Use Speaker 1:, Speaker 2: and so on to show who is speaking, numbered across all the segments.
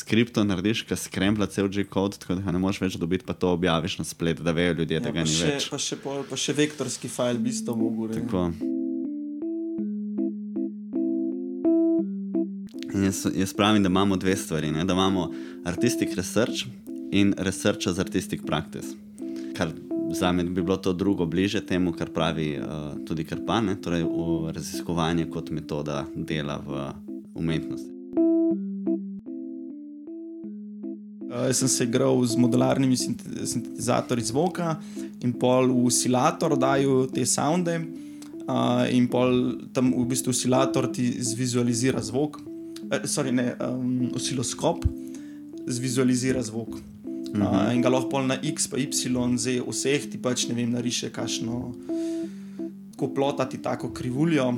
Speaker 1: skripto narediš, ki skrembla cel G-code, tako da ga ne moreš več dobiti, pa to objaviš na splet, da vejo ljudje,
Speaker 2: Ja,
Speaker 1: da ga ni
Speaker 2: še,
Speaker 1: več.
Speaker 2: pa, še pol, pa še vektorski file bi isto mogel. ne.
Speaker 1: Tako. In Jaz, jaz pravim, da imamo dve stvari. Ne? Da imamo artistic research in research as artistic practice. Kar za me bi bilo to drugo bliže temu, kar pravi uh, tudi Krpan, torej raziskovanje kot metoda dela v umetnosti.
Speaker 2: Uh, jaz sem se igral z modularnimi sinte- sintetizatorji zvoka in pol v oscilator dajo te sounde. Uh, in pol tam v bistvu oscilator ti zvizualizira zvok, eh, sorry, ne, um, osciloskop zvizualizira zvok. Uh, in ga lahko pol na X, pa Y, Z, vseh ti pač ne vem, nariše kašno, ko plotati tako krivuljo.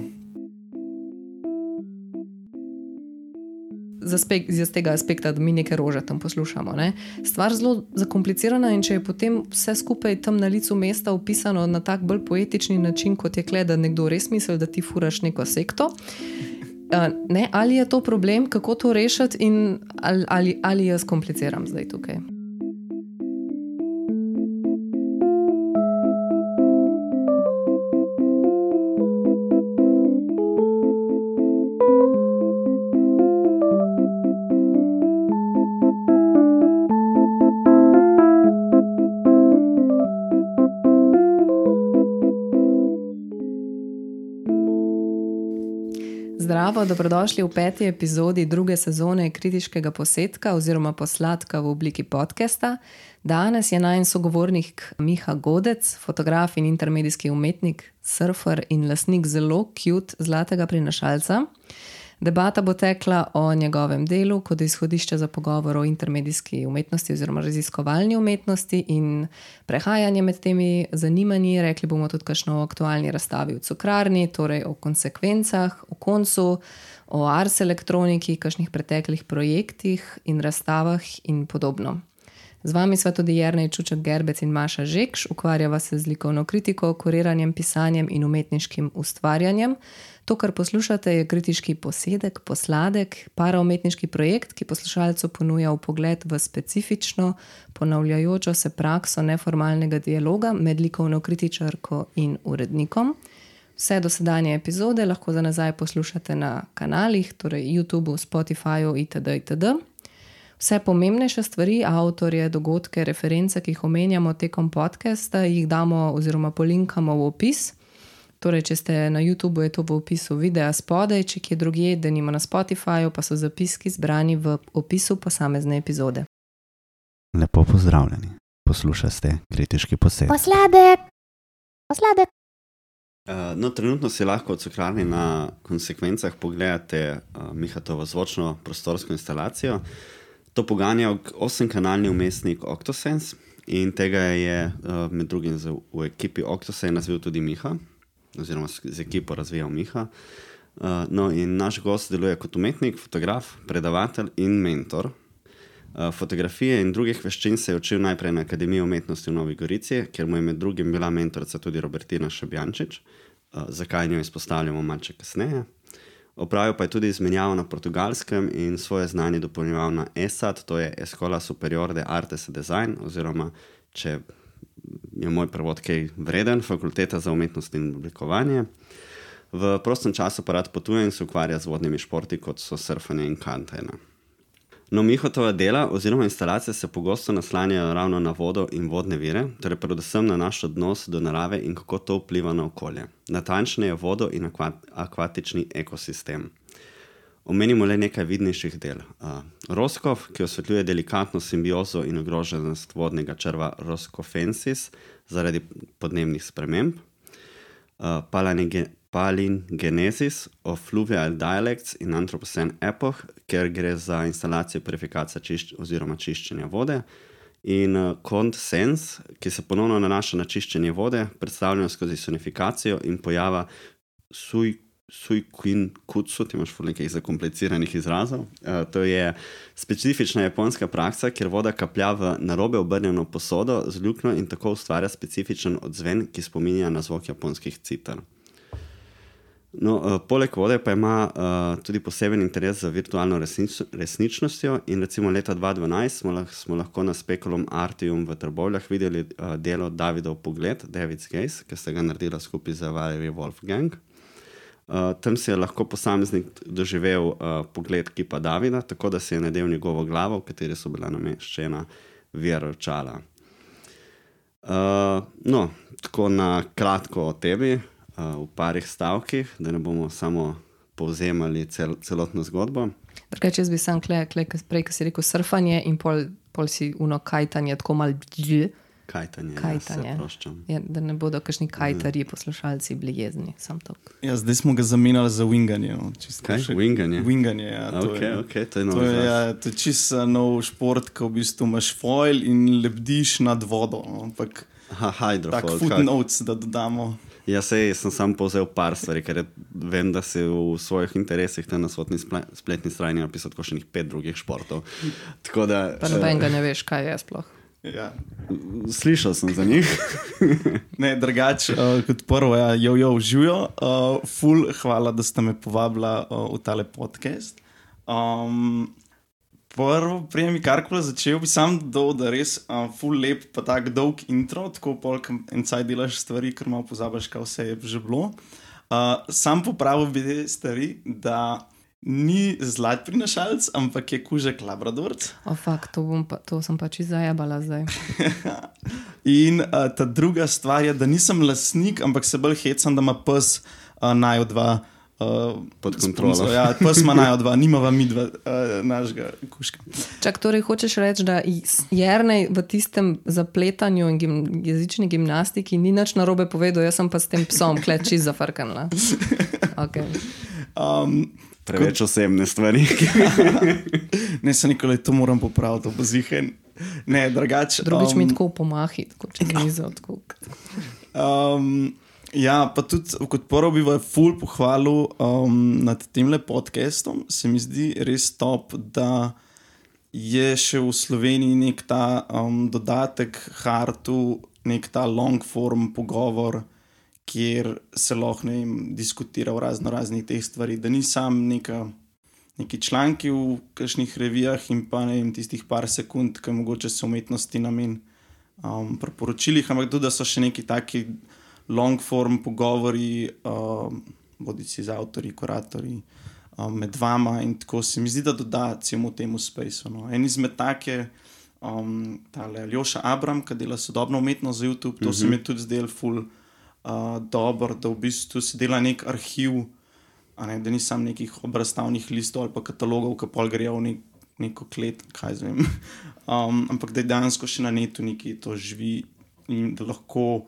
Speaker 3: Z, z tega aspekta, da mi nekaj rože tam poslušamo. Ne? Stvar zelo zakomplicirana in če je potem vse skupaj tam na licu mesta opisano na tak bolj poetični način, kot je kle, da nekdo res misli, da ti furaš neko sekto. Uh, ne, ali je to problem, kako to rešiti, ali, ali, ali jaz kompliciram zdaj tukaj? Zdravo, dobrodošli v peti epizodi druge sezone kritiškega posetka oziroma posladka v obliki podcasta. Danes je najen sogovornik Miha Godec, fotograf in intermedijski umetnik, surfer in lasnik zelo cute zlatega prinašalca. Debata bo tekla o njegovem delu kot izhodišče za pogovor o intermedijski umetnosti oziroma raziskovalni umetnosti in prehajanje med temi zanimanji. Rekli bomo tudi kakšno o aktualni razstavi v Cukrarni, torej o konsekvencah, o koncu, o ars elektroniki, kakšnih preteklih projektih in razstavah in podobno. Z vami sva tudi Jrnej Čuček Gerbec in Maša Žekš, ukvarjava se z likovno kritiko, kuriranjem, pisanjem in umetniškim ustvarjanjem. To, kar poslušate, je kritiški posedek, posladek, paraumetniški projekt, ki poslušalcu ponuja pogled v specifično, ponavljajočo se prakso neformalnega dialoga med likovno kritičarko in urednikom. Vse dosedanje epizode lahko za nazaj poslušate na kanalih, torej YouTube, Spotifyju itd. itd. Vse pomembnejše stvari, avtorje, dogodke, reference, ki jih omenjamo tekom podcasta, jih damo oziroma polinkamo v opis. Torej, če ste na YouTubu, je to v opisu videa spodaj, če kje drugje, da nima na Spotifyju, pa so zapiski zbrani v opisu posamezne epizode.
Speaker 1: Lepo pozdravljeni, poslušate kritiški posed.
Speaker 4: Posladek, posladek.
Speaker 1: Uh, no, trenutno si lahko v cukrarni na konsekvencah pogledate uh, Mihatovo zvočno prostorsko instalacijo. To poganja osemkanalni umestnik Octosense in tega je uh, med drugim z, v ekipi Octosense razvil tudi Miha, oziroma z, z ekipo razvijal Miha. Uh, no, in naš gost deluje kot umetnik, fotograf, predavatelj in mentor. Uh, fotografije in drugih veščin se je učil najprej na Akademiji umetnosti v Novi Gorici, kjer mu je med drugim bila mentorica tudi Robertina Šabjančič, uh, zakaj njo izpostavljamo malce kasneje. Opravil pa je tudi izmenjavo na portugalskem in svoje znanje dopolnjeval na ESAD, to je Escola Superior de Artes et Design, oziroma če je moj prevod kaj vreden, Fakulteta za umetnost in oblikovanje. V prostem času pa rad potuje in se ukvarja z vodnimi športi, kot so surfanje in kantena. No, Mihotova dela oziroma instalacije se pogosto naslanjajo ravno na vodo in vodne vire, torej predvsem na naš odnos do narave in kako to vpliva na okolje. Natančneje vodo in akvat, akvatični ekosistem. Omenimo le nekaj vidnejših del. Roskov, ki osvetljuje delikatno simbiozo in ogroženost vodnega črva Roskofensis zaradi podnebnih sprememb. Palingenesis of Fluvial Dialects in Anthropocene Epoch, ker gre za instalacijo purifikacije čišč, oziroma čiščenja vode. In Kont Sense, ki se ponovno nanaša na čiščenje vode, predstavljeno skozi sonifikacijo in pojava suj. Suikin kutsu, ti imaš nekaj zakompliciranih izrazov. Uh, to je specifična japonska praksa, kjer voda kaplja v narobe obrnjeno posodo z luknjo in tako ustvarja specifičen odzven, ki spominja na zvok japonskih citar. No, uh, poleg vode pa ima uh, tudi poseben interes za virtualno resnič resničnostjo. In recimo leta 2012 smo, lah smo lahko na Spekulum Artium v Trbovljah videli uh, delo Davidov Pogled, David's Gaze, ki sta ga naredila skupaj z Valerie Wolfgang. Uh, tam si je lahko posameznik doživel uh, pogled kipa Davida, tako da se je nadel njegovo glavo, v kateri so bila nameščena veročala. Uh, no, tako na kratko o tebi, uh, v parih stavkih, da ne bomo samo povzemali cel, celotno zgodbo.
Speaker 3: Drugače, jaz bi sam klej, klej, prej, ki si rekel surfanje in pol, pol si uno kajtanje, tako mal dž.
Speaker 1: Kajtanje.
Speaker 3: Kajtanje. Ja, da ne bodo kakšni kajtarji, poslušalci, bili jezni.
Speaker 2: Ja, zdaj smo ga zamenjali za winganje. No,
Speaker 1: Kaj? Winganje.
Speaker 2: Winganje, ja, to,
Speaker 1: Okay,
Speaker 2: je,
Speaker 1: okay, to je nov
Speaker 2: to, je, ja, to je čisto nov šport, ko v bistvu imaš foil in lebdiš nad vodo. no, Ampak
Speaker 1: Aha,
Speaker 2: tak
Speaker 1: hydrofoil. kak-
Speaker 2: footnotes, da dodamo.
Speaker 1: Ja, sej sem sam povzel par stvari, ker je- vem, da si v svojih interesih na svotni sple- spletni strani napisal še nekaj pet drugih športov. Tako da,
Speaker 3: Pa nobenega ne veš, kaj je sploh.
Speaker 2: Ja.
Speaker 1: eh, slišal sem za njih.
Speaker 2: Ne, drugače, uh, kot prvo, ja, jo, jo, živijo. Uh, ful, hvala, da ste me povabila uh, v tale podcast. Um, prvo, prej mi karkoli začel, bi sam dol, da res uh, ful lep, pa tako dolg intro, tako polk en caj delaš stvari, ker malo pozabiš, kaj vse je že bilo. Uh, sam popravil bi te stvari, da ni zlat prinašalec, ampak je kužek labradorc.
Speaker 3: O, fakt, to, pa, to sem pač zajabala zdaj.
Speaker 2: In uh, ta druga stvar je, da nisem lasnik, ampak se bolj hecam, da ima pes uh, najo dva. Uh,
Speaker 1: Pod kontrolo.
Speaker 2: Ja, pes ima najo dva, nimava mi dva uh, našega kuška.
Speaker 3: Čak, torej hočeš reči, da Jrnej v tistem zapletanju in gim, jezični gimnastiki ni nič narobe povedal, jaz sem pa s tem psom kleči zafrknila. Okay.
Speaker 2: Um,
Speaker 1: Preveč osebne stvari.
Speaker 2: ne, se nikoli to moram popraviti, to bo zihen. Ne, drugače.
Speaker 3: Drugič um, mi tako pomahi, tako čez mizo. Tako.
Speaker 2: Um, ja, pa tudi kot prvo bi vas ful pohvalil um, nad tem podcastom. Se mi zdi res top, da je še v Sloveniji nek ta um, dodatek Hartu, nek ta long form pogovor, kjer se lahko vem, diskutira o razno raznih teh stvari, da ni sam neka. Neki članki v kakšnih revijah, in pa ne vem, tistih par sekund, ki mogoče so umetnosti namen um, priporočilih, ampak tudi, da so še neki taki long form pogovori, um, bodi si z avtorji, kuratorji, um, med vama in tako se mi zdi, da doda celemu temu spaceu. No. En izmed take, um, tale Aljoša Abram, ki dela sodobno umetnost za YouTube, to mm -hmm. se mi je tudi zdel ful uh, dobro, da v bistvu si dela nek arhiv. a Ne, da ni samo nekih obrazstavnih listov ali pa katalogov, ki pol grejo v nek, neko klet, kaj zvem. Um, ampak da je dejansko še na netu nekaj to živi in da lahko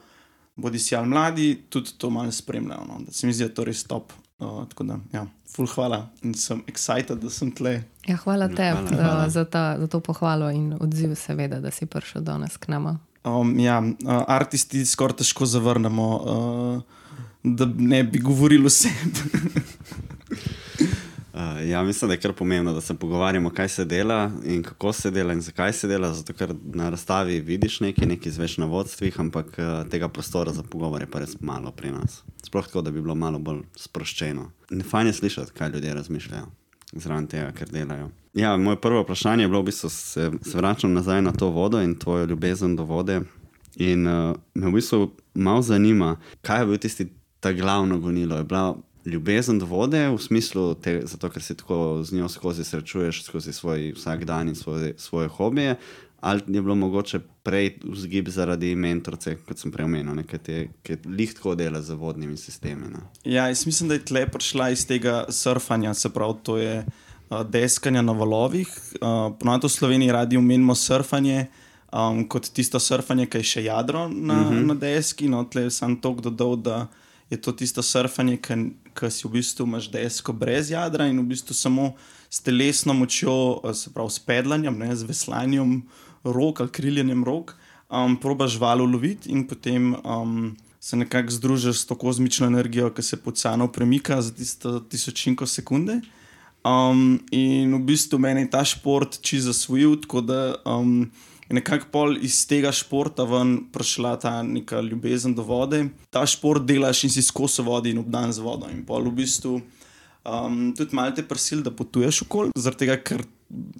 Speaker 2: bodi si ali mladi tudi to malo spremljajo. No. Da se mi zdi, da je to res top. Uh, tako da, ja, full hvala in sem excited, da sem tle.
Speaker 3: Ja, hvala tebi
Speaker 1: hvala.
Speaker 3: za, ta- za to pohvalo in odziv, seveda, da si prišel danes k nama.
Speaker 2: Um, ja, uh, artisti skoraj težko zavrnemo, uh, da ne bi govorili sebi.
Speaker 1: Uh, ja, mislim, da je kar pomembno, da se pogovarjamo, kaj se dela in kako se dela in zakaj se dela. Zato, ker na razstavi vidiš nekaj, nekaj izveš na vodstvih, ampak uh, tega prostora za pogovor je pa res malo pri nas. Sploh tako, da bi bilo malo bolj sproščeno. Ne fajn je slišati, kaj ljudje razmišljajo zraven tega, ker delajo. Ja, moje prvo vprašanje je bilo, v bistvu se, se vračam nazaj na to vodo in tvojo ljubezen do vode. In uh, me v bistvu malo zanima, kaj je bil tisti ta glavno gonilo. Je bila ljubezen do vode v smislu, te, zato ker se tako z njo skozi srečuješ, skozi svoj vsak dan in svoje, svoje hobije, ali je bilo mogoče prej vzgib zaradi mentorce, kot sem prej omenil, ne, ki te- ki lihtko dela z vodnimi sistemi. Ne.
Speaker 2: Ja, jaz mislim, da je tle prišla iz tega surfanja, se pravi, to je uh, deskanje na valovih. Uh, Ponovno v Sloveniji radi omenimo surfanje um, kot tisto surfanje, ki je še jadro na, uh -huh. na deski. No, tle sem to dodal, da je to tisto surfanje, ki si v bistvu imaš desko brez jadra in v bistvu samo s telesno močjo, uh, se pravi s pedlanjem, ne, z veslanjem rok ali kriljenjem rok, um, probaš valo loviti in potem. Um, se nekako združiš s to kozmično energijo, ki se pocano premika za tisto tisočinko sekunde. Um, in v bistvu meni je ta šport čisto zasvojil, tako da um, je nekako pol iz tega športa ven prišla ta neka ljubezen do vode. Ta šport delaš in si skozi vodi in obdan z vodo. In pol v bistvu um, tudi malo te prisil, da potuješ okoli, zaradi tega, ker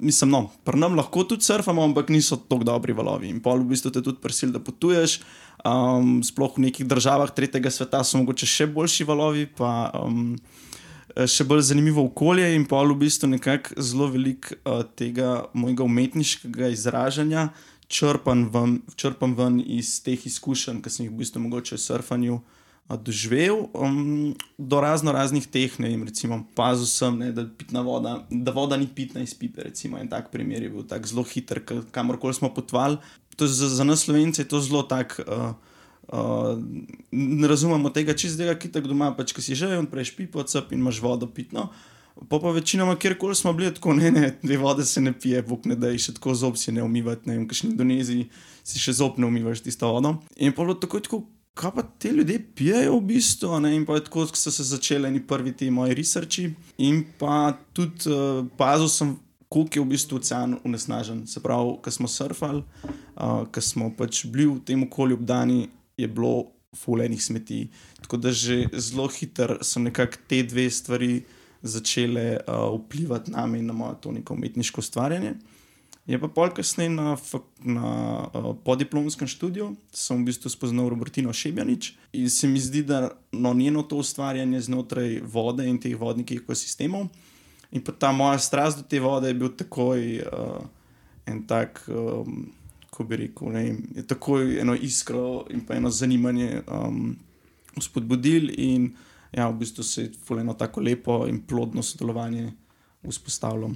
Speaker 2: mislim, no, pri nam lahko tudi surfamo, ampak niso tako dobri valovi. In pol v bistvu te tudi prisil, da potuješ. Um, sploh v nekih državah tretjega sveta so mogoče še boljši valovi. Pa, um, Še bolj zanimivo okolje, in pa v bistvu nekako zelo veliko uh, tega mojega umetniškega izražanja črpam ven, ven iz teh izkušenj, ki sem jih v bistvu mogoče v surfanju uh, doživel, um, do razno raznih teh, ne vem, recimo, pazil sem, ne, da, voda, da voda ni pitna iz pipe. Recimo, en tak primer je bil tak zelo hiter, kamorkoli smo potovali. Za, za nas, slovence, je to zelo tak. Uh, Uh, ne razumemo tega čistega, ki tako doma, pač, ki si že in prej špipo, cep in imaš vodo pitno. Pa pa večinoma, kjerkoli smo bili, tako ne, ne, dve vode se ne pije, bog ne da, še tako zob si ne umivati, ne vem, kakšni Indoneziji si še zob ne umivaš tisto vodo. In pa je tako, tako kaj pa te ljudje pijejo v bistvu. Ne? In pa tako so se začeli neki prvi ti moji researchi. In pa tudi uh, pazil sem, koliko je v bistvu ocean unesnažen. Se pravi, ko smo surfali, uh, ko smo pač bili v tem okolju obdani, je bilo fulejnih smeti. Tako da že zelo hitro so nekako te dve stvari začele uh, vplivati na me in na moje to neko umetniško ustvarjanje. Je pa pol kasneje na, na uh, podiplomskem študiju, sem v bistvu spoznal Robertino Šebjanič in se mi zdi, da no, njeno to ustvarjanje znotraj vode in teh vodnih ekosistemov. In pa ta moja strast do te vode je bil takoj uh, en tak, um, ko bi rekel, ne, je takoj eno iskro in pa eno zanimanje um, spodbudil in ja, v bistvu se je fuleno tako lepo in plodno sodelovanje vzpostavljalo.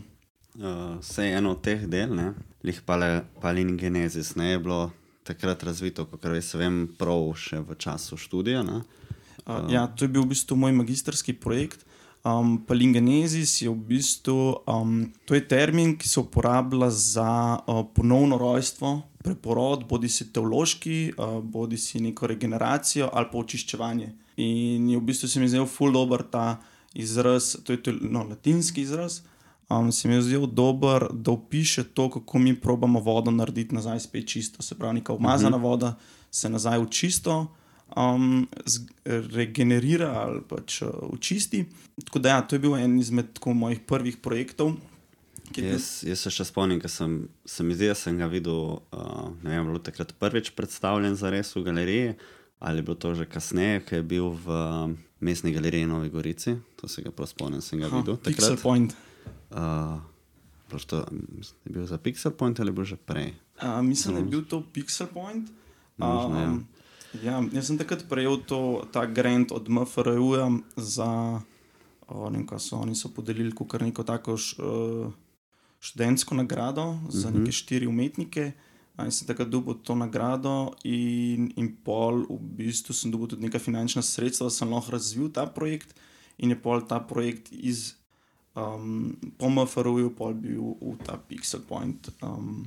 Speaker 1: Uh, vse uh, eno od teh del, lih palin genezis, ne je bilo takrat razvito, kot res vem, prav še v času študija. Uh,
Speaker 2: uh, ja, to je bil v bistvu moj magistrski projekt. Um, palingenezis je v bistvu um, je termin, ki se uporablja za uh, ponovno rojstvo, preporod, bodi si teološki, uh, bodi si neko regeneracijo ali pa očiščevanje. In je v bistvu se mi zdel ful dobr ta izraz, to je no, latinski izraz um, se mi je zdel dober, da opiše to, kako mi probujemo vodo narediti nazaj spet čisto. Se pravi, neka umazana uh mhm. -huh. voda se nazaj v čisto. Um, regenerira ali pač uh, očisti. Tako da, ja, to je bil en izmed mojih prvih projektov.
Speaker 1: Jaz, jaz se še spomnim, ker sem, sem, izdelal, sem ga videl, uh, ne vem, bilo takrat prvič predstavljen za res v galeriji, ali bilo to že kasneje, ki je bil v uh, mestni galeriji Novi Gorici. To se ga prav spomnim, sem ga ha, videl.
Speaker 2: Pixel Point.
Speaker 1: Uh, to, je bil za Pixel Point ali bo že prej?
Speaker 2: Uh, mislim, da je bil to Pixel Point.
Speaker 1: Možno, um,
Speaker 2: ja. Ja, jaz sem takrat prejel to, ta grant od MFRU za ne, so, oni so podelili kar neko tako š, uh, študentsko nagrado uh -huh. za mhm. neke štiri umetnike. In sem takrat dobil to nagrado, in, in pol, v bistvu sem dobil tudi nekaj finančnih sredstev, da sem lahko razvil ta projekt. In je pol ta projekt iz um, po MFR-u pa je bil v ta Pixel Point, um,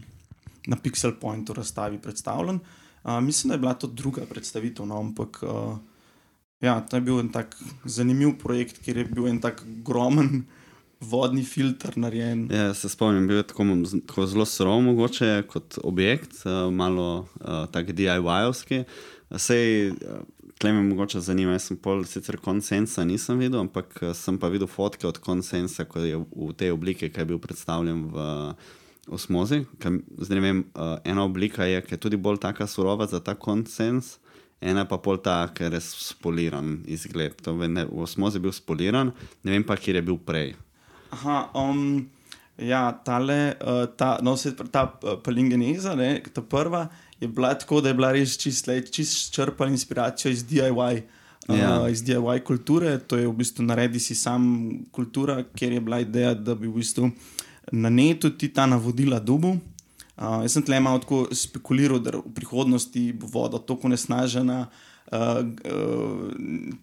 Speaker 2: na Pixel Pointu razstavi predstavljen. Uh, mislim, da je bila to druga predstavitev, no, ampak uh, ja, to je bil en tak zanimiv projekt, kjer je bil en tak ogromen. Vodni filter narejen.
Speaker 1: Ja, se spomnim, bil je tako, tako zelo surov, mogoče kot objekt, uh, malo uh, tako DIY-ovski. Sej, Tle me mogoče zanima, jaz sem pol sicer konsensa nisem videl, ampak eh, sem pa videl fotke od konsensa, ko je v tej obliki, ki je bil predstavljen v osmozi. Zdaj ne vem, uh, ena oblika je, ki je tudi bolj taka surova za ta konsens, ena pa pol ta, ki je res spoliran izgled. To, ne, v osmozi je bil spoliran, ne vem pa, kje je bil prej.
Speaker 2: Aha, um, ja, tale, uh, ta, no, se, ta uh, palingeneza, ne, ta prva je bila tako, da je bila res čisto čist črpala inspiracijo iz DIY. Ja. Uh, iz DIY kulture, to je v bistvu naredi si sam kultura, ker je bila ideja, da bi v bistvu na netu ti ta navodila dubu. Uh, jaz sem tle malo tako spekuliral, da v prihodnosti bo voda tako nesnažena, uh, uh,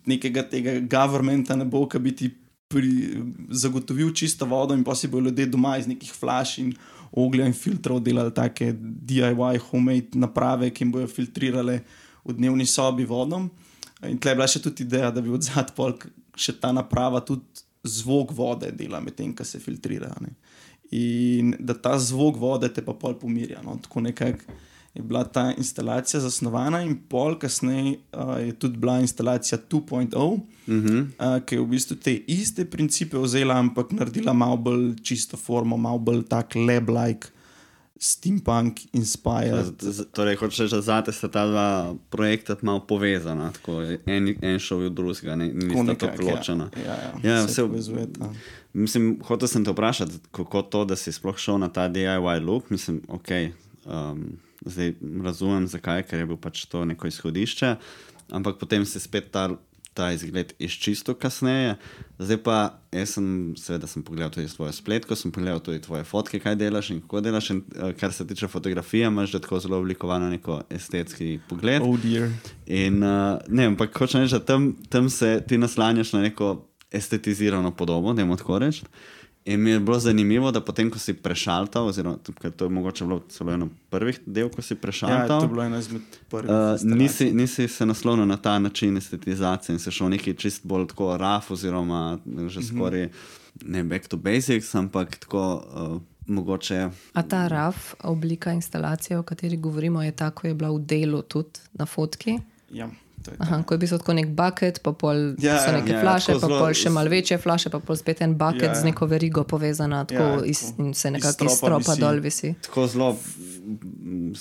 Speaker 2: nekega tega governmenta ne bo, ki bi ti pri, zagotovil čisto vodo in pa si bo ljudje doma iz nekih flash in oglja in filtrov delali take DIY, homemade naprave, ki jim bodo filtrirale v dnevni sobi vodom. In tle je bila še tudi ideja, da bi od zadaj še ta naprava tudi zvok vode dela, medtem ko se filtrira. Ne. In da ta zvok vode te pa pol pomirja. No. Tako nekako je bila ta instalacija zasnovana, in pol kasneje uh, je tudi bila instalacija 2.0,
Speaker 1: Mm -hmm.
Speaker 2: uh, ki je v bistvu te iste principe vzela, ampak naredila malo bolj čisto formo, malo bolj tak lab-like, steampunk inspired.
Speaker 1: Torej, hočeš reči, da zate sta ta dva projekta malo povezana, tako en, en šov v drugega, ne nista tako
Speaker 2: nekako,
Speaker 1: ločena.
Speaker 2: Ja, ja,
Speaker 1: Ja,
Speaker 2: ja, se povezujeta.
Speaker 1: Mislim, hotel sem te vprašati, kako to, da si sploh šel na ta DIY look. Mislim, ok, um, zdaj razumem, zakaj, ker je bil pač to neko izhodišče, ampak potem si spet ta, ta izgled izčistil kasneje. Zdaj pa, jaz sem, seveda, sem pogledal tudi tvojo spletko, sem pogledal tudi tvoje fotke, kaj delaš in kako delaš. In, uh, kar se tiče fotografije, imaš že tako zelo oblikovano neko estetski pogled.
Speaker 2: Oh, dear.
Speaker 1: In uh, ne, ampak hočem reči, da tam, tam se ti naslanjaš na neko estetizirano podobo, da jim tako reči. In mi je bilo zanimivo, da potem, ko si prešaltal, oziroma ker to je mogoče bilo celo eno prvih del, ko si
Speaker 2: Ja, to
Speaker 1: prešaltal,
Speaker 2: je bilo ena izmed prvih.
Speaker 1: uh, nisi, nisi se naslonil na ta način estetizacije in se šel neki čist bolj tako raf, oziroma že skoraj ne back to basics, ampak tako uh, mogoče.
Speaker 3: A ta RAF oblika instalacije, o kateri govorimo, je tako, je bila v delu tudi na fotki.
Speaker 2: Ja, to je
Speaker 3: Aha, ko je bil tako nek bucket, pa pol
Speaker 2: Ja,
Speaker 3: ja, so
Speaker 2: ja,
Speaker 3: neke
Speaker 1: ja,
Speaker 3: ja, flaše,
Speaker 1: tako
Speaker 3: pa
Speaker 1: zelo
Speaker 3: pol še malo večje flaše, pa pol spet en bucket
Speaker 2: Ja,
Speaker 3: ja,
Speaker 2: ja.
Speaker 3: z neko verigo povezana, tako
Speaker 2: Ja,
Speaker 3: ja, iz, in se nekako iz
Speaker 2: stropa visi.
Speaker 3: dol visi.
Speaker 1: tako zelo,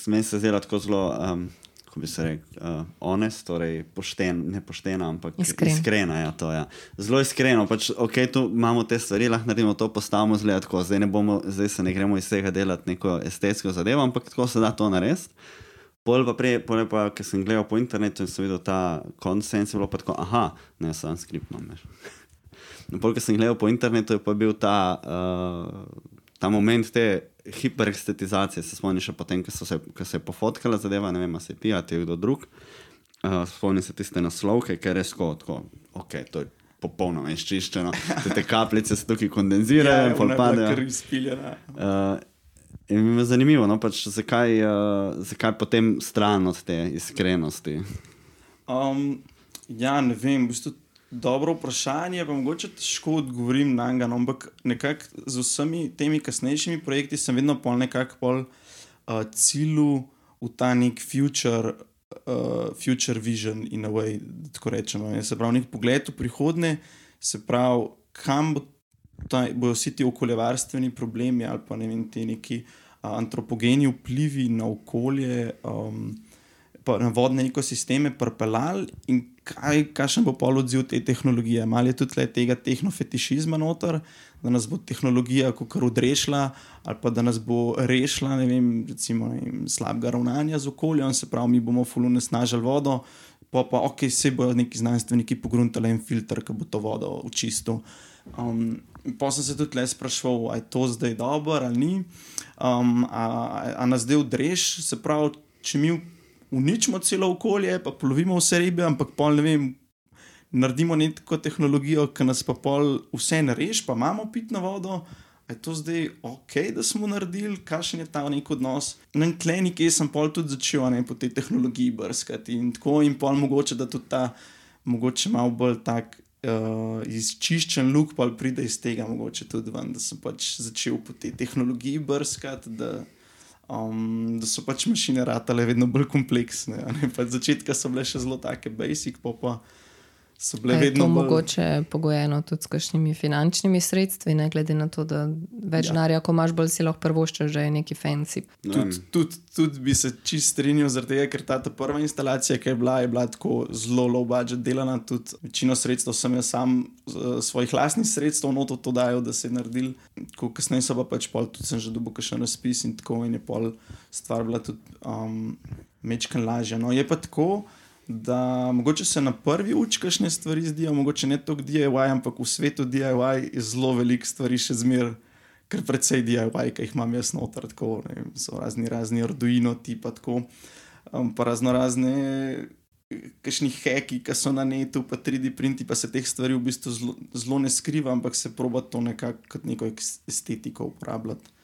Speaker 1: meni se zdela tako zelo, um, kako bi se rekel, uh, honest, torej pošten, ne poštena, ampak
Speaker 3: Iskren.
Speaker 1: iskrena. Ja, to, ja. Zelo iskreno, pač, ok, tu imamo te stvari, lahko naredimo to, postavimo zgled tako, zdaj, ne bomo, zdaj se ne gremo iz tega delati neko estetsko zadevo, ampak tako se da to narediti. Pol pa prej, pol pa, ker sem gledal po internetu in sem videl ta konsens, je bilo pa tako, aha, ne, sam skript imam. No, pol, ko sem gledal po internetu, je pa bil ta, uh, ta moment te hiperestetizacije. Se spomniš še potem, ko, se, ko se je pofotkala zadeva, ne vem, se je pija, ti je kdo drug. Uh, spomnim se tiste naslovke, ker je res tako, tako ok, to je popolnoma izčiščeno. Te, te kapljice se tukaj kondenzirajo in pol padejo. Uh, in mi je zanimivo, no, pač, zakaj, uh, zakaj potem stran od te iskrenosti.
Speaker 2: Um, ja, ne vem, v bistvu dobro vprašanje, pa mogoče težko odgovorim na njega, no, ampak nekako z vsemi temi kasnejšimi projekti sem vedno pol nekako pol uh, cilju v ta nek future. Uh, future vision, in a way, da tako rečemo. Je, Se pravi, nek pogled v prihodnje, se pravi, kam bo ta, bodo vsi ti okoljevarstveni problemi ali pa ne vem, ti neki antropogeni vplivi na okolje, um, na vodne ekosisteme pripeljali in kaj, kakšen bo pol odziv te tehnologije. Malo je tudi tega tehnofetišizma noter, da nas bo tehnologija kot odrešila, ali pa da nas bo rešila, ne vem, recimo, ne vem, slabega ravnanja z okoljem, se pravi, mi bomo fulune snažili vodo. Pa pa, ok, se bodo neki znanstveniki pogruntali en filter, ki bo to vodo očistil. Um, pa sem se tudi le sprašval, ali je to zdaj dobro ali ni. Um, a, a- a nas zdaj odreš, se pravi, če mi uničimo celo okolje, pa polovimo vse ribe, ampak pol ne vem. Naredimo neko tehnologijo, ki nas pa pol vse nareš, pa imamo pitno vodo. Je to zdaj ok, da smo naredili, kakšen je ta nek odnos? Na kleni, ki sem pol tudi začel ne, po tej tehnologiji brskati in tako, in pol mogoče, da tudi ta, mogoče malo bolj tak uh, izčiščen luk, pa pride iz tega, mogoče tudi ven, da sem pač začel po tej tehnologiji brskati. Da, Um, da so pač mašine ratale vedno bolj kompleksne. Pač Začetka so bile še zelo take basic, pa pa so bile
Speaker 3: Je
Speaker 2: vedno
Speaker 3: to
Speaker 2: bolj.
Speaker 3: mogoče pogojeno tudi s kakšnimi finančnimi sredstvi, ne glede na to, da več
Speaker 2: Ja.
Speaker 3: denarja, ko imaš, bolj si lahko prvoščeš že neki fancy.
Speaker 2: Tudi tud, tud bi se čist strinjal, zaradi tega, ker ta, ta prva instalacija, ki je bila, je bila tako zelo low budget delana. Tudi večino sredstev sem jaz sam uh, svojih lastnih sredstev noto to dajal, da se je naredil. Tako kasneje so pa pač pol, tudi sem že dobil še razpis in tako in je pol stvar bila tudi um, mečken lažja. No, je pa tako. Da mogoče se na prvi uči kakšne stvari zdijo, mogoče ne toliko DIY, ampak v svetu DIY je zelo veliko stvari še zmeraj kar precej DIY, ki jih imam jaz noter, tako ne vem, so razni, razni Arduino tipa, tako, um, pa razno razne. Kakšni heki, ki so na netu, pa 3D printi, pa se teh stvari v bistvu zelo, ne skriva, ampak se proba to nekako kot neko estetiko uporabljati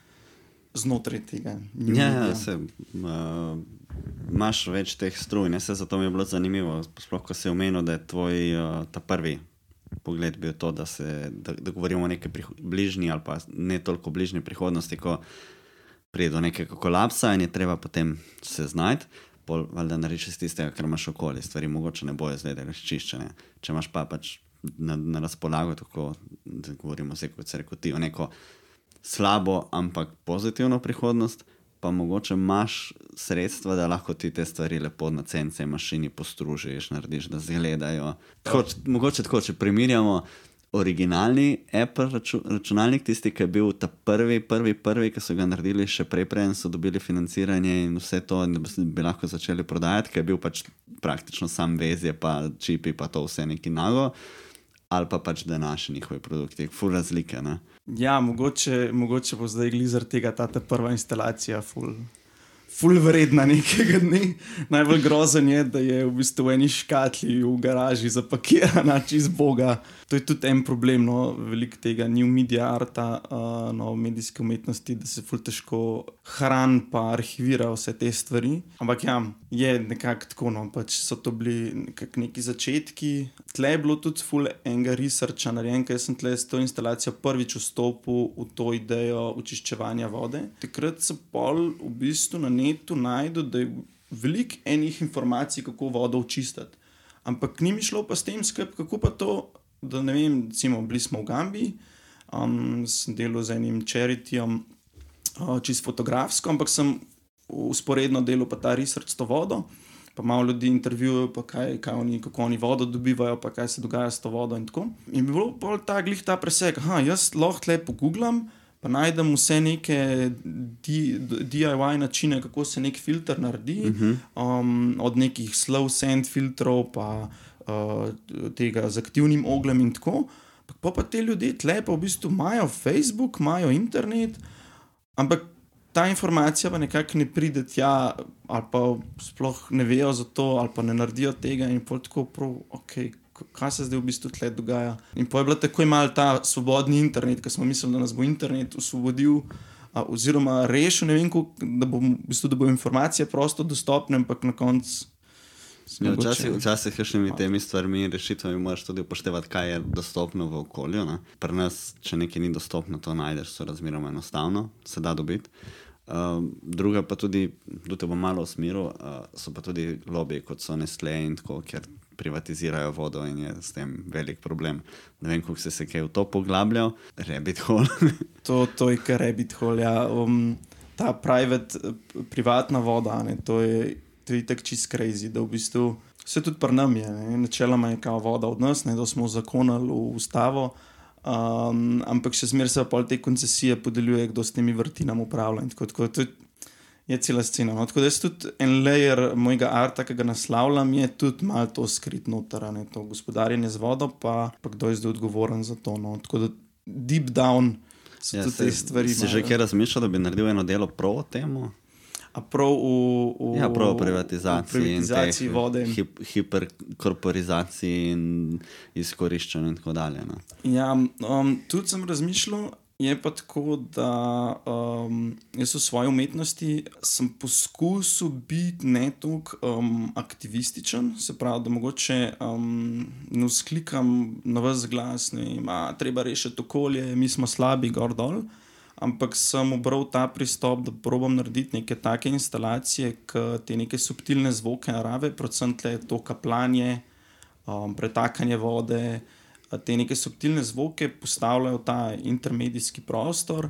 Speaker 2: znotraj tega. new
Speaker 1: Ja,
Speaker 2: media.
Speaker 1: ja, se, uh, imaš več teh struj, ne se zato mi je bilo zanimivo. Sploh, ko si omenil, da je tvoj uh, ta prvi pogled bil to, da, se, da, da govorimo o neki bližnji ali pa ne toliko bližnji prihodnosti, ko pride do nekega kolapsa in je treba potem se znajti. Pol, valjda narediš iz tistega, kar imaš okoli, stvari mogoče ne bojo zdaj razčiščene. Če imaš pa pač na, na razpolago, tako da govorimo vse, kot se reko, ti o neko slabo, ampak pozitivno prihodnost, pa mogoče imaš sredstva, da lahko ti te stvari lepo na cence mašini postružiš, narediš, da zgledajo. Tako, mogoče tako, če primerjamo originalni Apple raču, računalnik, tisti, ki je bil ta prvi, prvi, prvi, ki so ga naredili še prej, preden so dobili financiranje in vse to, da bi, lahko začeli prodajati, ki je bil pač praktično sam vezje, pa čipi, pa to vse neki nago. Ali pa pač današnji njihovi produkti, ful razlike. Ne?
Speaker 2: Ja, mogoče, mogoče bo zdaj glizar tega ta, prva instalacija, ful ful vredna nekega dne. Najbolj grozen je, da je v bistvu v eni škatli v garaži zapakirana čez Boga. To je tudi en problem, no, veliko tega ni v medijih, arta, uh, no, v medijski umetnosti, da se ful težko hrani pa arhivira vse te stvari. Ampak ja, je nekako tako, no, pač so to bili neki začetki. Tle je bilo tudi ful enega researcha narejen, ker sem tle s to instalacijo prvič vstopil v to idejo očiščevanja vode. Takrat so pol v bistvu na netu najdu, da je veliko enih informacij, kako vodo očistiti. Ampak ni mi šlo pa s tem skrb, kako pa to, da ne vem, recimo, bili smo v Gambiji, um, sem delal z enim čeritom, uh, čist fotografsko, ampak sem usporedno delal pa ta research s to vodo. Pa malo ljudi intervjujejo, pa kaj, kaj oni, kako oni vodo dobivajo, pa kaj se dogaja s to vodo. In, in bi bilo pa ta glih ta preseg, da jaz lahko lepo googlam, pa najdem vse neke DIY načine, kako se nek filter naredi, uh -huh. um, od nekih slow sand filtrov, pa uh, tega z aktivnim oglem in tako. Pa pa te ljudje tlepo v bistvu imajo Facebook, imajo internet, ampak ta informacija pa nekako ne pride tja, ali pa sploh ne vejo za to, ali pa ne naredijo tega in pa tako prav, ok kaj se zdaj v bistvu tle dogaja. In pa je bila tako imel ta svobodni internet, ki smo mislili, da nas bo internet osvobodil. A, oziroma, rešil ne vem, kako, da, bo, v bistvu, da bo informacije prosto dostopne, ampak na koncu.
Speaker 1: Ja, včasih, včasih s temi stvarmi in rešitvami moraš tudi upoštevati, kaj je dostopno v okolju. Ne? Pri nas, če nekaj ni dostopno, to najdeš, so razmeroma enostavno, se da dobiti. Uh, druga pa tudi, da te bo malo usmeril, uh, so pa tudi lobiji, kot so Nestle in tako, ker privatizirajo vodo in je s tem velik problem. Ne vem, kako se je kaj v to poglabljal, rebit hole.
Speaker 2: to, to je kar rebit hole. Ja. Um, ta private, privatna voda, ne, to je, je tako čist crazy, da v bistvu vse tudi pri nam je. Ne. Načeloma je kao voda od nas, ne, da smo zakonali v ustavo. Um, ampak še zmeraj se pa te koncesije podeljuje, kdo s temi vrtinami upravlja. Tako, tako, to je cela scena. No? Tako da je tudi en layer mojega arta, ki ga naslavljam, je tudi malo to skrit noter, ne to gospodarjenje z vodo, pa, pa kdo je zdaj odgovoren za to. No? Tako da deep down so ja, te stvari.
Speaker 1: Si že kje razmišljal, da bi naredil eno delo pro temu?
Speaker 2: A prav v, v,
Speaker 1: ja, prav v privatizaciji, v
Speaker 2: privatizaciji in vode.
Speaker 1: Hip, hiperkorporizaciji in izkoriščanju in tako dalje. No?
Speaker 2: Ja, um, tudi sem razmišljal, Je pa tako, da um, jaz v svoji umetnosti sem poskusil biti ne toliko um, aktivističen, se pravi, da mogoče um, ne usklikam na vse glas, da treba rešiti okolje, mi smo slabi, gor dol. Ampak sem obral ta pristop, da probujem narediti neke take instalacije, ki te neke subtilne zvoke narave, predvsem tle to kaplanje, um, pretakanje vode te neke subtilne zvoke postavljajo v ta intermedijski prostor,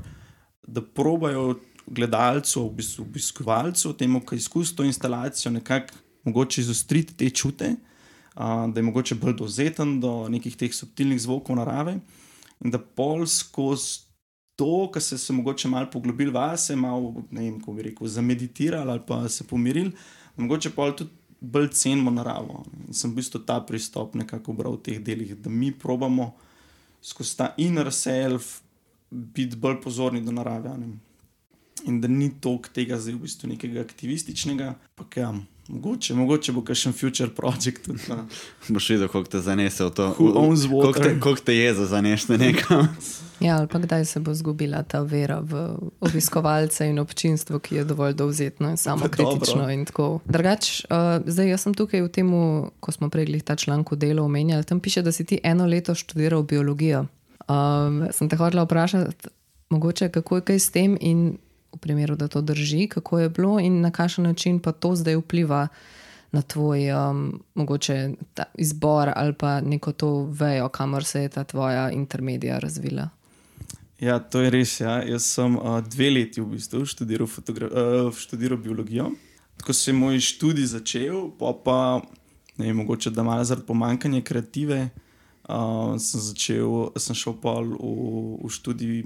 Speaker 2: da probajo gledalcu, v bistvu obiskovalcu, temu, ki izkusi to instalacijo, nekako mogoče izostriti te čute, a, da je mogoče bolj dovzeten do nekih teh subtilnih zvokov narave in da pol skozi. To, kar se je mogoče malo poglobil vase, malo, ne vem, kako bi rekel, zameditirali ali pa se pomirili, mogoče pa tudi bolj cenimo naravo. In sem v bistvu ta pristop nekako obral v teh delih, da mi probamo skozi ta inner self biti bolj pozorni do narave. In da ni toliko tega zdaj v bistvu nekega aktivističnega, pa kaj. Ja, mogoče, mogoče bo kakšen future project.
Speaker 1: Boš videl, kako te zanese v to. Kako te, te je za zanesti nekam.
Speaker 3: Ja, ali pa kdaj se bo zgubila ta vera v obiskovalce in občinstvo, ki je dovolj dovzetno in samo kritično. In tako. Drugač, uh, zdaj jaz sem tukaj v tem, ko smo pregledali ta članek o delu omenjali, tam piše, da si ti eno leto študiral biologijo. Um, sem te hodila vprašati, mogoče kako je kaj s tem in v primeru, da to drži, kako je bilo in na kakšen način pa to zdaj vpliva na tvoj um, mogoče izbor ali pa neko to vejo, kamor se je ta tvoja intermedija razvila.
Speaker 2: Ja, to je res. Ja. Jaz sem uh, dve leti v bistvu študiral, uh, študiral biologijo. Ko se je moj študij začel, pa, pa ne vem, mogoče da malo zaradi pomankanja kreative, uh, sem, začel, sem šel pa v, v študij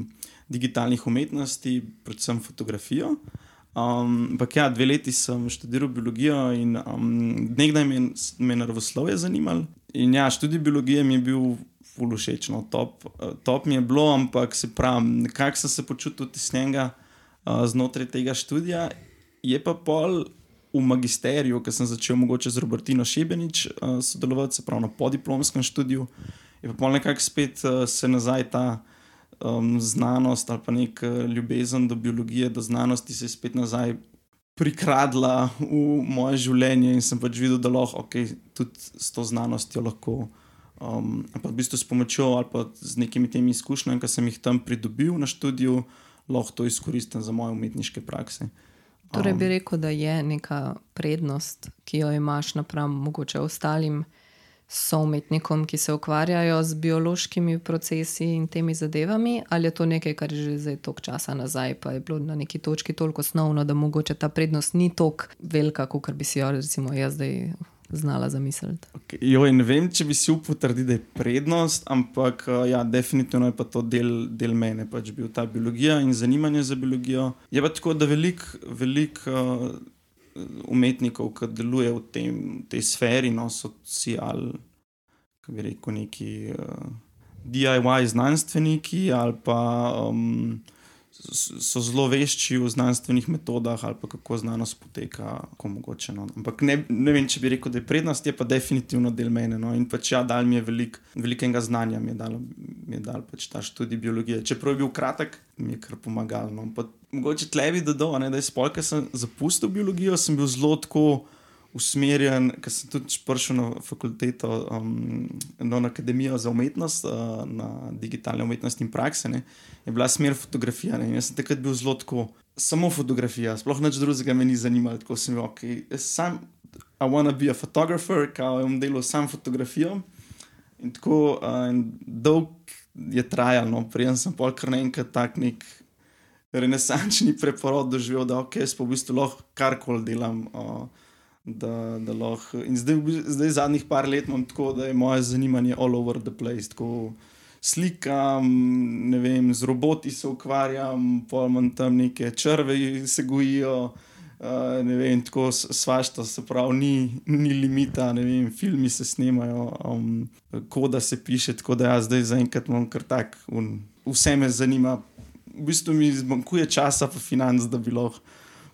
Speaker 2: digitalnih umetnosti, predvsem fotografijo. Ampak um, ja, dve leti sem študiral biologijo in um, nekdaj me je naravoslovje zanimalo. In ja, študij biologije mi je bil fulušečno, top, top mi je bilo, ampak se pravi, nekako sem se počutil tesnega uh, znotraj tega študija. Je pa pol v magisteriju, ki sem začel mogoče z Robertino Šebenič uh, sodelovati, se pravi na podiplomskem študiju, je pa pol nekako spet uh, se nazaj ta um, znanost ali pa nek uh, ljubezen do biologije, do znanosti se je spet nazaj prikradla v moje življenje in sem pač videl, da lahko okay, tudi s to znanostjo lahko. Um, pa v bistvu s pomočjo ali pa z nekimi temi izkušnjami, ki sem jih tam pridobil na študiju, lahko to izkoristim za moje umetniške prakse.
Speaker 3: Torej, bi um, rekel, da je neka prednost, ki jo imaš napram mogoče ostalim soumetnikom, ki se ukvarjajo z biološkimi procesi in temi zadevami, ali je to nekaj, kar je že zdaj toliko časa nazaj, pa je bilo na neki točki toliko osnovno, da mogoče ta prednost ni tako velika, kot bi si jo recimo jaz zdaj. Znala zamisliti.
Speaker 2: Okay. Jo, ne vem, če bi si upal trditi, da je prednost, ampak ja, definitivno je pa to del, del mene, pač bil ta biologija in zanimanje za biologijo. Je pa tako, da veliko velik, uh, umetnikov, ki delujejo v tem, tej sferi, no, so si ali, kako bi rekel, neki uh, eh, DIY znanstveniki ali pa. Um, So zelo vešči v znanstvenih metodah, ali pa kako znanost poteka, kako mogoče. No. Ampak ne, ne vem, če bi rekel, da je prednost, je pa definitivno del mene. No. In pač ja, dal mi je velik, velikega znanja, mi je dal, mi je dal pač ta študij biologije. Čeprav je bil kratek, mi je kar pomagal. No. Mogoče tle bi dodal, da je spolj, ker sem zapustil biologijo, sem bil zelo tako usmerjen, ker sem tudi prišel na fakulteto, um, no, na akademijo za umetnost, uh, na digitalne umetnosti in prakse, ne, je bila smer fotografija. Ne, jaz sem takrat bil zelo tako, samo fotografija, sploh nič drugega me ni zanimalo. Tako sem bil, ok, sam, I wanna be a photographer, kao je delal sam fotografijo. In tako uh, in dolg je trajalo, no, prej sem pol kar naenkrat tak nek renesančni preporod doživel, da ok, jaz pa v bistvu lahko karkoli delam. Uh, Da, da lahko. In zdaj, zdaj, zadnjih par let imam tako, da je moje zanimanje all over the place. Tako slikam, ne vem, z roboti se ukvarjam, pojmem tam neke črve, se gojijo. Uh, ne vem, tako svašta, se pravi, ni, ni limita, ne vem, filmi se snemajo, um, koda se piše, tako da jaz zdaj zaenkrat imam kar tak, un, vse me zanima. V bistvu mi zmanjkuje časa, pa financ, da bi lahko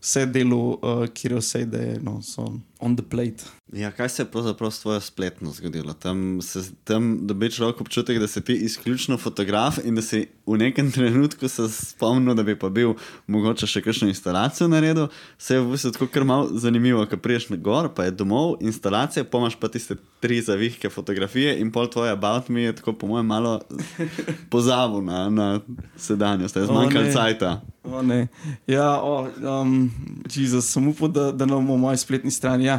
Speaker 2: vse delo, uh, kjer vse ide, no, so on the plate.
Speaker 1: Ja, kaj se je pravzaprav s tvojo spletno zgodilo? Tam, tam dobiš človek občutek, da si ti izključno fotograf in da si v nekem trenutku se spomnil, da bi pa bil mogoče še kakšno instalacijo naredil. Se je v bistvu tako kar malo zanimivo, ker priješ na gor, pa je domov instalacija, pomaš pa tiste tri zavihke fotografije in pol tvoje about me je tako po mojem malo pozavu na, na sedanjost, je zmanjkalo cajta.
Speaker 2: Ja, oh, um, Jezus, sem upal, da, da ne bomo na moji spletni strani. Ja,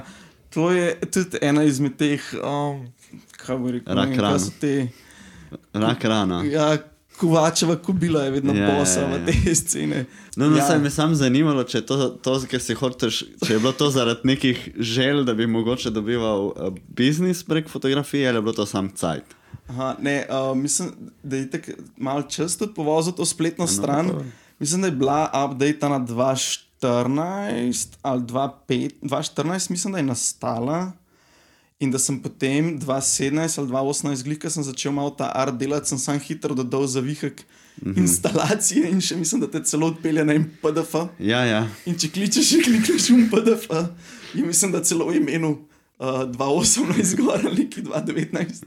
Speaker 2: to je tudi ena izmed teh, um, kako bi rekel,
Speaker 1: rak
Speaker 2: te.
Speaker 1: Rak rana.
Speaker 2: Ja, Kovačeva kubila je vedno ja, posa v ja, ja. te scene.
Speaker 1: No, no, ja. Me je samo zanimalo, če je, to, to, hočeš, če je bilo to zaradi nekih želj, da bi mogoče dobival uh, biznis prek fotografije, ali je bilo to sam cajt.
Speaker 2: Aha, ne, uh, mislim, da je tako malo čas tudi povozil to spletno no, stran. No, mislim, da je bila update na 2014 ali 2014, mislim, da je nastala. In da sem potem 2017 ali 2018, glika sem začel malo ta art delati, sem sam hitro dodal za vihek mm -hmm. instalacije in še mislim, da te celo odpelje na en PDF.
Speaker 1: Ja, ja.
Speaker 2: In če kličeš, še klikneš v PDF, in mislim, da celo v imenu uh, 2018, zgoraj ali 2019,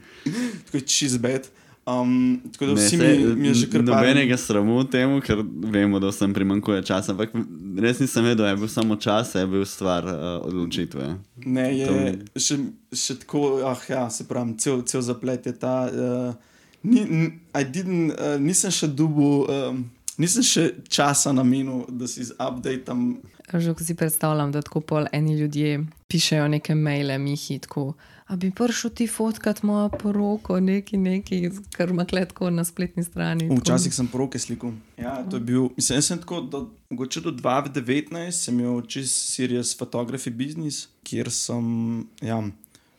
Speaker 2: tako je čez bed. Um, tako da
Speaker 1: Ne,
Speaker 2: vsi mi, mi je že kar par-
Speaker 1: Nobenega sramu temu, ker vemo, da vsem primanjkuje časa. Ampak res nisem vedel, da je bil samo čas, je bil stvar uh, odločitve.
Speaker 2: Ne, je
Speaker 1: To-
Speaker 2: še, še tako, ah, ja, se pravi, cel, cel zaplet je ta. Uh, ni, n- I didn't, uh, nisem še dubu, um, nisem še časa namenil, da si z updatem.
Speaker 3: Že si predstavljam, da tako pol eni ljudje pišejo neke maile, mihi, tako, a bi prišel ti fotkat mojo poroko, neki, neki, kar ima kletko na spletni strani. tako.
Speaker 2: Včasih sem poroke slikal. Ja, to je bil, mislim, sem tako, do, mogoče do 2019 sem imel čist serious photography business, kjer sem, ja,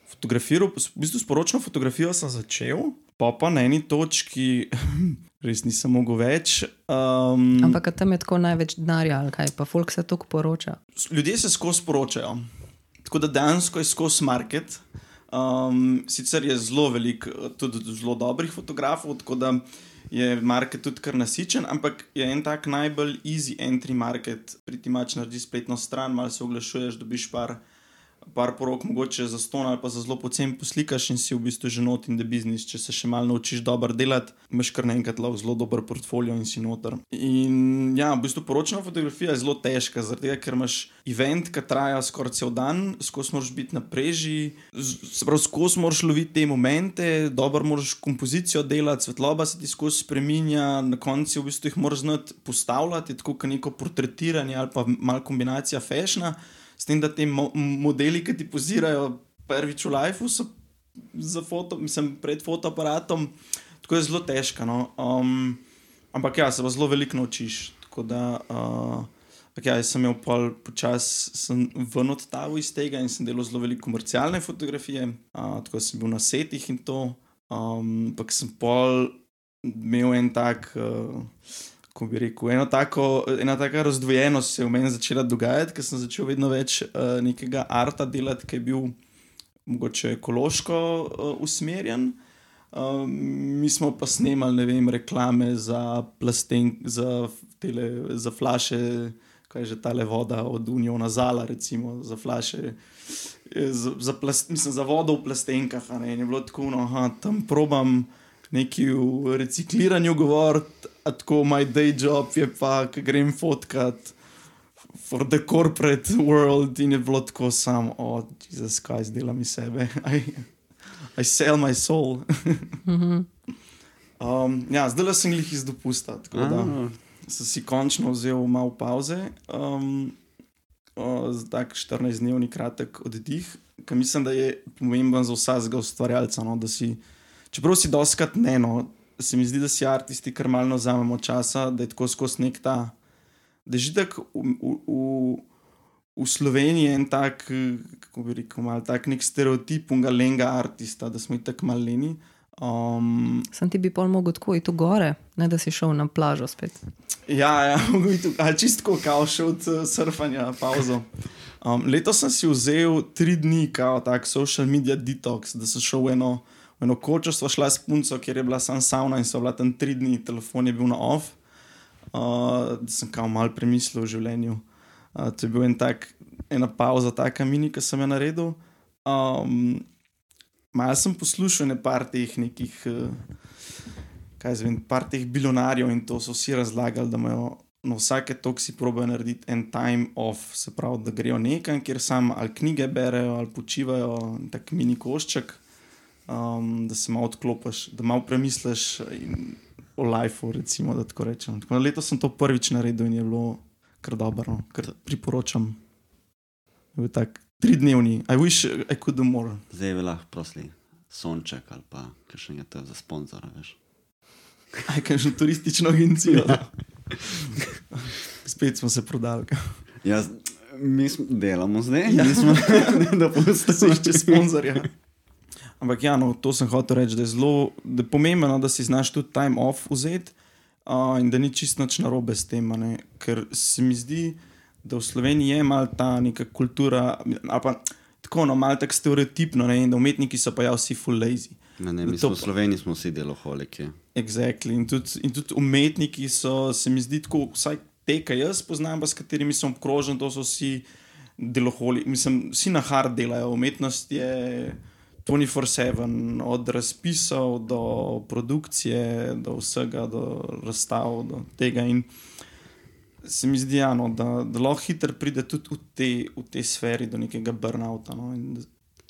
Speaker 2: fotografiral, v bistvu sporočno fotografijo sem začel, pa pa na eni točki res nisem mogel več. Um,
Speaker 3: Ampak tam je tako največ denarja, ali kaj, pa folk se toliko poroča.
Speaker 2: ljudje se skozi poročajo. Tako da dejansko je skozi market. Um, sicer je zelo veliko, eh, tudi zelo dobrih fotografov, tako da je market tudi kar nasičen, ampak je en tak najbolj easy entry market. Priti mač naredi spletno stran, malo se oglašuješ, dobiš par, par porok, mogoče za ston ali pa za zelo pocen poslikaš in si v bistvu že not in the business. Če se še malo naučiš dobro delati, imaš kar naenkrat lahko zelo dober portfolio in si noter. In ja, v bistvu poročna fotografija je zelo težka, zaradi tega, ker imaš event, ki traja skoraj cel dan, skozi moraš biti na preži, se pravi, skozi moraš loviti te momente, dobro moraš kompozicijo delati, svetloba se ti skozi spreminja, na koncu v bistvu jih moraš znati postavljati, tako kot neko portretiranje ali pa malo kombinacija fashna. S tem, da ti mo modeli, ki ti pozirajo prvič v lifeu, so za foto, mislim, pred fotoaparatom, tako je zelo težko. No? Um, ampak ja, se pa zelo veliko naučiš. Tako da, uh, ja, jaz sem imel pol počasi ven od tega iz tega in sem delal zelo veliko komercialne fotografije, uh, tako da sem bil na setih in to. Um, ampak sem pol imel en tak. Uh, Ko bi rekel, eno tako, ena taka razdvojenost se je v meni začela dogajati, ker sem začel vedno več uh, nekega arta delati, ki je bil mogoče ekološko uh, usmerjen. Um, mi smo pa snemali, ne vem, reklame za plasten, za, tele, za flaše, kaj je že tale voda od Uniona Zala, recimo za flaše. eh, Za, za, plast, mislim, za vodo v plastenkah. Ne, je bilo tako, no, aha, tam probam nekaj v recikliranju govoriti, a tako moj day job je pa, ki grem fotkat for the corporate world in je bilo tako samo, oh, Jezus, kaj zdaj delam iz sebe. I, I sell my soul. um, ja, zdaj le sem jih iz dopusta, tako da
Speaker 1: Ah,
Speaker 2: sem si končno vzel malo pauze, um, o, tak 14-dnevni kratek oddih, ki mislim, da je pomemben za vsakega ustvarjalca. No, da si, čeprav si doskrat ne, no, se mi zdi, da si artisti kar malo vzamemo časa, da je tako skozi nek ta. Da je že tako v, v, v, v Sloveniji en tak, eh, kako bi rekel, malo tak nek stereotip unga lenga artista, da smo tako malo leni. Um,
Speaker 3: Sam ti bi pol mogel tako iti gore, ne da si šel na plažo spet.
Speaker 2: Ja, ja ali čistko, kao še od uh, surfanja, pauzo. Um, letos sem si vzel tri dni, kao tak social media detox, da sem šel v eno, eno kočo, sva šla s punco, kjer je bila sam sauna in so bila tam tri dni, telefon je bil na off. Uh, sem kao mal premislil o življenju. Uh, to je bil en tak, ena pauza, taka mini, ki sem jo naredil. Um, Malo sem poslušal nekaj teh nekih. Uh, kaj zvem, par teh bilionarjev in to so vsi razlagali, da imajo na vsake točke si probejo narediti en time off, se pravi, da grejo nekam, kjer sam ali knjige berejo ali počivajo, tak mini košček, um, da se malo odklopiš, da malo premisliš o lifeu, recimo, da tako rečem. Tako da letos sem to prvič naredil in je bilo kar dobro, no, kar priporočam. Je bil tak tridnevni, I wish I could do more.
Speaker 1: zdaj bi lahko prosili sonček ali pa kakšnega te za sponzora, veš.
Speaker 2: Aj, kakšno turistično agencijo. Spet smo se prodali.
Speaker 1: Ja, mi smo, delamo zdaj,
Speaker 2: Ja.
Speaker 1: ja. mi smo da
Speaker 2: Se išče sponzorja. Ampak ja, no, to sem hotel reči, da je zelo da je pomembno, da si znaš tudi time off vzeti uh, in da ni čisto nič narobe s tem. ne. Ker se mi zdi, da v Sloveniji je malo ta neka kultura, ali pa tako, no, malo tako stereotipno, ne, in da umetniki so pa ja vsi full lazy.
Speaker 1: Ne, ne, mi smo v Sloveniji smo vsi deloholiki.
Speaker 2: Exactly. In, tudi, in tudi umetniki so, se mi zdi, tako, vsaj te, ki jaz poznam, pa s katerimi sem obkrožen, to so vsi deloholi. Mislim, vsi na hard delajo. Umetnost je 24-7, od razpisov do produkcije, do vsega, do razstav, do tega. In se mi zdi, ja, no, da, da lahko hitro pride tudi v te, v te sferi do nekega burnouta. No, in da,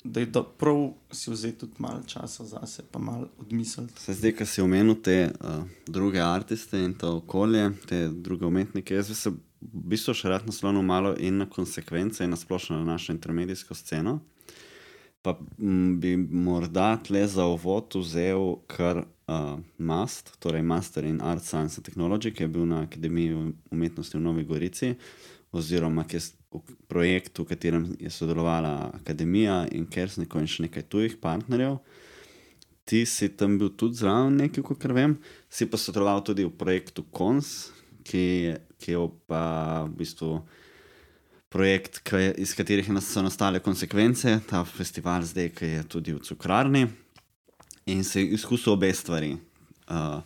Speaker 2: da je do, prav si vzeti tudi malo časa za sebe, pa malo odmisliti.
Speaker 1: Se zdaj, ko si omenil te uh, druge artiste in to okolje, te druge umetnike, jaz bi se v bistvu še rad naslovil malo in na konsekvence, in na splošno na našo intermedijsko sceno. Pa m, bi morda tle za uvod vzel kar uh, MAST, torej Master in Art Science and Technology, ki je bil na Akademiji umetnosti v Novi Gorici, oziroma ki je projekt, v katerem je sodelovala Akademija in Kersniko in še nekaj tujih partnerjev. Ti si tam bil tudi zraven, nekaj, kot vem, si pa sodeloval tudi v projektu KONS, ki, ki je pa v bistvu projekt, ki je, iz katerih so nastale konsekvence, ta festival zdaj, ki je tudi v Cukrarni in se je izkusil obe stvari. Uh,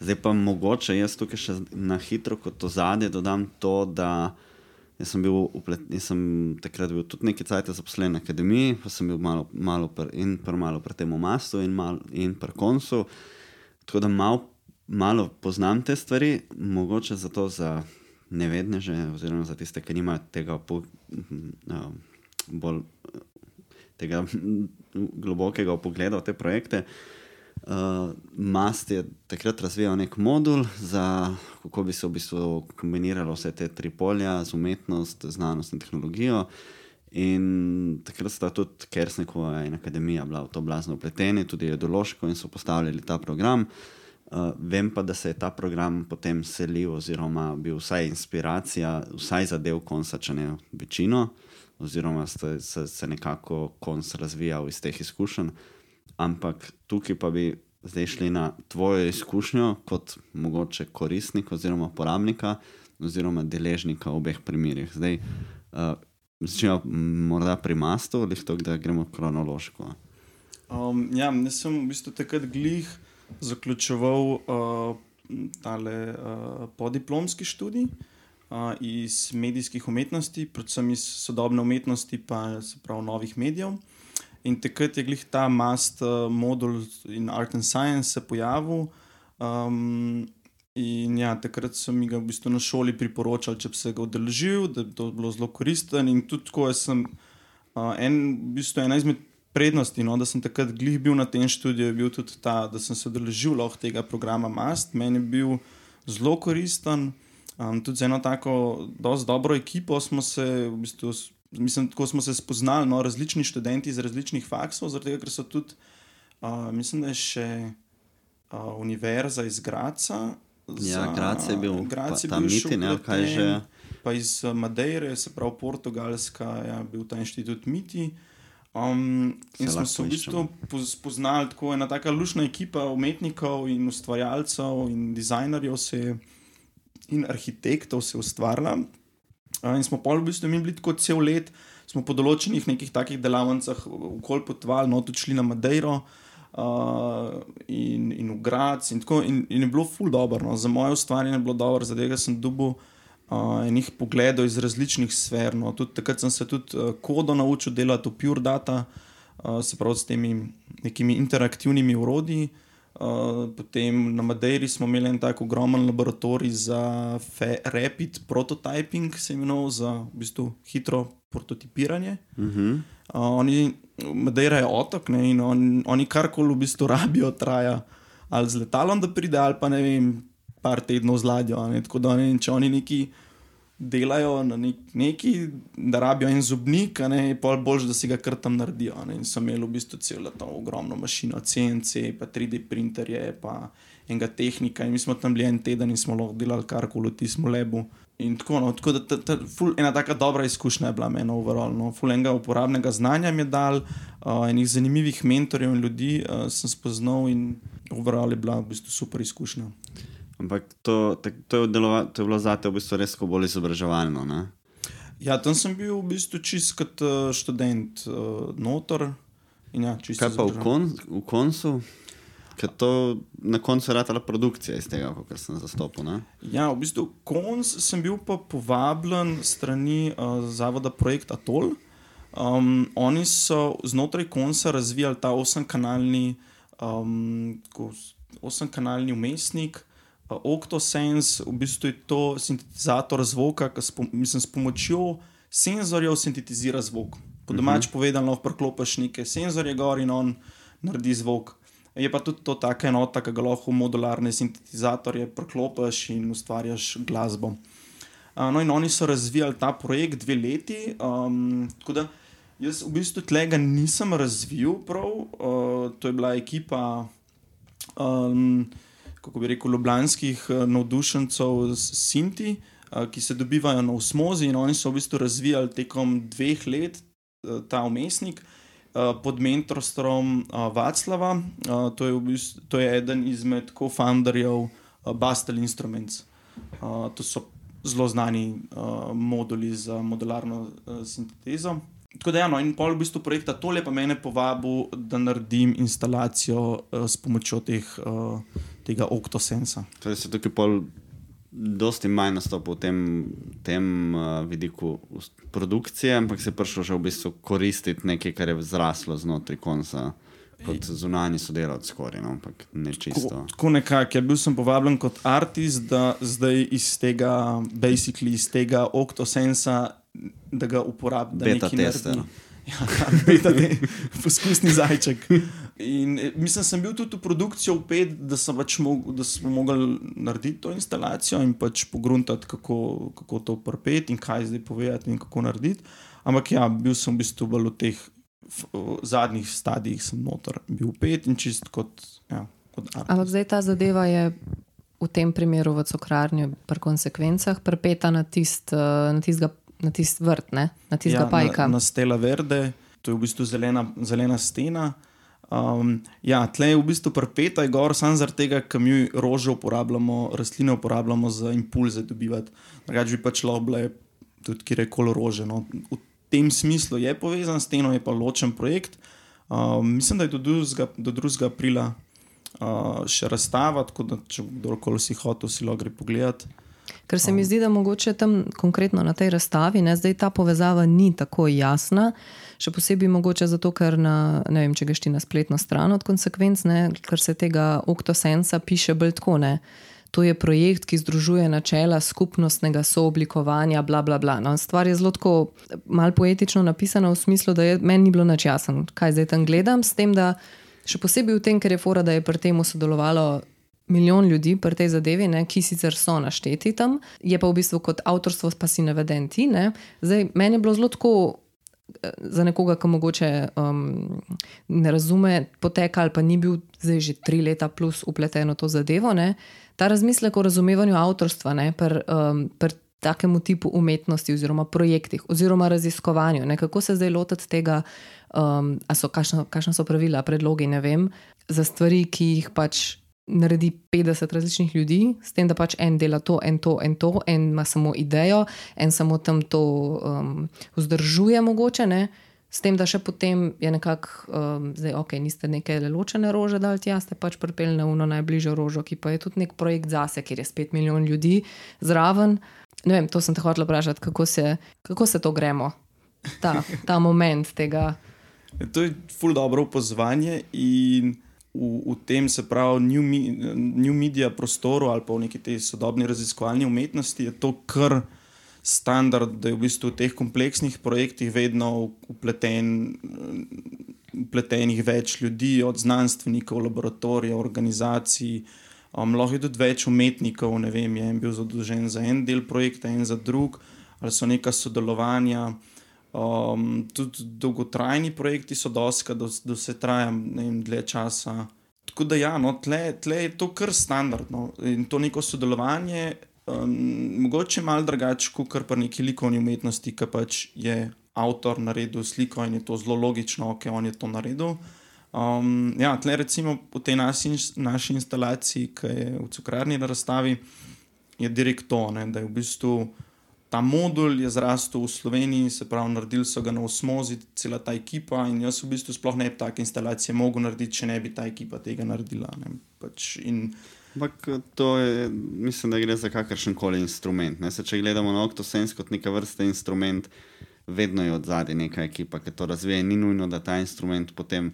Speaker 1: zdaj pa mogoče jaz tukaj še na hitro kot ozadje dodam to, da jaz sem bil uplet, jaz sem takrat bil tudi nekaj časa zaposlen na akademiji, pa sem bil malo, malo pr, in pr malo pri tem mastu in, mal, in pri koncu. Tako da malo, malo poznam te stvari, mogoče zato za nevedneže, oziroma za tiste, ki nimajo tega po, uh, bolj eh, tega globokega pogleda v te projekte. Uh, Mast je takrat razvijal nek modul, za kako bi se v bistvu kombiniralo vse te tri polja, z umetnost, znanost in tehnologijo. In takrat sta tudi Kersnikova in Akademija bila v to blazno upleteni, tudi ideološko in so postavljali ta program. Uh, vem pa, da se je ta program potem selil, oziroma bil vsaj inspiracija, vsaj za del konca, če ne večino, oziroma ste, se, se nekako konc razvijal iz teh izkušenj. Ampak tukaj pa bi zdaj šli na tvojo izkušnjo kot mogoče koristnik oziroma uporabnika oziroma deležnika v obeh primerih. Zdaj, uh, začnemo morda pri mastu ali to, da gremo kronološko.
Speaker 2: Um, ja, jaz sem v bistvu takrat glih zaključoval uh, tale uh, podiplomski študij uh, iz medijskih umetnosti, predvsem iz sodobne umetnosti, pa se pravi novih medijev. In takrat je glih ta mast uh, modul in Art and Science se pojavil. Um, in ja, takrat so mi ga v bistvu na šoli priporočali, če bi se ga udeležil, da bi to bilo zelo koristen. In tudi tako sem uh, en, v bistvu ena izmed prednosti, no, da sem takrat glih bil na tem študiju, je bil tudi ta, da sem se udeležil lahko tega programa Mast. Meni je bil zelo koristen. Um, tudi z eno tako dosti dobro ekipo smo se, v bistvu, mislim, tako smo se spoznali, no, različni študenti iz različnih faksov, zaradi tega, ker so tudi, uh, mislim, da je še uh, Univerza iz Graca.
Speaker 1: Ja, Graz je bil,
Speaker 2: Graz
Speaker 1: pa
Speaker 2: je bil
Speaker 1: Miti, ne, ali kaj
Speaker 2: vpleten,
Speaker 1: že.
Speaker 2: Pa iz uh, Madeire, se pravi Portugalska, je ja, bil ta inštitut Miti. Um, in
Speaker 1: Se
Speaker 2: smo se v bistvu poz- spoznali tako ena taka lušna ekipa umetnikov in ustvarjalcev in dizajnerjev se in arhitektov se je ustvarila. Uh, in smo pol v bistvu mi bili tako cel let, smo po določenih nekih takih delavnicah okoli potovali, no tudi šli na Madeiro. Uh, in, in v Grac, in, tako, in, in je bilo ful dobro. No. Za moje ustvarjanje je bilo dobro, zaradi tega sem dobil uh, enih pogledov iz različnih sfer. No. Tudi, takrat sem se tudi uh, kodo naučil delati v Pure Data, uh, se pravi s temi nekimi interaktivnimi urodji. Uh, potem na Madeiri smo imeli en tak ogromen laboratorij za rapid prototyping, se imenoval za v bistvu hitro prototipiranje.
Speaker 1: Uh -huh.
Speaker 2: Uh, oni, Madeira je otok ne, in on, oni karkoli v bistvu rabijo, traja ali z letalom, da pride, ali pa ne vem, par tednov z ladjo. tako da ne če oni neki delajo na nek, neki, da rabijo en zobnik, a ne, je pol boljš, da si ga kar tam naredijo. Ne, in so imeli v bistvu celo to ogromno mašino, CNC, pa 3D printerje, pa enega tehnika. In mi smo tam bili en teden in smo lahko delali karkoli v tistem lebu. In tako, no, tako da ta, ta, ful, ena taka dobra izkušnja je bila meni overall. No. Ful enega uporabnega znanja mi je dal, uh, enih zanimivih mentorjev in ljudi uh, sem spoznal in overall je bila v bistvu super izkušnja.
Speaker 1: Ampak to, tak, to, je delova, to je bilo zate v bistvu res bolj izobraževalno. Ne?
Speaker 2: Ja, tam sem bil v bistvu čist kot uh, študent, uh, notor. In ja,
Speaker 1: Kaj pa v, kon, v koncu? Ker to na koncu je ratala produkcija iz tega, kar sem zastopil. Ne?
Speaker 2: Ja, v bistvu konc sem bil pa povabljen strani uh, zavoda Projekt Atol. Um, oni so znotraj konca razvijali ta osemkanalni, um, osemkanalni umestnik. Uh, Octosense, v bistvu je to sintetizator zvoka, ki s, pom mislim, s pomočjo senzorjev sintetizira zvok. Po domač povedano, lahko priklopiš neke senzorje gor in on naredi zvok. Je pa tudi to taka enota, ki ga lahko v modularne sintetizatorje priklopiš in ustvarjaš glasbo. Uh, no, in oni so razvijali ta projekt dve leti. Um, tako da jaz v bistvu tega nisem razvil prav. Uh, to je bila ekipa, um, kako bi rekel, ljubljanskih uh, navdušencev z Sinti, uh, ki se dobivajo na osmozi in oni so v bistvu razvijali tekom dveh let uh, ta umestnik. Pod mentorstvom Vaclava, to, je v bistvu, to je eden izmed co-founderjev Bastel Instruments. To so zelo znani moduli za modularno sintezo. Tako da, ja, no, in pol v bistvu projekta tole pa mene povabil, da naredim instalacijo uh, s pomočjo teh, uh, tega Octosensa.
Speaker 1: Torej, se tukaj pol dosti manj nastopil v tem, tem uh, vidiku produkcije, ampak se je prišlo že v bistvu koristiti nekaj, kar je zraslo znotraj konca. Kot zunani sodelavec, skoraj, no, ampak ne čisto.
Speaker 2: Tako, tako nekako, ja, bil sem povabljen kot artist, da zdaj iz tega, basically iz tega Octosensa, da ga uporabim. da
Speaker 1: Beta tester.
Speaker 2: naredi. Ja, ta beta te, poskusni zajček. In eh, mislim, sem bil tudi v produkcijo upet, da, sem pač mog, da smo mogli narediti to instalacijo in pač pogruntati, kako, kako to prpeti in kaj zdaj povedati in kako narediti. Ampak ja, bil sem v bistvu bolj v teh v zadnjih stadijih, sem noter bil upet in čist kot, ja, kot artist.
Speaker 3: Ampak zdaj ta zadeva je v tem primeru v cukrarni, pri konsekvencah, prepeta na tisti uh, tist na tist vrt, ne? na tistega ja, pajka.
Speaker 2: Na, na Stela Verde, to je v bistvu zelena, zelena stena. Um, ja, tle je v bistvu prpeta, je gor samo zaradi tega, ker mi rože uporabljamo, rastline uporabljamo za impulze dobivati. Drugače bi pač lahko bile tudi kjerkoli rože. No. V tem smislu je povezan s steno, je pa ločen projekt. Um, mislim, da je do 2. do 2. aprila uh, še razstava, tako da če kdorkoli si hotel, si lahko gre pogledat.
Speaker 3: Ker se mi zdi, da mogoče tam konkretno na tej razstavi, ne, zdaj ta povezava ni tako jasna. Še posebej mogoče zato, ker na, ne vem, če greš ti na spletno stran od konsekvenc, ne, ker se tega Octosensa piše bolj tako. Ne. To je projekt, ki združuje načela skupnostnega sooblikovanja, bla, bla, bla. No, stvar je zelo tako malo poetično napisana v smislu, da je, meni ni bilo nič jasno, kaj zdaj tam gledam, s tem, da še posebej v tem, ker je fora, da je pri tem sodelovalo milijon ljudi pri tej zadevi, ne, ki sicer so našteti tam, je pa v bistvu kot avtorstvo pa si naveden ti. Ne. Zdaj, meni je bilo zelo tako. eh, Za nekoga, ki mogoče um, ne razume poteka, ali pa ni bil zdaj že tri leta plus upleten v to zadevo, ne, ta razmislek o razumevanju avtorstva pri um, pr takemu tipu umetnosti, oziroma projektih, oziroma raziskovanju, ne, kako se zdaj lotiti tega, um, kakšna so pravila, predlogi, ne vem, za stvari, ki jih pač naredi 50 različnih ljudi, s tem, da pač en dela to, en to, en to, en ima samo idejo, en samo tam to um, vzdržuje, mogoče. Ne? S tem, da še potem je nekako, um, zdaj, ok, niste neke ločene rože dali tja, ste pač pripeljali na uno najbližjo rožo, ki pa je tudi nek projekt zase, kjer je spet milijon ljudi zraven. Ne vem, to sem te hotel vprašati, kako kako se to gremo, ta, ta moment tega.
Speaker 2: To je ful dobro opozvanje in v, v tem se pravi new, me, new media prostoru ali pa v neki tej sodobni raziskovalni umetnosti je to kar standard, da je v bistvu v teh kompleksnih projektih vedno upleten, upletenih več ljudi, od znanstvenikov, laboratorijev, organizacij. Um, lahko je tudi več umetnikov, ne vem, je en bil zadolžen za en del projekta, en za drug, ali so neka sodelovanja. Um, tudi dolgotrajni projekti so doska, da do se traja ne vem, dlje časa. Tako da, ja, no, tle, tle je to kar standardno in to neko sodelovanje, um, mogoče malo drugače kot pri neki likovni umetnosti, ki pač je avtor naredil sliko in je to zelo logično, ok, on je to naredil. Um, ja, tle recimo v tej naši, naši instalaciji, ki je v cukrarni razstavi, je direkt to, ne, da je v bistvu ta modul je zrastel v Sloveniji, se pravi, naredili so ga na osmozi, cela ta ekipa. In jaz v bistvu sploh ne bi take instalacije mogel narediti, če ne bi ta ekipa tega naredila. ne. Pač in,
Speaker 1: Ampak to je, mislim, da gre za kakršen koli instrument. Se, če gledamo na Octosense kot neka vrsta instrument, vedno je od zadaj neka ekipa, ki to razvija. Ni nujno, da ta instrument potem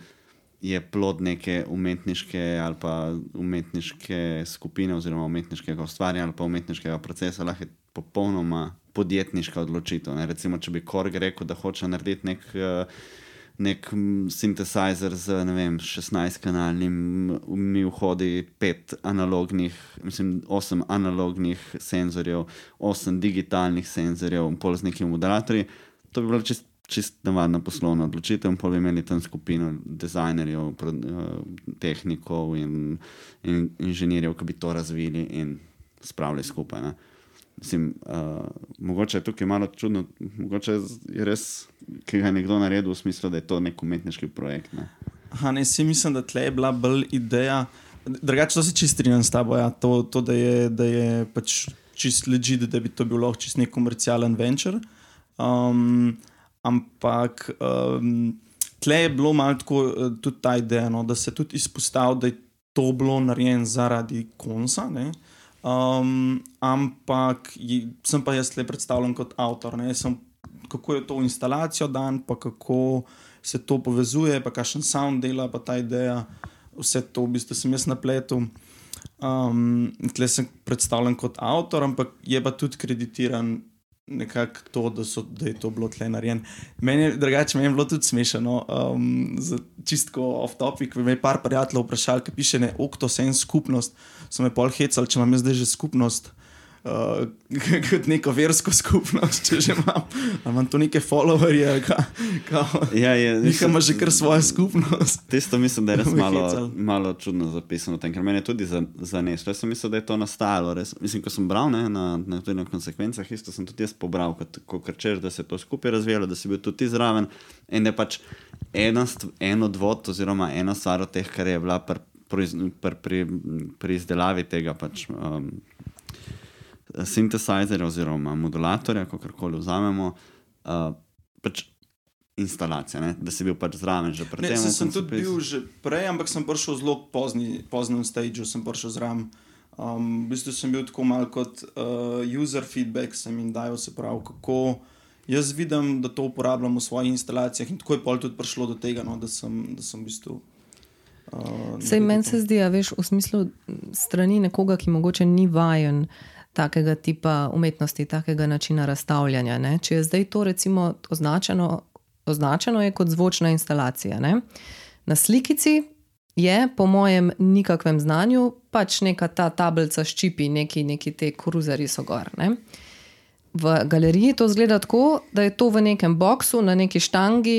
Speaker 1: je plod neke umetniške ali pa umetniške skupine, oziroma umetniškega ustvarjanja ali pa umetniškega procesa, lahko je popolnoma podjetniška odločitev. Ne. Recimo, če bi Korg rekel, da hoče narediti nek. Uh, Nek sintetizer z vem, 16-kanalnim, mi vhodi 5 analognih, mislim, 8 analognih senzorjev, 8 digitalnih senzorjev, in pol z nekimi moderatorji. To bi bilo čist čist navadna poslovna odločitev, pa bi imeli tam skupino dizajnerjev, uh, tehnikov in, in inženirjev, ki bi to razvili in spravili skupaj. Ne. Mislim, uh, mogoče je tukaj malo čudno, mogoče je res, ki ga je nekdo naredil v smislu, da je to nek umetniški projekt. Ne.
Speaker 2: Aha, ne, si mislim, da tle je bila bolj ideja. Drugače, to se čist strinjam s tabo, ja. to, to, da je, da je pač čist ležite, da bi to bil lahko čist nek komercialen venture. Um, Ampak um, tle je bilo malo tako, uh, tudi ta ideja, no, da se tudi izpostavlja, da je to bilo narejeno zaradi konca. Um, ampak sem pa jaz le predstavljen kot avtor. Sem, kako je to v instalacijo dan, pa kako se to povezuje, pa kakšen sound dela, pa ta ideja, vse to v bistvu sem jaz na pletu. Um, tle sem predstavljen kot avtor, ampak je pa tudi kreditiran nekako to, da, so, da je to bilo tle narejeno. Meni je drugače, meni je bilo tudi smešno, um, čistko off-topic. Me je par prijateljev vprašal, ki piše ne oktosen skupnost. So me pol hecali, če imam zdaj že skupnost uh, kot neko versko skupnost, če že imam, imam tu neke followerje, ki
Speaker 1: Ja, je, mislim,
Speaker 2: ima že kar svojo skupnost.
Speaker 1: Tisto mislim, da je res malo, malo čudno zapisano, tem, ker meni je tudi za- zaneslo. Jaz sem mislil, da je to nastalo. Res, mislim, ko sem bral ne, na, na, na konsekvencah, isto sem tudi jaz pobral, kot, kot češ, da se je to skupaj razvijalo, da si bil tudi zraven. In da je pač ena en odvod, oziroma ena stvar od teh, kar je bila pri, pri, pri, pri, pri izdelavi tega. Pač, um, Sintetizer oziroma modulatorja, kako koli vzamemo, uh, pač instalacija, ne? da si bil pač zraven že pred
Speaker 2: Ne,
Speaker 1: tem.
Speaker 2: saj sem tudi bil že prej, ampak sem prišel zelo pozni, poznem stageu, sem prišel zraven. Um, v bistvu sem bil tako mal kot uh, user feedback, sem jim dajal, se pravi, kako jaz vidim, da to uporabljam v svojih instalacijah. In tako je pol tudi prišlo do tega, no, da, sem, da sem v bistvu. Uh,
Speaker 3: Sej meni se zdi, a veš, v smislu strani nekoga, ki mogoče ni vajen takega tipa umetnosti, takega načina razstavljanja. Ne? Če je zdaj to recimo označeno, označeno je kot zvočna instalacija. Ne? Na slikici je, po mojem nikakvem znanju, pač neka ta tablica s čipi, neki, neki te kruzari so gor. Ne? V galeriji to zgleda tako, da je to v nekem boksu, na neki štangi,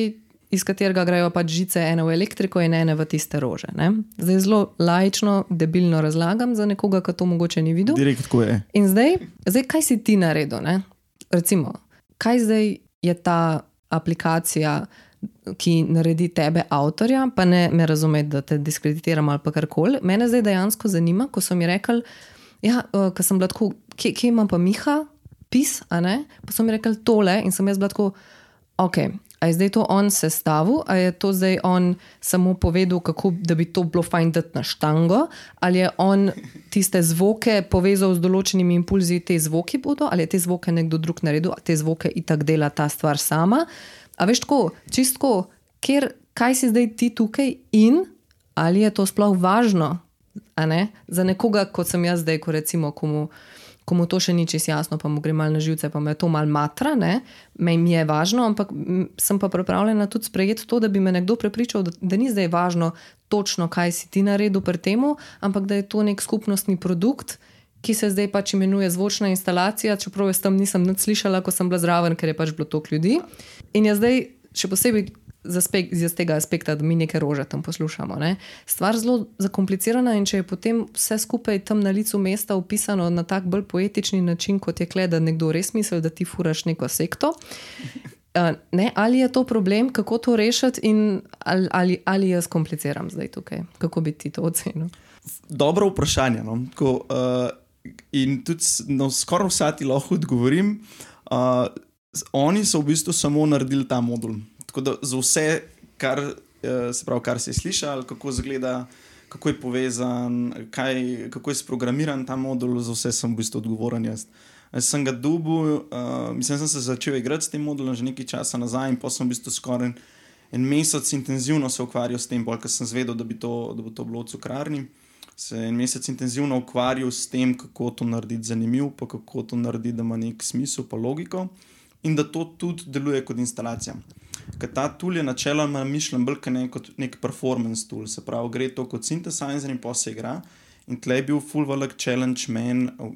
Speaker 3: iz katerega grejo pač žice, ene v elektriko in ene v tiste rože. Ne? Zdaj zelo laično, debilno razlagam za nekoga, ki to mogoče ni videl.
Speaker 2: Direkt tako je.
Speaker 3: In zdaj, zdaj kaj si ti naredil? Ne? Recimo, kaj zdaj je ta aplikacija, ki naredi tebe avtorja, pa ne me razumeti, da te diskreditiram ali pa karkoli. Mene zdaj dejansko zanima, ko so mi rekli, ja, uh, ko sem bila tako, kje, kje imam pa Miha, pis, a ne? Pa so mi rekli tole in sem jaz bila tako, ok. A je zdaj to on sestavil, ali je to zdaj on samo povedal, kako da bi to bilo fajn dati na štango, ali je on tiste zvoke povezal z določenimi impulzi, te zvoki bodo, ali je te zvoke nekdo drug naredil, a te zvoke itak dela ta stvar sama. A veš tako, čistko, ker, kaj si zdaj ti tukaj in ali je to sploh važno ne, za nekoga, kot sem jaz zdaj, ko recimo komu. Ko mu to še ni čisto jasno, pa mu gre malo na živce, pa me to malo matra, ne? me mi je važno, ampak sem pa pripravljena tudi sprejeti to, da bi me nekdo prepričal, da, da ni zdaj važno točno, kaj si ti naredil pri tem, ampak da je to nek skupnostni produkt, ki se zdaj pač imenuje zvočna instalacija, čeprav jaz tam nisem nič slišala, ko sem bila zraven, ker je pač bilo toliko ljudi. In je zdaj še posebej z, z tega aspekta, da mi nekaj rože tam poslušamo. Ne? Stvar zelo zakomplicirana in če je potem vse skupaj tam na licu mesta opisano na tak bolj poetični način, kot je kle, da nekdo res misli, da ti furaš neko sekto. Ne, ali je to problem, kako to rešiti, in ali, ali, ali jaz kompliciram zdaj tukaj? Kako bi ti to ocenil?
Speaker 2: Dobro vprašanje. No? Tako, uh, in tudi no, skoraj vsa ti lahko odgovorim. Uh, oni so v bistvu samo naredili ta modul. Tako da za vse, kar, uh, se pravi, kar si slišal, kako izgleda, kako je povezan, kaj, kako je sprogramiran ta modul, za vse sem v bistvu odgovoren jaz. Jaz sem ga dubil, uh, mislim, da sem se začel igrati s tem modelom že nekaj časa nazaj, in pa sem v bistvu skoraj en mesec intenzivno se ukvarjal s tem, bolj ker sem zvedel, da, bi to, da bo to bilo v cukrarni. Se en mesec intenzivno ukvarjal s tem, kako to narediti zanimivo, pa kako to narediti, da ima nek smisel, pa logiko, in da to tudi deluje kot instalacija. Ker ta tool je načeloma mišljen bolj kot nek, nek performance tool, se pravi, gre to kot sintetizer in pa se igra. In tle je bil full velik challenge men, oh,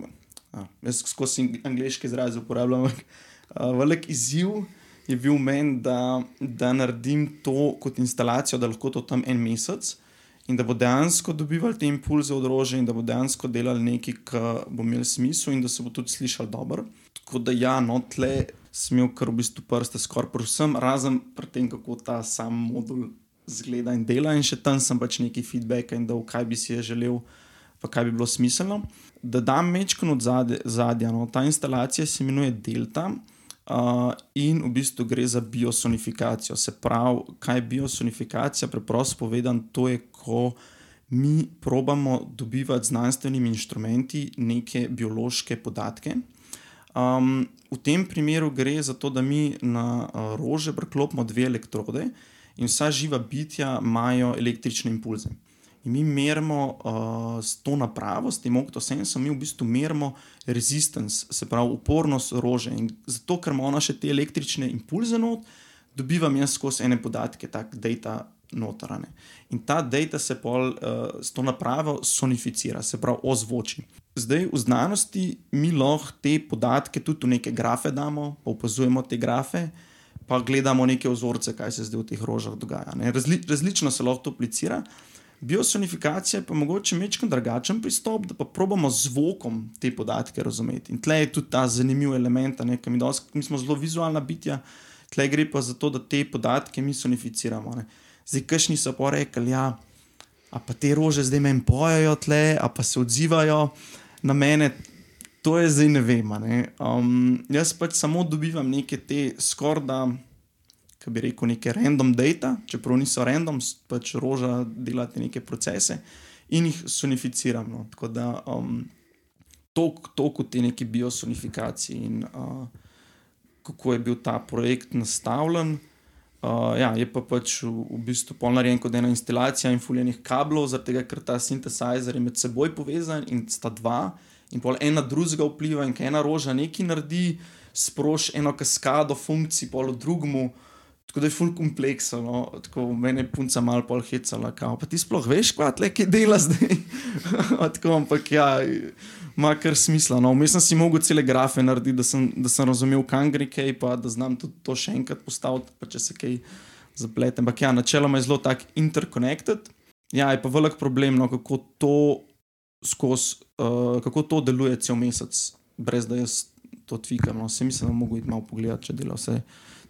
Speaker 2: a, jaz skozi angliški izraz uporabljam, ampak velik izziv je bil meni, da, da naredim to kot instalacijo, da lahko to tam en mesec. In da bo dejansko dobival te impulze od rože, in da bo dejansko delal nekaj, kar bo imel smisel, in da se bo tudi slišal dobro. Tako da, ja, no, tle sem imel kar v bistvu prste skoraj pri vsem, razen pri tem, kako ta sam modul zgleda in dela, in še tam sem pač neki feedback in da v kaj bi si je želel, pa kaj bi bilo smiselno. Da dam mečko od zadja, no, ta instalacija se imenuje Delta. Uh, in v bistvu gre za biosonifikacijo. Se pravi, kaj je biosonifikacija? Preprosto povedano, to je, ko mi probamo dobivati z znanstvenimi inštrumenti neke biološke podatke. Um, v tem primeru gre za to, da mi na uh, rože preklopimo dve elektrode in vsa živa bitja imajo električne impulze. In mi merimo uh, s to napravo, s tem oktosensom, mi v bistvu merimo resistance, se pravi upornost rože. In zato, ker ima ona še te električne impulze not, dobivam jaz skozi ene podatke, tako data notrane. In ta data se pol uh, s to napravo sonificira, se pravi ozvoči. Zdaj v znanosti mi lahko te podatke tudi v neke grafe damo, pa opazujemo te grafe. Pa gledamo neke vzorce, kaj se zdaj v teh rožah dogaja. Razli, različno se lahko to aplicira. Biosonifikacija je pa mogoče nekaj drugačen pristop, da pa probamo z zvokom te podatke razumeti. In tle je tudi ta zanimiv element, ne, mi, dosti, mi smo zelo vizualna bitja, tle gre pa za to, da te podatke mi sonificiramo. Ne. Zdaj, kašni so pa rekli, ja, a pa te rože zdaj meni pojejo tle, a pa se odzivajo na mene. To je zdaj ne vem. Ne. Um, jaz pač samo dobivam neke te skorda ki bi rekel, neke random data, čeprav niso random, pač roža delati neke procese in jih sonificiramo. No. Tako da um, to kot te neke biosonifikacije in uh, kako je bil ta projekt nastavljen. Uh, ja, je pa pač v, v bistvu polnarejen kot ena instalacija in fuljenih kablov, zaradi tega, ker ta sintetizer je med seboj povezan in sta dva, in pol ena drugega vpliva, in ena roža nekaj naredi, sproši eno kaskado funkcij, pol v drugemu. Tako da je full kompleksno, no? tako meni je punca malo pol hecala, kao, pa ti sploh veš, kva tle, ki dela zdaj. tako, ampak ja, ima kar smisla. No? Vmes sem si mogel cele grafe narediti, da sem, da sem razumel, kam gre kaj, pa da znam tudi to še enkrat postaviti, pa če se kaj zaplete. Ampak ja, načeloma je zelo tak interconnected. Ja, je pa velik problem, no, kako to skozi, uh, kako to deluje cel mesec, brez da jaz to tvigam. No? Se mislim, da mogo iti malo pogledati, če dela vse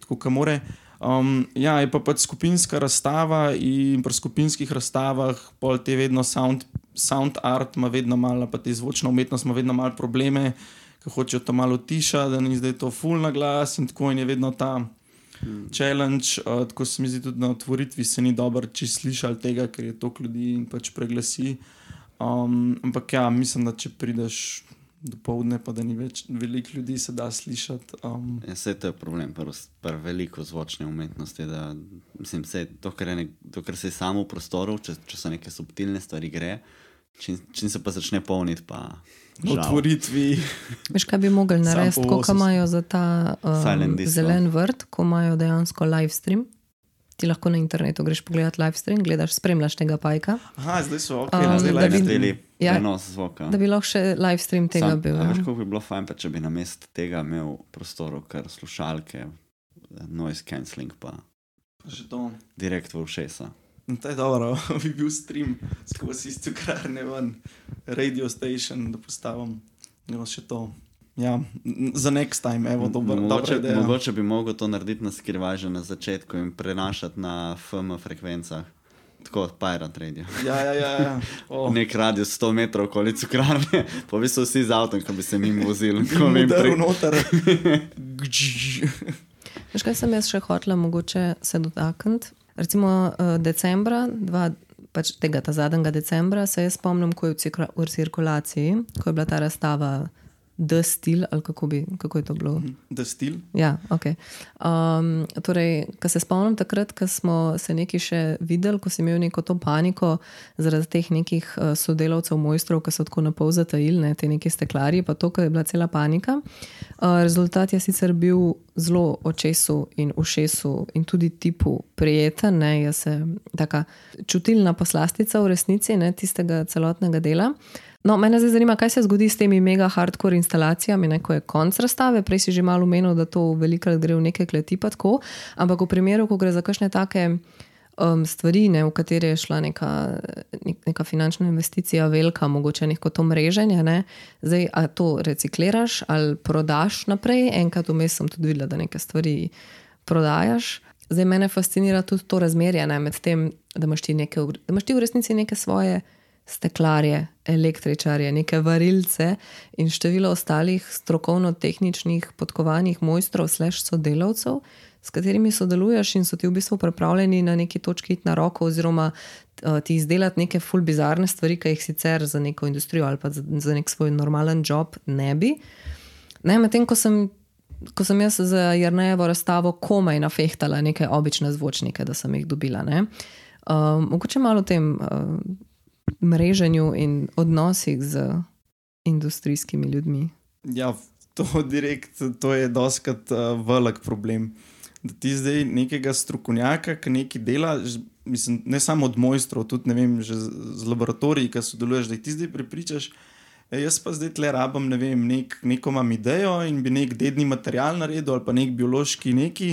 Speaker 2: tako, kam more. Um, ja, je pa pač skupinska razstava in pri skupinskih razstavah, pol te vedno sound, sound art, ima vedno malo, pa te zvočna umetnost ima vedno malo probleme, ki hočejo to malo tiša, da ni zdaj to full na glas in tako in je vedno ta hmm. challenge. Uh, tako se mi zdi tudi na otvoritvi, se ni dobro, če slišal tega, ker je toliko ljudi in pač preglasi. Um, ampak ja, mislim, da če prideš do povdne, pa da ni več veliko ljudi, se da slišati. Um.
Speaker 1: Ja, vse to je problem, prvo veliko zvočne umetnosti. Da, mislim, vse, to, kar ne, to, kar se samo v prostoru, če, če so neke subtilne stvari, gre, če, če se pa začne polniti. Pa...
Speaker 2: Otvoritvi.
Speaker 3: Veš, kaj bi mogli narediti, ko imajo za ta um, zelen vrt, ko imajo dejansko live stream. Ti lahko na internetu greš pogledat live stream, gledaš, spremljaš tega pajka.
Speaker 2: Aha, zdaj so ok, um, zdaj live
Speaker 1: stream. Ja, prenos zvoka.
Speaker 3: Da bi lahko še live stream tega Sam, bil.
Speaker 1: Ja. Veš, kako bi bilo fajn, če bi na mestu tega imel prostor, ker slušalke, noise cancelling pa.
Speaker 2: Že to.
Speaker 1: Direkt v ušesa.
Speaker 2: No, to je dobro, bi bil stream skozi isto krarne ven, radio station, da postavim. No, še to. Ja, za next time, evo, dobro.
Speaker 1: Mogoče, mogoče bi mogel to narediti na skrivaj že na začetku in prenašati na FM frekvencah. Tako, Pirate Radio.
Speaker 2: Ja, ja, ja. ja.
Speaker 1: Oh. Nek radio 100 metrov okoli cukrarne, pa bi se vsi z avtom, ki bi se jim vozili.
Speaker 2: Tako mi je noter.
Speaker 3: Veš, kaj sem jaz še hotela mogoče se dotakniti? Recimo uh, decembra, dva, pač tega zadnjega decembra, se jaz spomnim, ko je v cirkulaciji, ko je bila ta razstava The Steel, ali kako, bi, kako je to bilo?
Speaker 2: The Steel.
Speaker 3: Ja, okay. um, torej, ko se spomnim takrat, ko smo se nekaj še videli, ko si imel neko to paniko zaradi teh nekih uh, sodelavcev, mojstrov, ki so tako na pol zatajili, ne, te neke steklarje, pa to, ko je bila cela panika. Uh, rezultat je sicer bil zelo očesu in ušesu in tudi tipu prijeten, ne, jaz sem taka čutilna poslastica v resnici ne, tistega celotnega dela. No, mene zdaj zanima, kaj se zgodi s temi mega hardcore instalacijami, ne, ko je konc razstave. Prej si že malo omenil, da to velikokrat gre v neke kleti, pa tako. Ampak v primeru, ko gre za kakšne take um, stvari, ne, v katere je šla neka, neka finančna investicija, velika, mogoče neko to mreženje, ne, zdaj a to recikliraš ali prodaš naprej. Enkrat vmes sem tudi videla, da neke stvari prodajaš. Zdaj mene fascinira tudi to razmerje ne, med tem, da imaš ti, neke, da imaš ti v resnici neke svoje steklarje, električarje, neke varilce in število ostalih strokovno-tehničnih podkovanih mojstrov, slash sodelavcev, s katerimi sodeluješ in so ti v bistvu pripravljeni na neki točki iti na roko, oziroma uh, ti izdelati neke ful bizarne stvari, ki jih sicer za neko industrijo ali pa za, nek svoj normalen job ne bi. Ne, medtem ko sem. Ko sem jaz za Jrnejevo razstavo komaj nafehtala neke obične zvočnike, da sem jih dobila. Um, mogoče malo o tem uh, mreženju in odnosih z industrijskimi ljudmi.
Speaker 2: Ja, to, direkt, to je doskrat uh, velik problem. Da ti zdaj nekega strokovnjaka, ki nekaj dela, mislim, ne samo od mojstrov, tudi vem, z, z laboratoriji, ki sodeluješ, da ti zdaj prepričaš. E, jaz pa zdaj tle rabim, ne vem, nek, neko imam idejo in bi nek dedni material naredil ali pa nek biološki neki.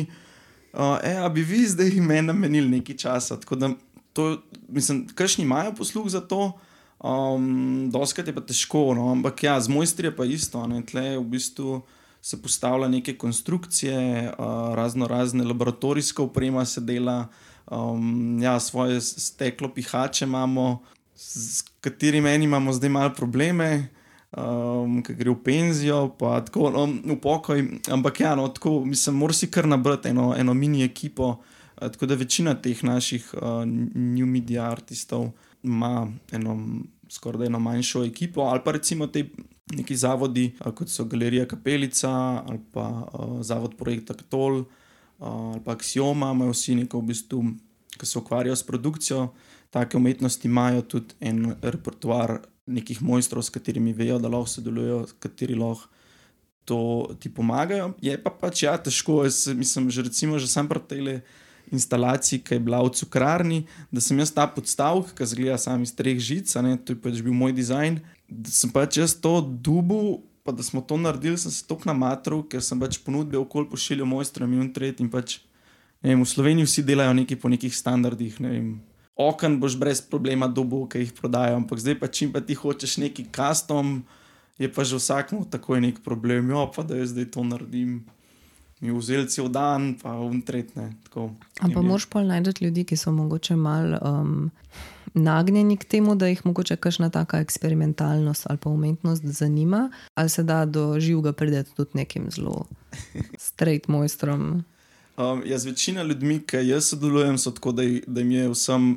Speaker 2: Uh, e, a bi vi zdaj meni namenili nekaj časa. Tako da to, mislim, kakšni imajo posluh za to, um, doskrat je pa težko. No? Ampak ja, z mojstri je pa isto. Tle v bistvu se postavlja neke konstrukcije, uh, razno razne laboratorijske opreme se dela, um, ja, svoje steklo pihače imamo, s katerimi imamo zdaj malo probleme. Um, ki gre v penzijo, pa tako no, v pokoj. Ampak ja, no, tako, mislim, moraš si kar nabrati eno, eno mini ekipo, Tako da večina teh naših uh, new media artistov ima eno, skoraj eno manjšo ekipo, ali pa recimo te neki zavodi, uh, kot so Galerija Kapelica ali pa uh, Zavod Projekta Katol uh, ali pa Axioma, imajo vsi neko v bistvu, ki se ukvarjajo s produkcijo. Take umetnosti imajo tudi en repertoar nekih mojstrov, s katerimi vejo, da lahko sodelujo, kateri lahko to ti pomagajo. Je pa pač ja, težko, jaz mislim, že recimo, že sam pri tele instalaciji, ki je bila v cukrarni, da sem jaz ta podstavek, ki zgleda samo iz treh žic, ne, to je pač bil moj dizajn. Da sem pač jaz to dubu, pa da smo to naredili, sem se tok na matru, ker sem pač ponudbe okoli pošiljal mojstrom in tret. In pač, vem, v Sloveniji vsi delajo nekaj po nekih standardih. Ne vem, okn boš brez problema dubu, ki jih prodajo, ampak zdaj pa čim pa ti hočeš neki custom. Je pa že vsakmu tako je nek problem, jo pa da jaz zdaj to naredim mi vzeli cel dan, pa untretne.
Speaker 3: Ampak moraš pa najti ljudi, ki so mogoče malo um, nagnjeni k temu, da jih mogoče kakšna taka eksperimentalnost ali pa umetnost zanima, ali se da do živega prideti tudi nekim zelo straight mojstrom.
Speaker 2: Um, jaz, večina ljudi, ki jaz sodelujem, so tako, da, da jim je vsem.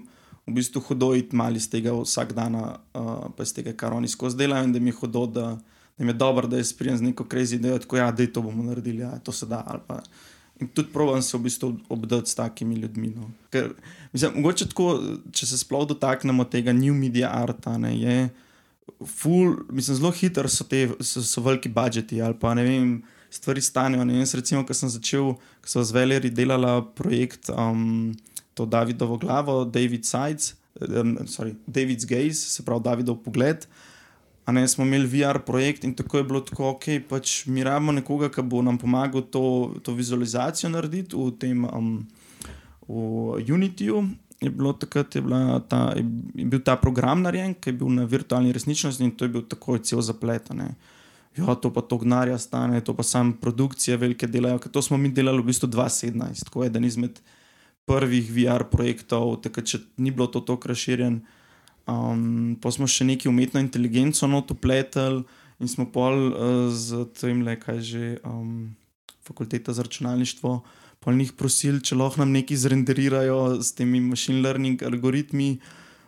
Speaker 2: V bistvu hodo iti malo iz tega vsak dan, uh, pa iz tega, kar oni skozi delajo, in da mi je hodo, da, da je dobro, da je sprijem z neko krizi, da je tako, ja, da to bomo naredili, ja, to se da. In tudi provam se v bistvu obdati s takimi ljudmi. No. Ker, mislim, mogoče tako, če se sploh dotaknemo tega new media arta, ne, je full, mislim, zelo hitro so te so, so veliki budžeti ali pa ne vem. Stvari stanejo. Jaz, recimo, ko sem začel, ko sem z Veljeri delala projekt, um, to Davidovo glavo, David Sides, um, sorry, David's Gaze, se pravi Davidov pogled. A ne smo imeli VR projekt in tako je bilo tako, ok, pač mi rabimo nekoga, ki bo nam pomagal to, to vizualizacijo narediti v tem um, v Unityju. Je, takrat, je, ta, je bil ta program narejen, ki je bil na virtualni resničnosti in to je bil tako cel zaplet. Ja, to pa to gnarja stane, to pa sam produkcije velike delajo. To smo mi delali v bistvu 2017, tako eden izmed prvih VR projektov, takrat ni bilo to tako razširjeno. Um, pa smo še neki umetno inteligenco notopletali in smo pol uh, z tem, le, kaj že um, fakulteta za računalništvo, pol njih prosili, če lahko nam nekaj zrenderirajo s temi machine learning algoritmi.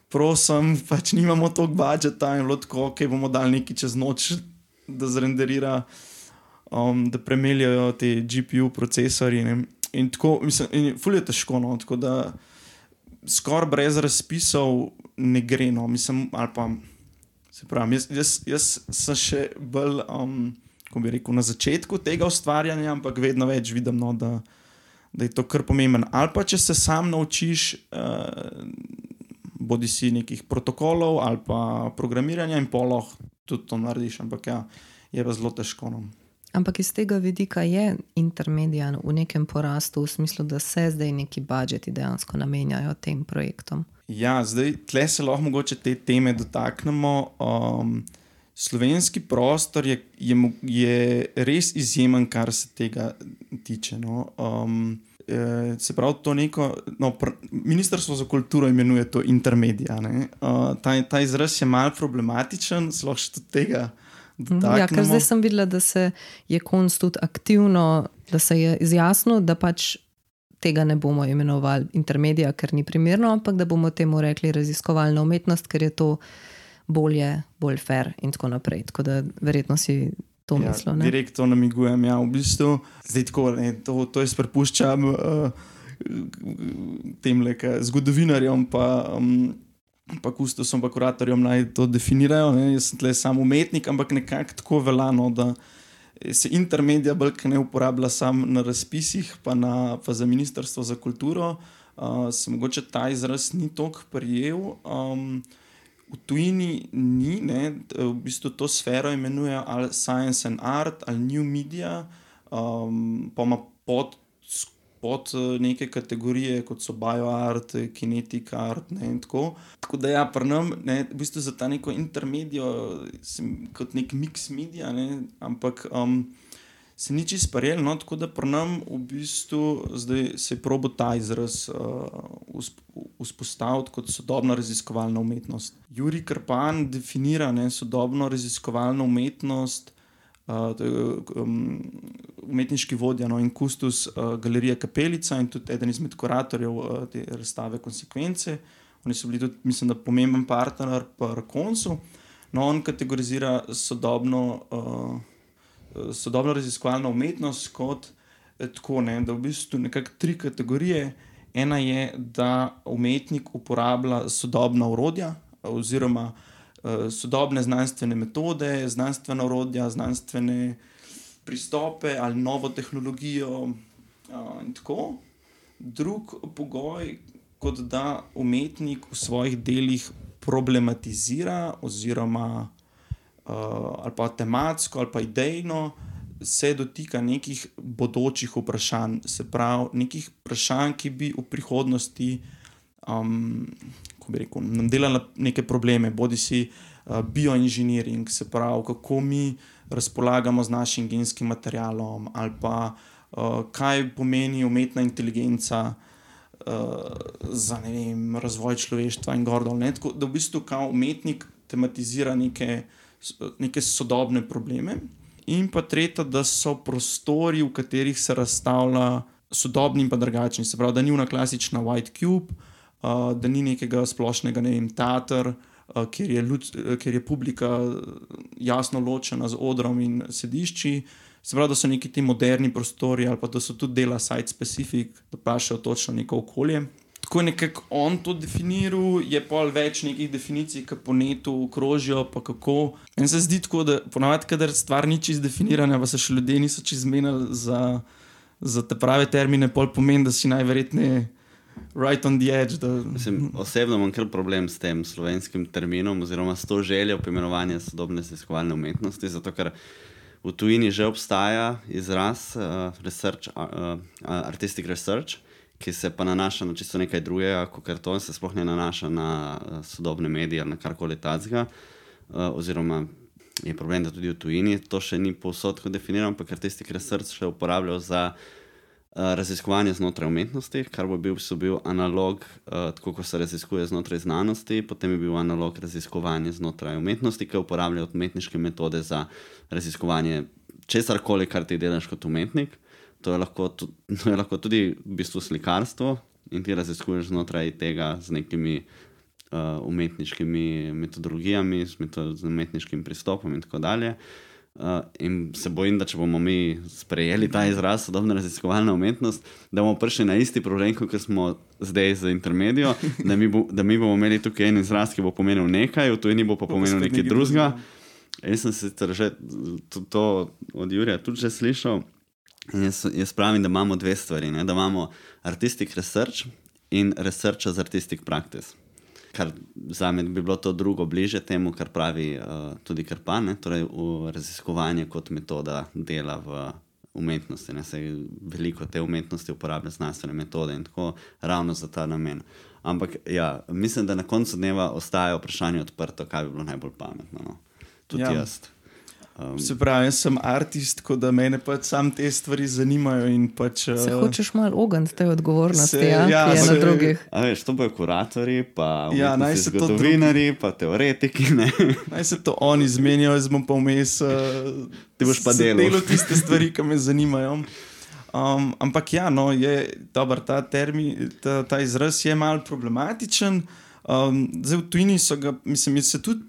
Speaker 2: Prosim, pač nimamo toliko budžeta in lahko, ok, bomo dali nekaj čez noč. da zrenderira, um, da premeljajo te GPU procesori. Ne. In tako, mislim, in ful je težko, no, tako da skoraj brez razpisov ne gre. No, mislim, pa se pravi, jaz, jaz, jaz sem še bolj, um, kako bi rekel, na začetku tega ustvarjanja, ampak vedno več vidim, no, da, da je to kar pomemben. Ali pa če se sam naučiš. Uh, bodi si nekih protokolov ali pa programiranja, in poloh tudi to narediš, ampak ja, je pa zelo težko. No.
Speaker 3: Ampak iz tega vidika je intermedijan v nekem porastu, v smislu, da se zdaj neki budžeti dejansko namenjajo tem projektom.
Speaker 2: Ja, zdaj tle se lahko mogoče te teme dotaknemo. Um, slovenski prostor je, je, je res izjemen, kar se tega tiče. No. Um, eh, se pravi, to neko. No, pr, Ministrstvo za kulturo imenuje to intermedija. Uh, ta, ta izraz je mal problematičen, zelo še tega.
Speaker 3: Ja, ker zdaj sem videla, da se je konc tudi aktivno, da se je izjasnil, da pač tega ne bomo imenovali intermedija, ker ni primerno, ampak da bomo temu rekli raziskovalna umetnost, ker je to bolje, bolj fair in tako naprej. Tako da verjetno si to
Speaker 2: ja,
Speaker 3: mislil.
Speaker 2: Direkt to namigujem. Ja, v bistvu, zdaj tako, ne, to, to jaz prepuščam uh, tem leka, zgodovinarjem. Pa, um, Pa, kustosom, pa kuratorjem naj to definirajo. Ne? Jaz sem tle samo umetnik, ampak nekako tako veljano, da se intermedija bolj ne uporablja samo na razpisih, pa, na, pa za Ministrstvo za kulturo. Uh, se mogoče ta izraz ni toliko prijel. Um, v tujini ni, ne, v bistvu to sfero imenujejo ali Science and Art ali New Media, um, pa ima pod, pod eh, neke kategorije, kot so BioArt, Kinetic Art. Ne, tako. tako da, ja, prnem, ne, v bistvu za ta neko intermedijo, sem kot nek mix medija, ne, ampak. Um, se ni čisto sprejel, no, tako da pri nam v bistvu se je probo ta izraz uh, vzpostaviti kot sodobna raziskovalna umetnost. Juri Krpan definira ne, sodobno raziskovalno umetnost. Uh, um, umetniški vodja no, in kustus uh, galerije Kapelica in tudi eden izmed kuratorjev uh, te razstave Konsekvence. Oni so bili tudi, mislim, pomemben partner pri koncu. No, on kategorizira sodobno uh, sodobna raziskovalna umetnost kot tako, ne, da v bistvu nekako tri kategorije. Ena je, da umetnik uporablja sodobna urodja oziroma uh, sodobne znanstvene metode, znanstvena urodja, znanstvene pristope ali novo tehnologijo. Uh, in tako. Drug pogoj, kot da umetnik v svojih delih problematizira oziroma uh, ali pa tematsko, ali pa idejno, se dotika nekih bodočih vprašanj, se pravi, nekih vprašanj, ki bi v prihodnosti, um, kako bi rekel, nam delali neke probleme, bodi si uh, bioinženiring, se pravi, kako mi razpolagamo z našim genskim materialom, ali pa uh, kaj pomeni umetna inteligenca. Uh, za vem, razvoj človeštva in gordo. Da v bistvu kao umetnik tematizira neke neke sodobne probleme. In pa tretja, da so prostori, v katerih se razstavlja sodobni in pa drugačni. Se pravi, da ni una klasična white cube, uh, da ni nekega splošnega ne vem, teatra, uh, kjer, kjer je publika jasno ločena z odrom in sedišči. Se pravi, da so neki ti moderni prostori ali pa da so tudi dela site-specific, da pašejo točno neko okolje tako nekako on to definiral, je pa več nekih definicij, ki po netu krožijo. Meni se zdi tako, da ponavadi, kader stvar ni čisto definirana, pa se še ljudje niso čisto zmenili za, za te prave termine, pol pomeni, da si najverjetneje. Right on the edge. Da...
Speaker 1: Mislim, osebno imam kar problem s tem slovenskim terminom, oziroma s to željo poimenovanja sodobne raziskovalne umetnosti. Zato, ker v tujini že obstaja izraz uh, research, uh, uh, artistic research, ki se pa nanaša na čisto nekaj drugega, kot to, se sploh ne nanaša na uh, sodobne medije ali na karkoli tacga. Uh, oziroma, je problem, da tudi v tujini to še ni povsod definirano, ampak ker tisti, ki se še uporabljajo za raziskovanje znotraj umetnosti, kar bo bil, bil analog, uh, tako kot se raziskuje znotraj znanosti, potem je bil analog raziskovanja znotraj umetnosti, ki uporabljajo umetniške metode za raziskovanje česar koli, kar ti delaš kot umetnik to je lahko, to je lahko tudi v bistvu slikarstvo in ti raziskuješ znotraj tega z nekimi uh, umetniškimi metodologijami, z, meto, z umetniškim pristopom in tako dalje. Uh, in se bojim, da če bomo mi sprejeli ta izraz sodobna raziskovalna umetnost, da bomo prišli na isti problem, kot smo zdaj z intermedijo, da mi, bo, da mi bomo imeli tukaj en izraz, ki bo pomenil nekaj, v tujini bo pa pomenil nekaj drugega. Jaz sem sicer že to, to od Jurija tudi že slišal. Jaz, jaz pravim, da imamo dve stvari. Ne? Da imamo artistic research in research as artistic practice. Kar za me bi bilo to drugo, bliže temu, kar pravi uh, tudi Karpan, torej v raziskovanje kot metoda dela v umetnosti. Ne? Sej veliko te umetnosti uporablja znanstvene metode in tako ravno za ta namen. Ampak ja, mislim, da na koncu dneva ostaja vprašanje odprto, kaj bi bilo najbolj pametno. No? Tudi
Speaker 2: ja.
Speaker 1: jaz. Um,
Speaker 2: Se pravi, jaz sem artist, tako da me pač sam te stvari zanimajo. in Pač,
Speaker 3: Se
Speaker 2: eh,
Speaker 3: hočeš malo ogniti te odgovornosti,
Speaker 2: se-
Speaker 3: ja,
Speaker 2: ja,
Speaker 3: ki je na
Speaker 2: se-
Speaker 3: drugih.
Speaker 1: A veš, to bojo kuratorji, pa
Speaker 2: Ja, naj se to
Speaker 1: zgodovinarji, pa teoretiki. Ne?
Speaker 2: Naj se to oni izmenijo, jaz bom pa vmes. Uh,
Speaker 1: Ti boš pa delal.
Speaker 2: delal tiste stvari, ki me zanimajo. Um, ampak ja, no, je dober ta termin, ta, ta izraz je mal problematičen. Um, zdaj v tujini so ga, mislim, se tudi,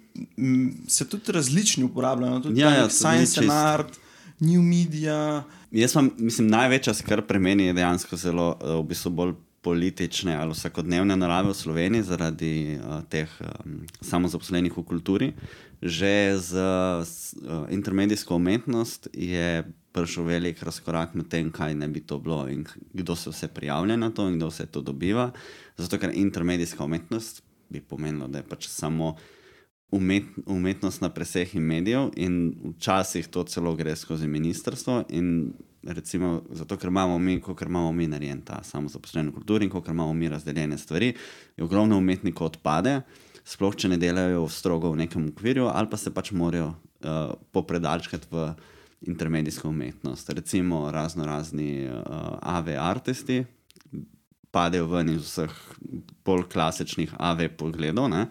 Speaker 2: se tudi različni uporabljajo. no, Tudi
Speaker 1: Ja, ja,
Speaker 2: science and art, new media.
Speaker 1: Jaz pa mislim, največja skrb pri meni je dejansko zelo eh, v bistvu bolj politične ali vsakodnevne narave v Sloveniji zaradi uh, teh um, samozaposlenih v kulturi. Že z uh, intermedijsko umetnost je prišel velik razkorak med tem, kaj ne bi to bilo in kdo se vse prijavlja na to in kdo vse to dobiva. Zato, ker intermedijska umetnost bi pomenilo, da je pač samo umet, umetnost na presehi medijev, in včasih to celo gre skozi ministrstvo. In recimo, zato, ker imamo mi, kot imamo mi narejen ta samozaposlen v kulturi in kot imamo mi razdeljene stvari, je ogromno umetnikov odpade, sploh če ne delajo strogo v nekem okvirju, ali pa se pač morajo uh, popredalčkati v intermedijsko umetnost. Recimo razno razni uh, AV artisti, padejo ven iz vseh bolj klasičnih AV pogledov, ne?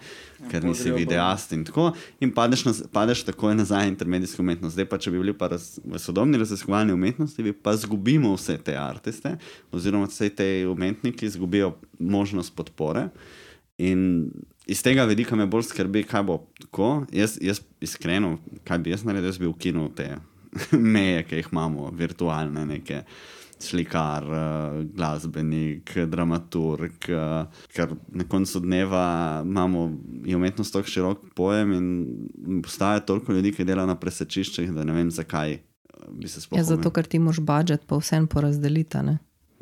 Speaker 1: ker
Speaker 2: pol
Speaker 1: nisi videast in tako, in padeš, naz, padeš takoj nazaj v intermedijsko umetnost. Zdaj pa, če bi bili pa raz, v sodobni raziskovalni umetnosti, bi pa izgubimo vse te artiste, oziroma vse te umetniki izgubijo možnost podpore. In iz tega vidika me bolj skrbi, kaj bo tako. Jaz, jaz iskreno, kaj bi jaz naredil, jaz bi ukinil te meje, ki jih imamo, virtualne neke. Slikar, eh, glasbenik, dramaturg, eh, ker na koncu dneva imamo umetnost tako širok pojem in postaja toliko ljudi, ki delajo na presečiščih, da ne vem, zakaj eh.
Speaker 3: Ja, zato, ker ti moš budžet pa vsem porazdeliti. ne.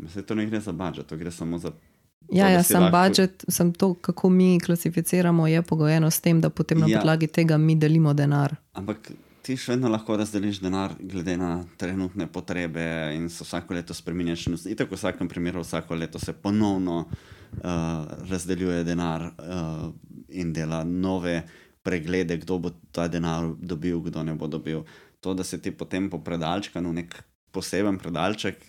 Speaker 1: Se to ne gre za budžet, to gre samo za.
Speaker 3: Ja, ja sem
Speaker 1: lahko-
Speaker 3: budžet, sem to, kako mi klasificiramo, je pogojeno s tem, da potem na
Speaker 1: Ja.
Speaker 3: podlagi tega mi delimo denar.
Speaker 1: Ampak ti še vedno lahko razdeliš denar, glede na trenutne potrebe, in se vsako leto spremenjaš. In tako v vsakem primeru, vsako leto se ponovno uh, razdeljuje denar uh, in dela nove preglede, kdo bo ta denar dobil, kdo ne bo dobil. To, da se ti potem po predalčkanu nek poseben predalček,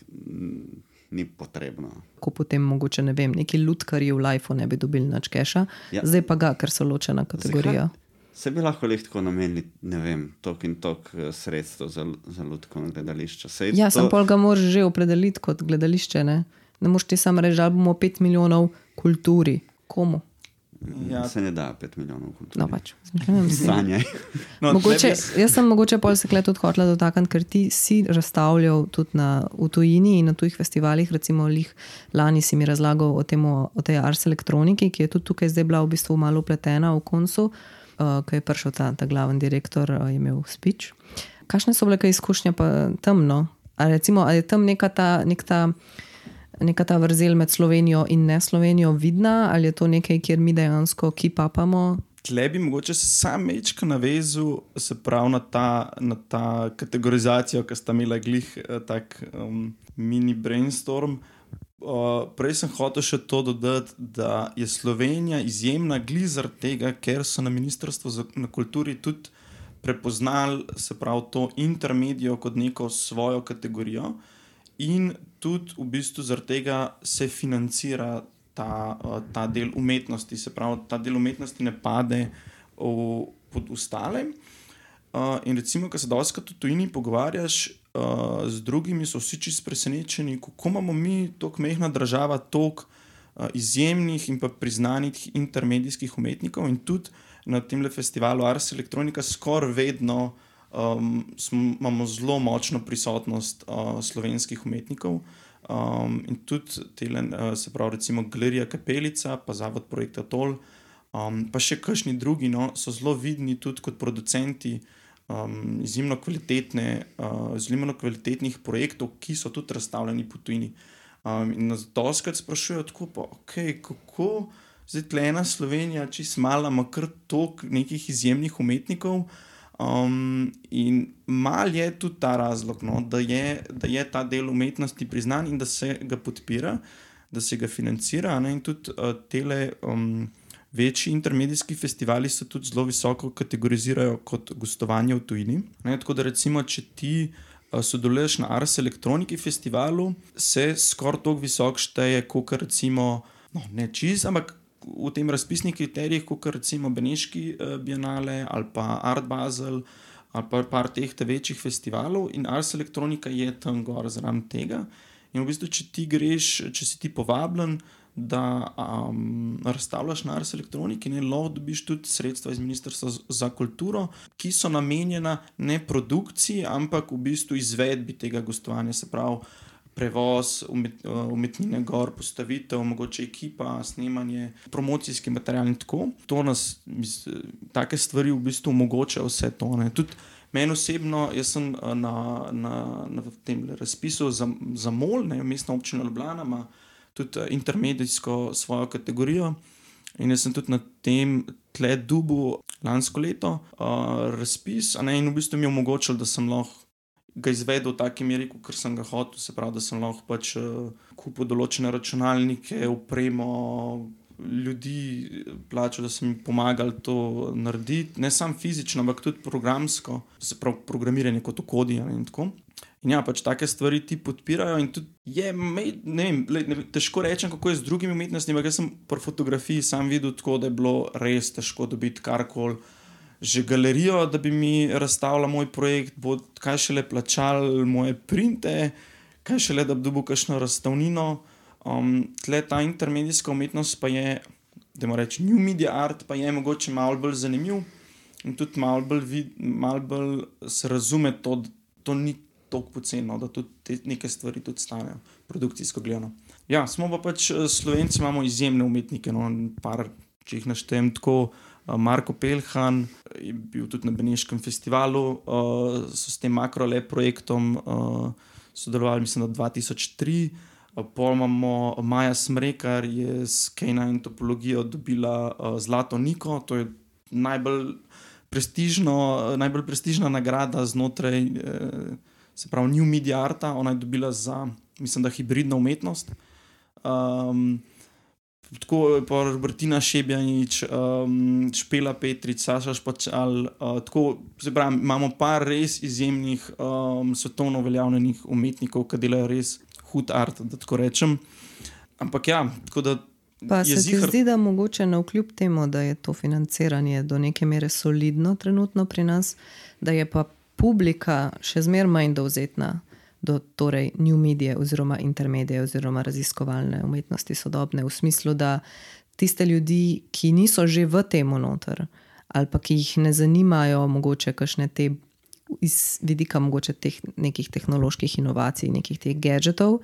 Speaker 1: ni potrebno.
Speaker 3: Ko potem mogoče ne vem, neki lutkarji v lifeu ne bi dobili nič keša,
Speaker 1: Ja.
Speaker 3: zdaj pa ga, ker so ločena kategorija.
Speaker 1: Se bi lahko le tako namenili, ne vem, tok in tok eh, sredstev za, za lutkovno gledališče. Sej
Speaker 3: Ja,
Speaker 1: to-
Speaker 3: sem pol ga moraš že opredeliti kot gledališče. Ne, ne moš ti sam reči, da bomo 5 milijonov kulturi. Komu?
Speaker 2: Ja.
Speaker 1: Se ne da 5 milijonov kultur.
Speaker 3: No, pač, si.
Speaker 1: Sanjaj.
Speaker 2: No,
Speaker 3: Mogoče,
Speaker 2: bi jaz-
Speaker 3: sem mogoče pol se kle tudi hotela dotakniti, ker ti si razstavljal tudi na, v tujini in na tujih festivalih. Recimo, lih, lani si mi razlagal o, temu, o tej Ars elektroniki, ki je tudi tukaj zdaj bila v bistvu malo upletena v koncu, uh, ko je prišel ta, ta glaven direktor, uh, je imel speech. Kakšne so bile izkušnje pa tam? No? A recimo, a je tam neka ta. Nek ta Neka ta vrzel med Slovenijo in ne Slovenijo vidna, ali je to nekaj, kjer mi dejansko kipapamo?
Speaker 2: Tle bi mogoče se sam mečka navezal, se pravi na ta, na ta kategorizacijo, ki sta imela glih eh, tak um, mini brainstorm. Uh, prej sem hotel še to dodati, da je Slovenija izjemna glih zaradi tega, ker so na Ministrstvu za na kulturi tudi prepoznali, se pravi, to intermedijo kot neko svojo kategorijo. In tudi v bistvu zaradi tega se financira ta, uh, ta del umetnosti, se pravi, ta del umetnosti ne pade v, pod ostale. Uh, in recimo, ko se doskrat v tujini pogovarjaš uh, z drugimi, so vsi čisto presenečeni, kako imamo mi, tako mehna država, toliko uh, izjemnih in pa priznanih intermedijskih umetnikov. In tudi na tem festivalu Ars Electronica skoraj vedno um, smo, imamo zelo močno prisotnost uh, slovenskih umetnikov. Um, in tudi tele, uh, se pravi, recimo Galerija Kapelica, pa Zavod Projekta Tol, um, pa še kakšni drugi, no, so zelo vidni tudi kot producenti um, izjemno, kvalitetne, uh, izjemno kvalitetnih projektov, ki so tudi razstavljeni po tujini. Um, in nas doskrat sprašujejo, tako, pa, okay, kako zdaj tle ena Slovenija, če smala, ima kar toliko nekih izjemnih umetnikov. Um, in mal je tudi ta razlog, no, da, je, da je ta del umetnosti priznan in da se ga podpira, da se ga financira. Ne, in tudi uh, tele um, večji intermedijski festivali se tudi zelo visoko kategorizirajo kot gostovanje v tujini. Ne, tako da, recimo, če ti uh, sodeluješ na Ars Elektroniki festivalu, se skoraj tako visok šteje, kot recimo, no, ne čez, ampak v tem razpisnih kriterijih, kot recimo Beneški uh, Bienale ali pa Art Basel ali pa par teh večjih festivalov in Ars Electronica je tam gor zaradi tega. In v bistvu, če ti greš, če si ti povabljen, da um, razstavljaš na Ars Electronica, ne lahko dobiš tudi sredstva iz Ministrstva za kulturo, ki so namenjena ne produkciji, ampak v bistvu izvedbi tega gostovanja. Se pravi, prevoz umet, eh, umetnine, gor, postavitev, mogoče ekipa, snemanje, promocijski material in tako. To nas, take stvari v bistvu omogočajo vse to. Meni osebno, jaz sem eh, na, na, na tem razpisu za, za MOL, ne, mestna občina Ljubljana, ima tudi eh, intermedijsko svojo kategorijo. In jaz sem tudi na tem tle dubu lansko leto uh, razpis, ne, in v bistvu mi je omogočil, da sem lahko ga izvedel v taki meri, kot sem ga hotel, se pravi, da sem lahko pač uh, kupil določene računalnike, upremo ljudi, plačal, da so mi pomagali to narediti, ne samo fizično, ampak tudi programsko, se pravi, programiranje kot okodijo in tako. In ja, pač take stvari ti podpirajo. Je, ne vem, le, ne, težko rečem, kako je z drugimi umetnostmi. Jaz sem po fotografiji sam videl, tako, da je bilo res težko dobiti karkoli že galerijo, da bi mi razstavila moj projekt, bo kaj šele plačal moje printe, kaj šele da bi dobil kakšno razstavnino. Um, tle ta intermedijska umetnost pa je, da moramo reči, new media art, pa je mogoče malo bolj zanimiv in tudi malo bolj, vid, malo bolj se razume to, da to ni tako poceni, da tudi te neke stvari tudi stanejo, produkcijsko gledano. Ja, smo pa pač eh, Slovenci, imamo izjemne umetnike, no, par, če jih naštejem tako. Marko Pelhan je bil tudi na Beneškem festivalu, uh, so s tem makrole projektom uh, sodelovali, mislim, da 2003. Pol imamo Maja Smrekar, je s Kejna in topologijo dobila uh, Zlato Niko, to je najbolj, najbolj prestižna nagrada znotraj, eh, se pravi, New Media Arta. Ona je dobila za, mislim, da hibridno umetnost. Um, tako pa Robertina Šebjanič, um, Špela Petrič, Saša Špačal. Uh, tako, pravi, imamo par res izjemnih um, svetovno veljavljenih umetnikov, ki delajo res hud art, da tako rečem. Ampak ja, tako da.
Speaker 3: Pa se ti zdi, da mogoče na vkljub temu, da je to financiranje do neke mere solidno trenutno pri nas, da je pa publika še zmeraj manj dovzetna do torej, new medije oziroma intermedije oziroma raziskovalne umetnosti sodobne, v smislu, da tiste ljudi, ki niso že v tem noter ali pa ki jih ne zanimajo, mogoče kakšne te iz vidika mogoče teh nekih tehnoloških inovacij, nekih teh gadgetov,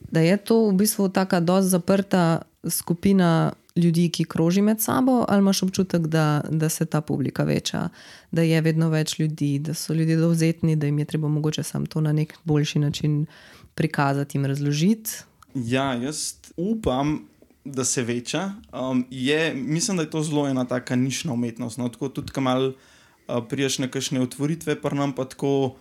Speaker 3: da je to v bistvu tako dosti zaprta skupina ljudi, ki kroži med sabo, ali imaš občutek, da, da se ta publika veča, da je vedno več ljudi, da so ljudje dovzetni, da jim je treba mogoče samo to na nek boljši način prikazati in razložiti.
Speaker 2: Ja, jaz upam. Da se veča. Um, je, mislim, da je to zelo ena taka nišna umetnost. No, tako tudi, ko malo uh, priješ na kakšne otvoritve, pa nam pa tako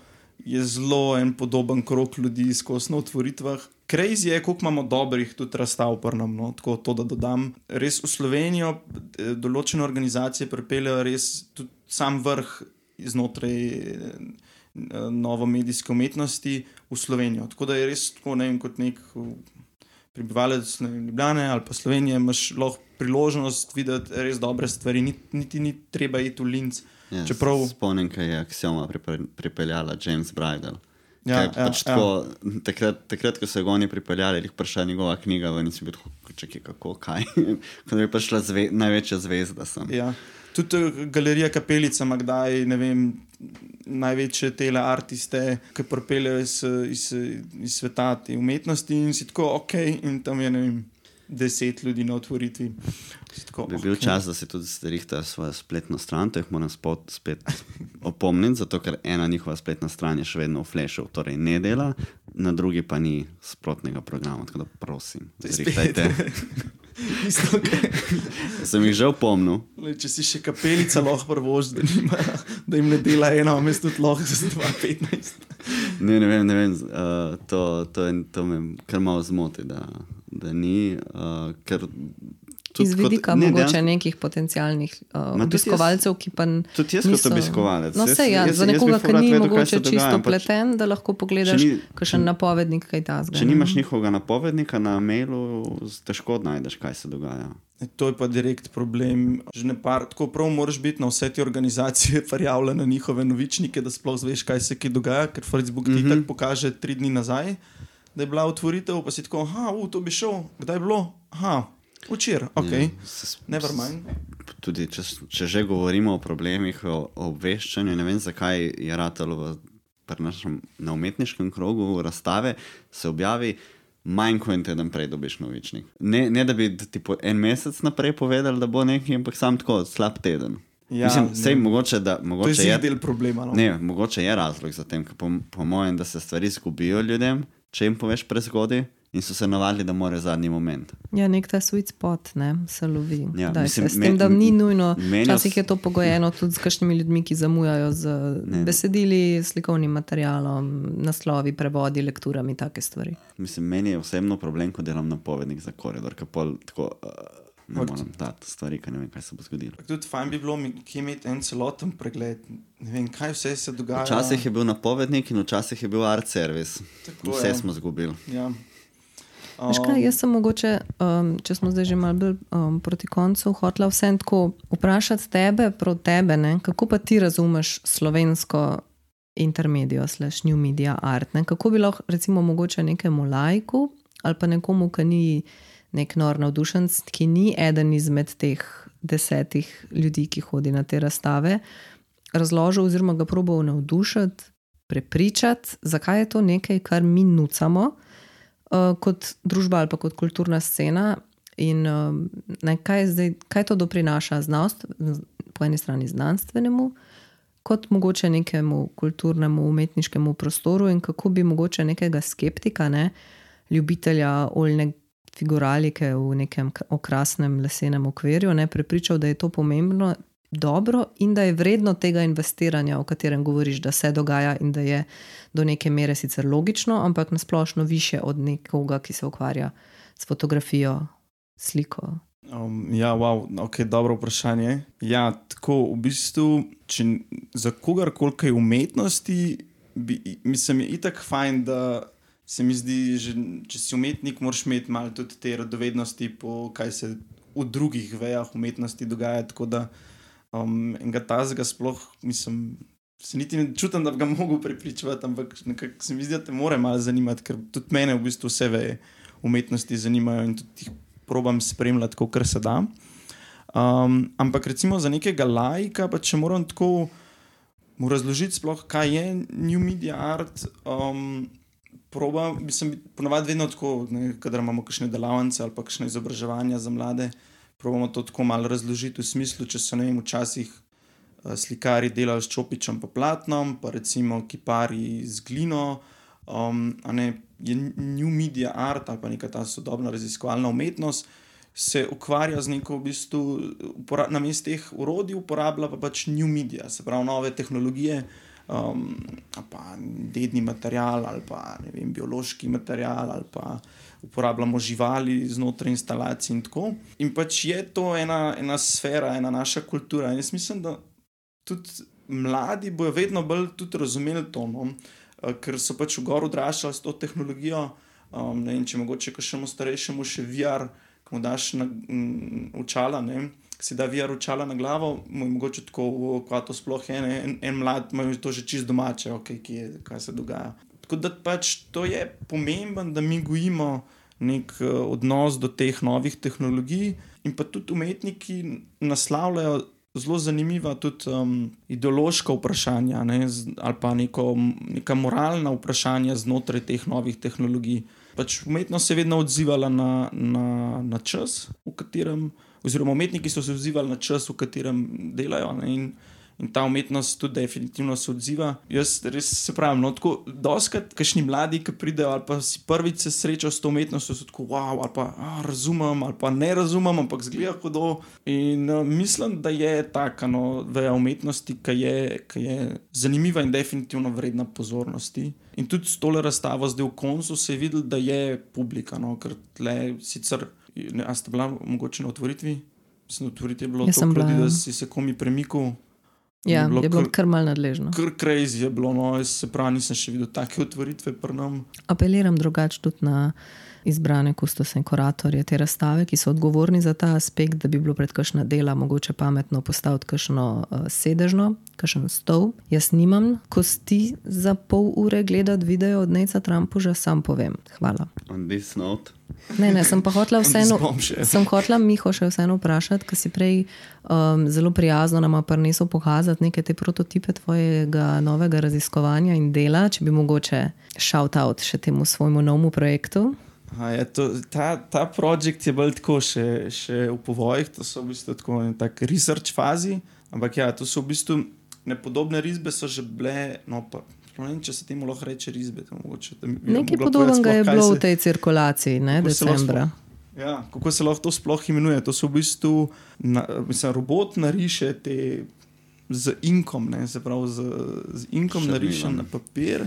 Speaker 2: je zelo en podoben krok ljudi skozi na otvoritvah. Crazy je, koliko imamo dobrih tudi razstav, prnam, no? tako to, da dodam. Res v Slovenijo eh, določene organizacije pripeljejo res tudi sam vrh znotraj eh, novo medijske umetnosti v Slovenijo. Tako da je res tako, ne vem, kot nek prebivalec Ljubljane ali pa Slovenije, imaš lahko priložnost videti res dobre stvari, niti, niti ni treba iti v Linz.
Speaker 1: Ja, Čeprav... Spomnim, kaj je Axioma pripeljala James Bridal. Ja, ja, pač ja. Tako, takrat, takrat, ko so ga oni pripeljali, je prišla njegova knjiga, in si bil čakaj, kako, kaj. Ko je prišla zve, največja zvezda.
Speaker 2: Ja. Tudi eh, galerija Kapelica ima kdaj, ne vem, največje tele artiste, ki propeljejo iz, iz, iz sveta te umetnosti in si tako ok, in tam je ne vem. Deset ljudi na otvoritvi. Tako,
Speaker 1: Bi bil
Speaker 2: okej.
Speaker 1: čas, da si tudi zrihta svojo spletno stran, to jih moram spot, spet opomniti, zato ker ena njihova spletna stran je še vedno v flashu, torej ne dela, na drugi pa ni sprotnega programa. Tako da prosim, zrihtajte.
Speaker 2: Isto,
Speaker 1: Sem jih že opomnil,
Speaker 2: Lej, Če si še kapelica, lahko prvoš, da, nima, da jim ne dela eno, mesto tudi lahko za 2,15.
Speaker 1: ne, ne vem, ne vem uh, to, to, to me kar malo zmoti, da, da ni. Uh, ker
Speaker 3: Iz
Speaker 1: kot-
Speaker 3: vidika
Speaker 1: ne,
Speaker 3: mogoče
Speaker 1: dejansko-
Speaker 3: nekih potencialnih uh,
Speaker 1: jaz-
Speaker 3: obiskovalcev, ki pa n-
Speaker 1: Tudi jaz kot obiskovalec.
Speaker 3: No, vse ja,
Speaker 1: jaz-
Speaker 3: za nekoga, ki ni
Speaker 1: vedel, se
Speaker 3: mogoče
Speaker 1: dogaja,
Speaker 3: čisto
Speaker 1: ampak
Speaker 3: pleten, da lahko pogledaš kakšen napovednik, kaj ta zgodi.
Speaker 1: Če nimaš njihovega napovednika na mailu, z- težko najdeš, kaj se dogaja.
Speaker 2: To je pa direkt problem. Že ne par, tako prav moraš biti na vse te organizacije prijavljen na njihove novičnike, da sploh zveš, kaj se ki dogaja, ker Facebook ti
Speaker 1: Mhm.
Speaker 2: tako pokaže tri dni nazaj, da je bila otvoritev, pa si tako, ah, to bi šel, kdaj je bilo? Aha, včeraj, ok,
Speaker 1: Ja, s-
Speaker 2: never mind.
Speaker 1: Tudi če, če že govorimo o problemih, o, o obveščanju, ne vem, zakaj je ratalo v, našem, na umetniškem krogu razstave, se objavi. Manj kot en teden prej dobiš novičnik. Ne, ne da bi ti en mesec naprej povedali, da bo nekaj, ampak sam tako slab teden.
Speaker 2: Ja,
Speaker 1: Mislim,
Speaker 2: ne.
Speaker 1: sej, mogoče, da,
Speaker 2: je
Speaker 1: mogoče
Speaker 2: zig
Speaker 1: je,
Speaker 2: del problema. No?
Speaker 1: ne, mogoče je razlog za tem, po, po mojem, da se stvari zgubijo ljudem, če jim poveš prezgodaj in so se navadili, da morajo zadnji moment.
Speaker 3: Ja, nek ta sweet spot ne, se lovi.
Speaker 1: Ja,
Speaker 3: Daj
Speaker 1: mislim,
Speaker 3: se, s tem, da ni nujno. Včasih je to pogojeno tudi s kakšnimi ljudmi, ki zamujajo z
Speaker 1: Ne.
Speaker 3: besedili, slikovnim materialom, naslovi, prevodi, lekturami, take stvari.
Speaker 1: Mislim, meni je osebno problem, ko delam napovednik za koridor, ker pol tako uh, ne
Speaker 2: Ot-
Speaker 1: morem dati stvari, ker ne vem, kaj se bo zgodilo.
Speaker 2: Tudi fajn bi bilo kje imeti en celoten pregled, ne vem, kaj vse se dogaja.
Speaker 1: Včasih je bil napovednik in včasih je bil art service.
Speaker 2: Tako
Speaker 1: Vse
Speaker 2: je.
Speaker 1: smo izgubili.
Speaker 2: Ja.
Speaker 3: Veš kaj, jaz sem mogoče, um, če smo zdaj že malo bolj um, proti koncu, hotela vsem tako vprašati tebe, prav tebe, ne? kako pa ti razumeš slovensko intermedijo, slash new media art. Ne? Kako bi lahko, recimo, mogoče nekemu lajku ali pa nekomu, ki ni nek nor navdušenc, ki ni eden izmed teh desetih ljudi, ki hodi na te razstave, razložil oziroma ga probal navdušiti, prepričati, zakaj je to nekaj, kar mi nucamo uh, kot družba ali pa kot kulturna scena. In um, ne, kaj, zdaj, kaj to doprinaša znanstv, po eni strani znanstvenemu, kot mogoče nekemu kulturnemu, umetniškemu prostoru, in kako bi mogoče nekega skeptika, ne, ljubitelja oljne figuralike v nekem okrasnem lesenem okvirju, ne, prepričal, da je to pomembno, dobro in da je vredno tega investiranja, o katerem govoriš, da se dogaja in da je do neke mere sicer logično, ampak nasplošno više od nekoga, ki se ukvarja s fotografijo, sliko.
Speaker 2: Um, ja, wow, okay, dobro vprašanje. Ja, tako v bistvu, če za kogarkoli kaj umetnosti, bi, mislim, je itak fajn, da se mi zdi, že, če si umetnik, moraš imeti malo tudi te radovednosti, po kaj se v drugih vejah umetnosti dogaja. Tako da um, enega tazga sploh, mislim. Se niti ne čutim, da bi ga mogel prepričati, ampak nekako se mi zdi, da te more malo zanimati, ker tudi mene v bistvu vse veje umetnosti zanimajo in tudi jih probam spremljati, kot se da. Um, ampak recimo za nekega lajka, pa če moram tako mu razložiti, sploh, kaj je New Media Art. Um, proba, mislim, ponovadi vedno tako, ne, kadar imamo kakšne delavnice ali pa kakšne izobraževanja za mlade, probamo to tako malo razložiti v smislu, če so vem, včasih eh, slikari delali s čopičem pa platnom, pa recimo kipari z glino. Um, ne, je New Media Art ali pa neka ta sodobna raziskovalna umetnost, se ukvarja z neko, v bistvu, na mestu teh urodij uporablja pa pač New Media, se pravi nove tehnologije, um, pa dedni material ali pa vem, biološki material ali pa uporabljamo živali znotraj instalacij in tako. In pač je to ena, ena sfera, ena naša kultura. In jaz mislim, da tudi mladi bojo vedno bolj razumeli to, no? Eh, ker so pač v gor odraščali s to tehnologijo. Um, ne če mogoče kakšnemu starejšemu še VR, ko mu daš na, m, očala, ne, si da VR očala na glavo, mu je mogoče tako, "O, kaj to sploh je, en, en mlad ima to že čist domače, okay, kje, je, kaj se dogaja. Tako da pač to je pomembno, da mi gojimo nek uh, odnos do teh novih tehnologij, in pa tudi umetniki naslavljajo zelo zanimiva tudi um, ideološka vprašanja ne, z, ali pa neko, neka moralna vprašanja znotraj teh novih tehnologij. Pač umetnost se je vedno odzivala na, na, na čas, v katerem, oziroma umetniki so se odzivali na čas, v katerem delajo. Ne, in, in ta umetnost tudi definitivno se odziva. Jaz res se pravim, no, tako doskrat, kašni mladi, ki pridejo ali pa si prvič se srečajo s to umetnostjo, so tako wow, ali pa a, razumem, ali pa ne razumem, ampak zgleda hudo. In uh, mislim, da je taka no, veja umetnosti, ki je, ki je zanimiva in definitivno vredna pozornosti. In tudi s tole razstavo zdaj v koncu se je videl, da je publika, no, ker tle sicer, ne, a ste bila mogoče na otvoritvi? Mislim, otvoritvi je bilo
Speaker 3: Jaz
Speaker 2: to,
Speaker 3: bila,
Speaker 2: ljudi,
Speaker 3: ja.
Speaker 2: da si se komi premikal.
Speaker 3: Ja,
Speaker 2: Je bilo
Speaker 3: je bilo
Speaker 2: kar-
Speaker 3: kar mal nadležno.
Speaker 2: Kar crazy je bilo, no, jaz se pravi, nisem še videl take otvoritve pri nam.
Speaker 3: Apeliram drugače tudi na izbrane kustose in kuratorje te razstave, ki so odgovorni za ta aspekt, da bi bilo pred kakšna dela mogoče pametno postaviti kakšno uh, sedežno, kakšen stol. Jaz nimam kosti za pol ure gledati video od Neca Trumpuža, sam povem. Hvala.
Speaker 1: On this note.
Speaker 3: Ne, ne, sem pa hotela vseeno, sem hotela Miho še vseeno vprašati, ker si prej um, zelo prijazno nama prinesel pokazati neke te prototipe tvojega novega raziskovanja in dela, če bi mogoče shout out še temu svojemu novemu projektu.
Speaker 2: Je, to, ta, ta projekt je bolj tako še, še v povojih, to so v bistvu tako taki research fazi. Ampak ja, to so v bistvu nepodobne risbe, so že bile. No, pa, ne vem, če se temu lahko reče risbe. to mogoče, da mi bi
Speaker 3: Nekaj podobnega je bilo
Speaker 2: se-
Speaker 3: v tej cirkulaciji, ne,
Speaker 2: kako se
Speaker 3: decembra.
Speaker 2: sploh- Ja, kako se lahko to sploh imenuje? To so v bistvu, na, mislim, robot nariše te z inkom, ne, se pravi z, z inkom
Speaker 1: Črnilom.
Speaker 2: nariše na papir,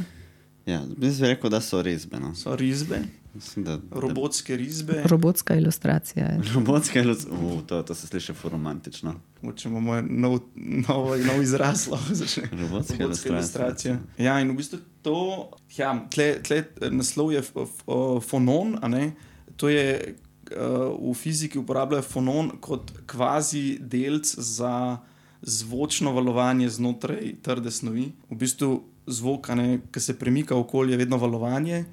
Speaker 1: Ja, jaz bi rekel, da so risbe. No.
Speaker 2: so risbe,
Speaker 1: Mislim, da, da,
Speaker 2: robotske risbe.
Speaker 3: Robotska ilustracija. Je.
Speaker 1: robotske ilustracije. Uh, to, to se sliši romantično.
Speaker 2: Mogoče imamo nov, nov, nov izraz, lahko začne.
Speaker 1: Robotska
Speaker 2: Robotska
Speaker 1: ilustracija.
Speaker 2: ilustracija. Ja, in v bistvu to, ja, tle, tle eh, naslov je eh, fonon, a ne. To je uh, v fiziki uporabljajo fonon kot kvazi delc za zvočno valovanje znotraj trde snovi. V bistvu zvok, a ne, ki se premika okoli, je vedno valovanje.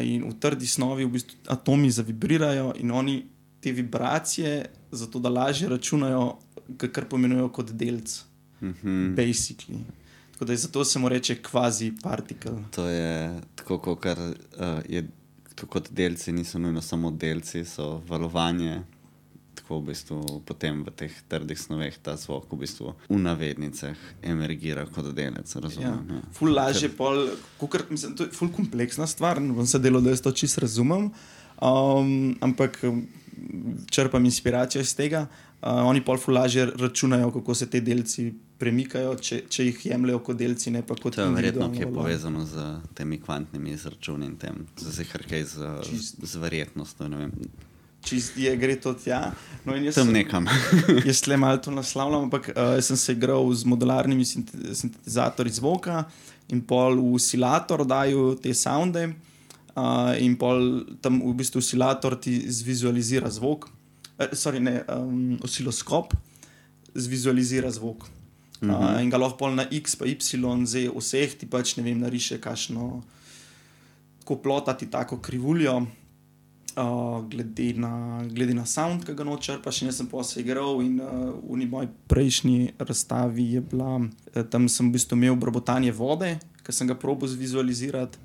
Speaker 2: In v trdi snovi v bistvu atomi zavibrirajo in oni te vibracije, zato da lažje računajo, kar pomenujejo kot delc.
Speaker 1: Mhm.
Speaker 2: Basically. Tako da je zato se mu reče kvazi partikel.
Speaker 1: To je tako, kot uh, je. Tako kot delci niso nujno samo delci, so valovanje. Tako v bistvu potem v teh trdih snoveh ta zvok v bistvu v navednicah emergira kot delec.
Speaker 2: Ja.
Speaker 1: Razumem. Ja.
Speaker 2: Ful lažje, pol, kukor, mislim, to je ful kompleksna stvar, ne bom se delal, da jaz to čisto razumem. Um, ampak um, črpam inspiracijo iz tega. Uh, oni pol ful lažje računajo, kako se te delci premikajo, če, če jih jemljajo kot delci, ne pa kot
Speaker 1: To je verjetno, ki je povezano z temi kvantnimi izračuni in tem, z z,
Speaker 2: Čist.
Speaker 1: z verjetnostjo.
Speaker 2: Čist je, gre to tja. No, jaz
Speaker 1: Tam
Speaker 2: sem-
Speaker 1: nekam.
Speaker 2: Jaz le malo to naslavljam, ampak uh, sem se igral z modularnimi sinte- sintetizatorji zvoka in pol v oscilator dajo te sounde, uh, in pol tam v bistvu oscilator ti zvizualizira zvok, uh, sorry, ne, um, osciloskop zvizualizira zvok. Uh,
Speaker 1: Mhm.
Speaker 2: in ga lahko na X, pa Y, Z, vseh ti pač ne vem, nariše kašno, tako plotati tako krivuljo. Uh, glede, na, glede na sound, ki ga nočrpaš, in jaz sem pa se igral. In uh, v moji prejšnji razstavi je bila, eh, tam sem v bistvu imel brbotanje vode, ki sem ga probo zvizualizirati.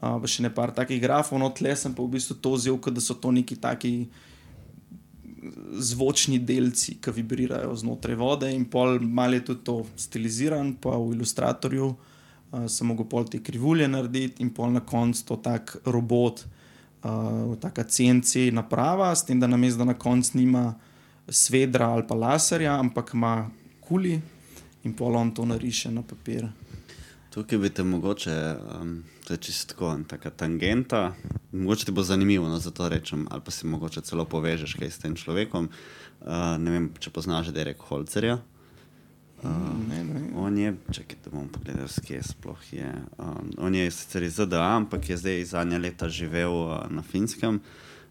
Speaker 2: Uh, pa še ne par takih grafov, no tle sem pa v bistvu to vzel, da so to neki taki zvočni delci, ki vibrirajo znotraj vode, in pol malo je tudi to stiliziran, pa v ilustratorju uh, sem mogel pol te krivulje narediti, in pol na koncu to tak robot, uh, taka CNC naprava, s tem, da namesto da na koncu nima svedra ali pa laserja, ampak ima kuli in pol on to nariše na papir.
Speaker 1: Tukaj bi te mogoče, um, to je čisto tako, taka tangenta, mogoče ti bo zanimivo, no, zato rečem, ali pa si mogoče celo povežeš kaj s tem človekom. Uh, ne vem, če poznaš Derek Holcerja. Uh,
Speaker 2: Ne, ne.
Speaker 1: On je, čakaj, da bom pogledal, skje sploh je. Um, on je sicer iz ZDA, ampak je zdaj zadnja leta živel uh, na Finskem.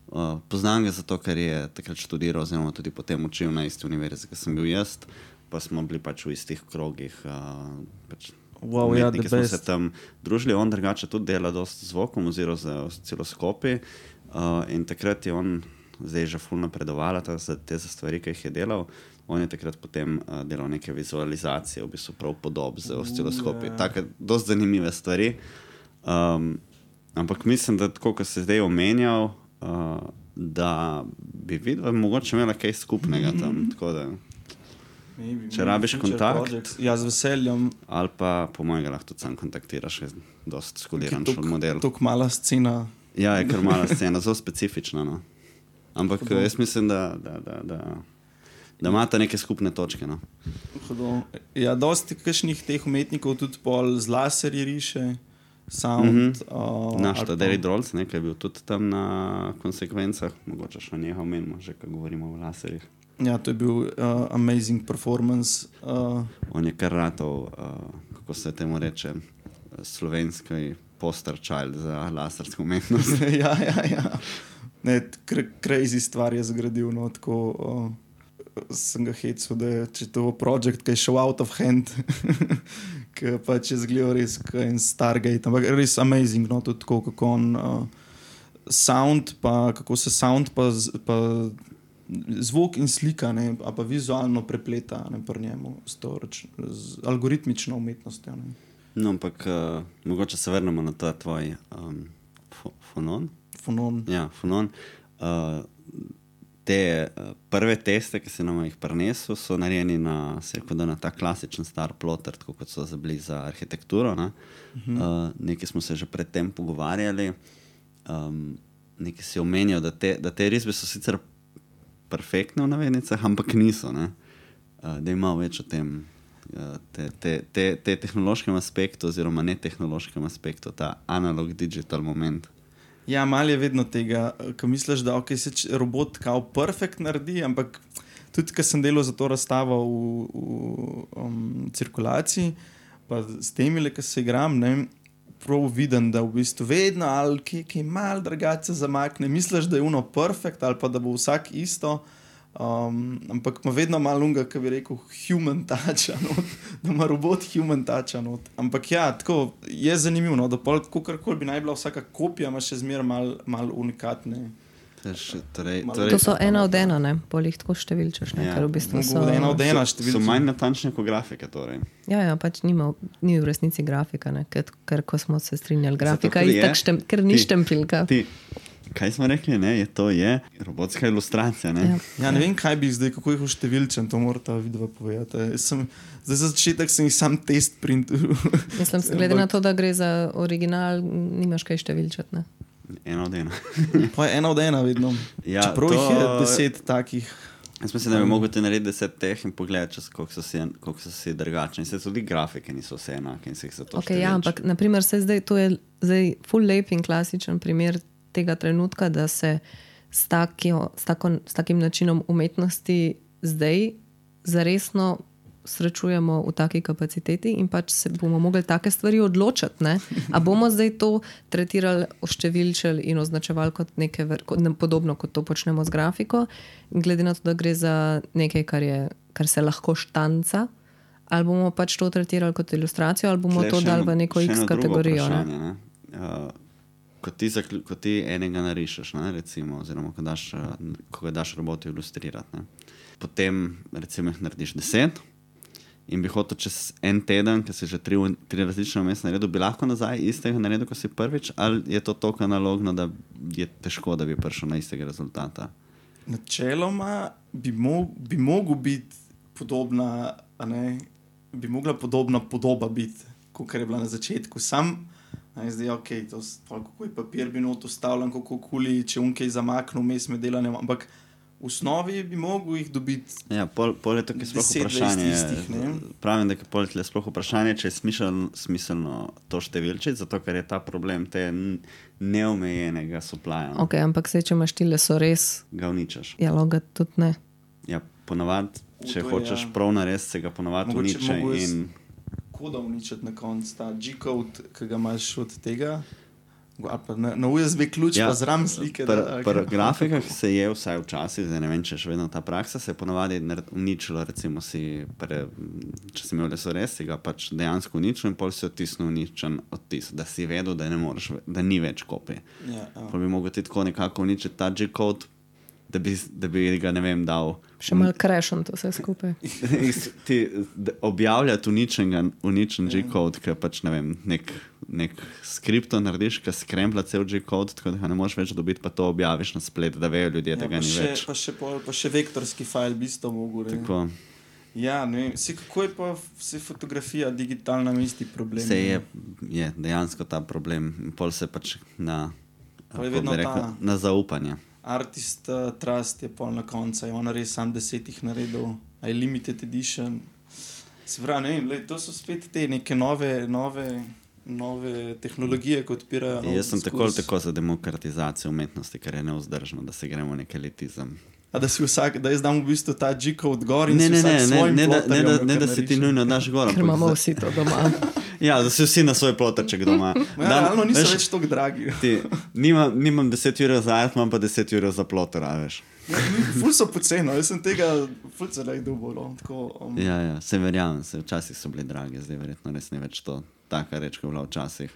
Speaker 1: Uh, poznam ga zato, ker je takrat študiral, oziroma tudi potem učil na isti univerzi, kot sem bil jaz, pa smo bili pač v istih krogih. Uh, pač
Speaker 2: Wow, ja, the
Speaker 1: smo se
Speaker 2: best.
Speaker 1: tam družili, on drugače tudi dela z zvokom, oziroma z osciloskopi. Uh, in takrat je on zdaj že fulno napredovala ta- za te za stvari, ki jih je delal. On je takrat potem uh, delal neke vizualizacije, v bistvu prav podob z osciloskopi.
Speaker 2: ja.
Speaker 1: Take dosti zanimive stvari. Um, ampak mislim, da tako, kot se zdaj omenjal, uh, da bi videl, mogoče imela kaj skupnega tam. tako Da,
Speaker 2: Maybe,
Speaker 1: Če rabiš kontakt.
Speaker 2: projects. Ja, z veseljem.
Speaker 1: ali pa, po mojem, lahko tudi sam kontaktiraš, je dosti skoliran šol model.
Speaker 2: Tako mala scena.
Speaker 1: Ja, je kar mala scena, zelo specifična. No. Ampak
Speaker 2: Hudo.
Speaker 1: jaz mislim, da, da, da, da, da imata neke skupne točke. No.
Speaker 2: Hudo. Ja, dosti kakšnih teh umetnikov tudi pol z laserji riše, sound. Mm. -hmm. uh,
Speaker 1: Naš
Speaker 2: pa-
Speaker 1: Tadej Drolc, ki je bil tudi tam na konsekvencah, mogoče še njega omenimo, že ko govorimo o laserjih.
Speaker 2: Ja, to je bil uh, amazing performance. Uh,
Speaker 1: On je kar ratov, uh, kako se temu reče, slovenski poster child za lasersko umetnost.
Speaker 2: ja, ja, ja. Ne, kr crazy stvar je zgradil. No, tako, uh, sem ga hecel, da je to projekt, ki je šel out of hand, ki pa če zgleda res kot en Stargate, ampak res amazing, no, tudi tako, kako on uh, sound, pa kako se sound, pa, pa zvok in slika, ne, pa vizualno prepleta ne, pri njemu s, to, z algoritmično umetnostjo. Ne.
Speaker 1: No, ampak uh, mogoče se vrnemo na ta tvoj um, fo fonon.
Speaker 2: Fonon.
Speaker 1: Ja, fonon. Uh, te uh, prve teste, ki si nam jih prinesel, so narejeni na, se rekel, na ta klasičen star ploter, tako kot so bili za arhitekturo. Ne? Uh -huh. uh, nekaj smo se že predtem pogovarjali. Um, nekaj si omenjal, da te, da te risbe so sicer perfektne v navednicah, ampak niso. ne. Uh, da ima več o tem. uh, Te, te, te, te tehnološkem aspektu, oziroma ne tehnološkem aspektu, ta analog-digital moment.
Speaker 2: Ja, malo je vedno tega, ko misliš, da okay, se robot kao perfekt naredi, ampak tudi, ko sem delal za to razstavo v, v um, cirkulaciji, pa s temi, ki se igram, ne, prav vidim, da v bistvu vedno ali ki, ki malo drugače zamakne. Misliš, da je uno perfekt ali pa da bo vsak isto. Um, ampak ima vedno malo unga, ki bi rekel, human touch, not, da ima robot human touch. not. Ampak ja, tako je zanimivo, no, da kakorkoli bi naj bila vsaka kopija, ima še zmeraj malo mal unikatne.
Speaker 1: Še- Torej, torej,
Speaker 3: To so ena od ena, ne? pol jih tako številčeš, ne?
Speaker 1: Ja.
Speaker 3: v bistvu so.
Speaker 2: Ena od ena
Speaker 1: so, so manj natančne kot grafike. Torej.
Speaker 3: Ja, ja, pač nima, ni v resnici grafika, ne? ker, ker ko smo se strinjali, grafika
Speaker 1: ker
Speaker 3: je
Speaker 1: je-
Speaker 3: štem, ker ni štempilka.
Speaker 1: Ti, kaj smo rekli, ne? je to je robotska ilustracija. Ne?
Speaker 3: Ja.
Speaker 2: Ja, ne vem, kaj bi zdaj, kako jih uštevilčen, to morata vidva povedati. Sem, zdaj za začetek sem jih sam test printil.
Speaker 3: Mislim, glede na to, da gre za original, nimaš kaj številčati. ne.
Speaker 1: Ena od ena.
Speaker 2: Pa je ena od ena vedno.
Speaker 1: Ja,
Speaker 2: Čeprav
Speaker 1: to-
Speaker 2: jih je deset takih.
Speaker 1: Jaz mislim, da bi mogel ti narediti deset teh in pogledati, čez koliko so si, koliko so si drugačni. Se tudi grafike niso vse enake in se jih zato
Speaker 3: Okay, ja, ampak naprimer, se zdaj, to je zdaj full lep in klasičen primer tega trenutka, da se s, takjo, s, tako, s takim načinom umetnosti zdaj zaresno srečujemo v taki kapaciteti in pač se bomo mogli take stvari odločiti. Ne? A bomo zdaj to tretirali, oštevilčili in označevali kot nekaj kot, ne, podobno, kot to počnemo z grafiko, glede na to, da gre za nekaj, kar, je, kar se lahko štanca. Ali bomo pač to tretirali kot ilustracijo, ali bomo
Speaker 1: Tle
Speaker 3: to dali v neko X kategorijo. Ne?
Speaker 1: vprašanje, ne. Uh, ko, ti zaklju, ko ti enega narišeš, ne, recimo, oziroma ko, daš, ko ga daš robotu ilustrirati, ne. potem recimo jih narediš deset. In bi hotel čez en teden, ki si že tri, tri različne mesta naredil, bi lahko nazaj istega naredil, kot si prvič, ali je to tako analogno, da je težko, da bi prišel na istega rezultata.
Speaker 2: Načeloma bi, mo bi mogel biti podobna, ne, bi mogla podobna podoba biti, kot je bila na začetku. Sam, je zdaj ok, to pol kako je papir, bi not ustavljen, kako kuli, če unkej zamaknil, mes med delanjem. Ampak v osnovi bi mogel jih dobiti.
Speaker 1: Ja, pol, pol je to, ki je sploh
Speaker 2: 10, 20
Speaker 1: vprašanje.
Speaker 2: istih, ne.
Speaker 1: Pravim, da je pol je sploh vprašanje, če je smiselno, smiselno to številčiti, zato ker je ta problem te neomejenega suplaja. No,
Speaker 3: Okay, ampak se, če imaš tile, so res,
Speaker 1: Ga uničaš.
Speaker 3: ja, loga tudi ne.
Speaker 1: Ja, ponavadi, če
Speaker 2: to
Speaker 1: hočeš
Speaker 2: ja.
Speaker 1: prav narediti, se ga ponavadi
Speaker 2: Mogoče
Speaker 1: uniče.
Speaker 2: mogo jaz-
Speaker 1: In,
Speaker 2: Koda uničiti na koncu ta G-code, ki ga imaš od tega. Na, na USB ključ, ja, pa zraven slike.
Speaker 1: Pri
Speaker 2: da-
Speaker 1: pr grafikah se je vsaj včasih, zdaj ne vem, če še vedno ta praksa, se je ponavadi uničilo. Recimo, si pre, če si imel lesores, si ga pač dejansko uničil in pol si odtisnil uničen odtis, da si vedel, da, moreš, da ni več kopij.
Speaker 2: Ja, ja.
Speaker 1: Pa bi mogel ti tako nekako uničiti ta G-code, da bi, da bi ga ne vem dal.
Speaker 3: Še malo krešen to vse skupaj.
Speaker 1: ti objavljati uničenega, uničen G-code, ki pač ne vem, nek, nek skripto narediš, ki skrempla cel G-code, tako da ga ne moreš več dobiti, pa to objaviš na splet, da vejo ljudje, da
Speaker 2: Ja,
Speaker 1: ga
Speaker 2: pa,
Speaker 1: ni
Speaker 2: še,
Speaker 1: več.
Speaker 2: pa, še pol, pa še vektorski file bi isto mogel. ne.
Speaker 1: Tako,
Speaker 2: Ja, ne vem, se, kako je pa vse fotografija, digitalna, isti problem. Ne.
Speaker 1: je, je dejansko ta problem, pol se pač na,
Speaker 2: Pol je
Speaker 1: rekel,
Speaker 2: ta-
Speaker 1: na zaupanje.
Speaker 2: Artist uh, Trust je pol na koncu, je on res sam desetih naredil, a je limited edition. Se pravi, ne vem, lej, to so spet te neke nove, nove, nove tehnologije, ki odpirajo.
Speaker 1: Jaz sem tako ali tako za demokratizacijo umetnosti, ker je neuzdržno, da se gremo nek elitizem.
Speaker 2: A da si vsak, da jaz dam v bistvu ta džiko odgor in
Speaker 1: Ne, ne, ne, ne, ne, ne,
Speaker 2: ploterjem
Speaker 1: da,
Speaker 2: ga
Speaker 1: ne da si ti nujno daš gor.
Speaker 3: Ker imamo vsi to doma.
Speaker 1: Ja, da si vsi na svoj ploterček doma.
Speaker 2: Ja, realno niso več tako dragi.
Speaker 1: Ti, nimam, nimam 10 ur za art, imam pa 10 ur za ploter, a veš.
Speaker 2: Ja, ful so poceni, jaz sem tega ful celej dobil. Tako, um,
Speaker 1: Ja, ja, se verjamem, se včasih so bili dragi, zdaj verjetno res ne več to, taka reč, kot je bila včasih.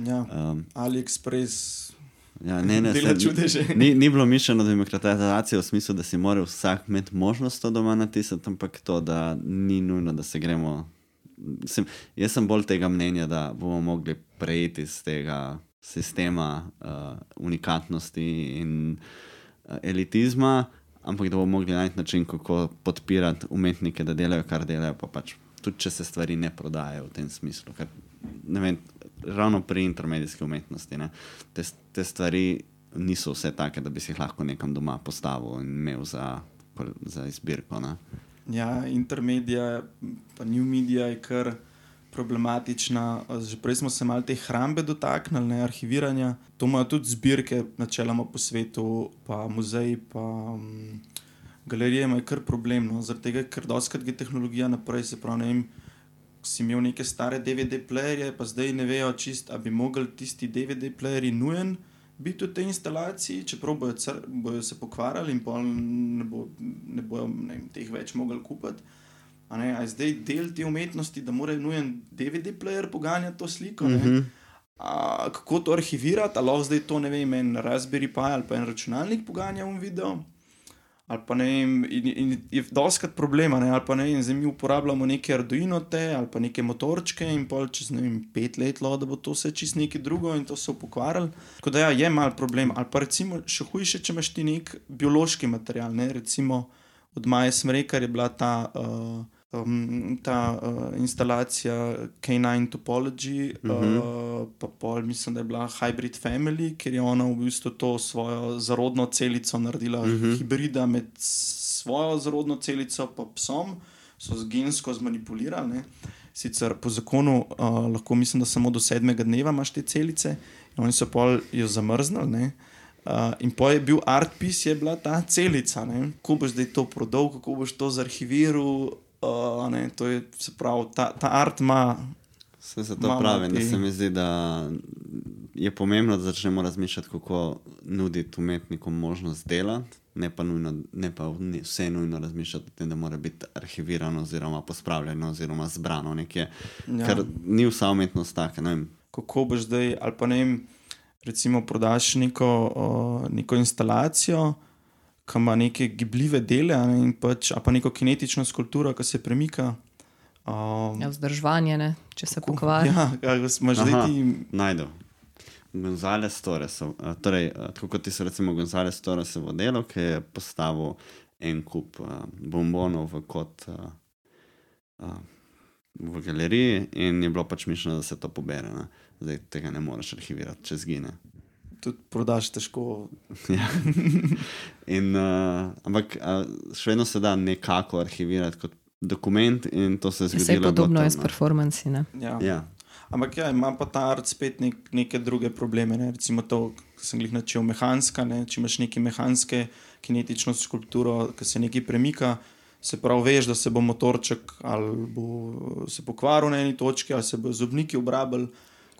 Speaker 2: ja.
Speaker 1: Um,
Speaker 2: AliExpress.
Speaker 1: ja, ne, ne, se-
Speaker 2: čudeže.
Speaker 1: Ni, ni bilo mišljeno demokratizacijo v smislu, da si mora vsak imeti možnost to doma natisati, ampak to, da ni nujno, da se gremo. Sem, jaz sem bolj tega mnenja, da bomo mogli preiti iz tega sistema uh, unikatnosti in uh, elitizma, ampak da bomo mogli najti način, kako podpirati umetnike, da delajo, kar delajo, pa pač tudi če se stvari ne prodajajo v tem smislu. Ker, vem, ravno pri intermedijski umetnosti ne, te, te stvari niso vse take, da bi si jih lahko nekam doma postavil in imel za, za izbirko. Ne.
Speaker 2: Ja, intermedija, pa new media je kar problematična. Že prej smo se malo te hrambe dotaknili, ne arhiviranja. To imajo tudi zbirke, načeloma po svetu, pa muzeji, pa um, galerije imajo kar problem. No, zaradi tega, ker doskrat gre tehnologija naprej, se pravi, ne vem. Si imel neke stare DVD-pleje, pa zdaj ne vejo, čist, ali bi mogli tisti DVD-pleji nujen biti v tej instalaciji, čeprav bojo, car, bojo se pokvarjali in pol ne, bo, ne bojo ne vem, teh več mogli kupiti. A ne, a je zdaj del te umetnosti, da mora nujen DVD-plejer poganjati to sliko. Mm -hmm. a, kako to arhivirati, ali lahko zdaj to ne vem, en Raspberry Pi ali pa en računalnik poganja v video. Ali pa ne vem, in, in je doskrat problema, ne, ali pa ne vem, zdaj mi uporabljamo neke Arduino te ali pa neke motorčke in pol čez ne vem, pet let, lo, da bo to vse čist nekaj drugo in to se pokvarili. Tako da ja, je mal problem. Ali pa recimo še hujše, če imaš ti nek biološki material, ne, recimo od Maja Smrekar je bila ta. Uh, Um, ta uh, instalacija K9 Topology, uh -huh. uh, pa pol, mislim, da je bila Hybrid Family, ker je ona v bistvu to svojo zarodno celico naredila, uh -huh. hibrida med svojo zarodno celico in psom, so z gensko zmanipulirali. Ne. Sicer po zakonu uh, lahko mislim, da samo do sedmega dneva imaš te celice, in oni so pol jo zamrznili. Ne. Uh, in pa je bil art piece, je bila ta celica. Ne. Kako boš zdaj to prodal, kako boš to zarhiviral. Uh, ne, to je, se pravi, ta, ta art ima.
Speaker 1: Vse se to
Speaker 2: Imamo
Speaker 1: pravi, da
Speaker 2: te-
Speaker 1: se mi zdi, da je pomembno, da začnemo razmišljati, kako nuditi umetnikom možnost delati, ne pa, nujno, ne pa ni- vse nujno razmišljati o tem, da mora biti arhivirano, oziroma pospravljeno, oziroma zbrano nekje.
Speaker 2: Ja.
Speaker 1: Ker ni vsa umetnost taka. ne
Speaker 2: kako boš zdaj, ali pa ne vem, recimo prodaš neko, uh, neko instalacijo, ki ima neke gibljive dele, a ne, in pač, pa neko kinetično skulpturo, ki se premika. Um,
Speaker 3: Ja, vzdrževanje, ne, če se pokvari.
Speaker 2: Ja, ja imaš zdaj
Speaker 1: Aha.
Speaker 2: ti.
Speaker 1: Najdel. Gonzales Torresov, a, torej, a, tako kot ti so recimo Gonzales Torresovo delo, ki je postavil en kup a, bombonov v kot a, a, v galeriji in je bilo pač mišljeno, da se to pobere. Ne. Zdaj tega ne moreš arhivirati, če zgine.
Speaker 2: Tudi prodaš težko.
Speaker 1: Ja. In, uh, ampak uh, še vedno se da nekako arhivirati kot dokument, in to se je
Speaker 3: Vse podobno je s performanci. Ne?
Speaker 2: Ja.
Speaker 1: Ja.
Speaker 2: Ampak ja, ima pa ta art spet nek, neke druge probleme. Ne? Recimo to, kar sem jih načel, mehanska. Ne? Če imaš neke mehanske kinetično skulpturo, ki se nekaj premika, se pravi, veš, da se bo motorček ali bo se pokvaril na eni točki, ali se bo zobniki obrabili,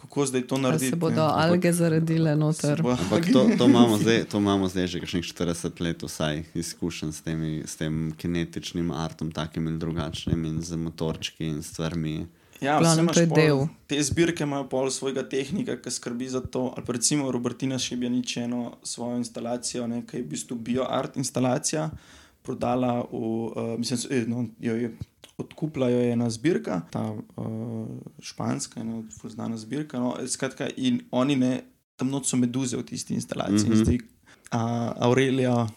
Speaker 2: kako zdaj to narediti.
Speaker 3: se bodo
Speaker 2: ne?
Speaker 3: alge zaredile
Speaker 2: Se
Speaker 3: noter.
Speaker 2: bo-
Speaker 1: Ampak to, to, imamo zdaj, to imamo zdaj že kakšnih 40 let, vsaj izkušenj s, temi- s tem kinetičnim artom, takim in drugačnim, in z motorčki in stvarmi.
Speaker 2: Ja,
Speaker 3: Glavnem,
Speaker 2: vse
Speaker 3: to je del.
Speaker 2: Te zbirke imajo pol svojega tehnika, ki skrbi za to. Ali pa recimo Robertina Šibjanič eno svojo instalacijo, ne, ki je v bistvu bioart instalacija, prodala v, uh, mislim, eh, no, jo je. Odkupila jo je ena zbirka, ta uh, španska, ena znana zbirka. No, skratka, in oni ne, tam noč so meduze v tisti instalaciji. Mm. -hmm. Zdaj, uh, Aurelija.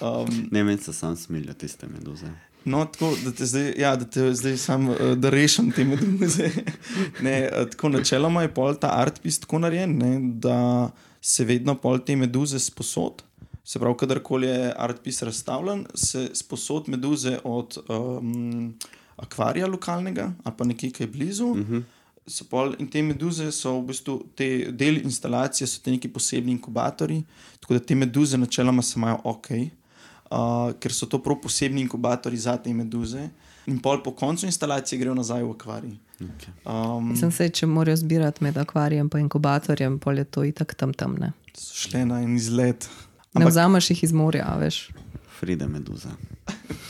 Speaker 2: Um,
Speaker 1: Ne, meni se sam smilijo tiste meduze.
Speaker 2: No, tako da te zdaj, ja, da te zdaj sam, da rešim te meduze. ne, tako načeloma je pol ta artpis tako narejen, ne, da se vedno pol te meduze sposod. Se pravi, kadarkoli je artpis razstavljen, se sposod meduze od um, akvarija lokalnega ali pa nekje, ki je blizu. Uh
Speaker 1: Mhm.
Speaker 2: so pol, in te meduze so v bistvu te del instalacije, so te neki posebni inkubatori, tako da te meduze načeloma se imajo ok, uh, ker so to prav posebni inkubatori za te meduze. In pol po koncu instalacije grejo nazaj v akvarij.
Speaker 1: Okay.
Speaker 2: Um,
Speaker 3: Sem se, če morajo zbirati med akvarijem in inkubatorjem, pol je to itak tam tam.
Speaker 2: Šle na en izlet.
Speaker 3: Ne vzameš jih iz morja, a veš.
Speaker 1: Frida meduza.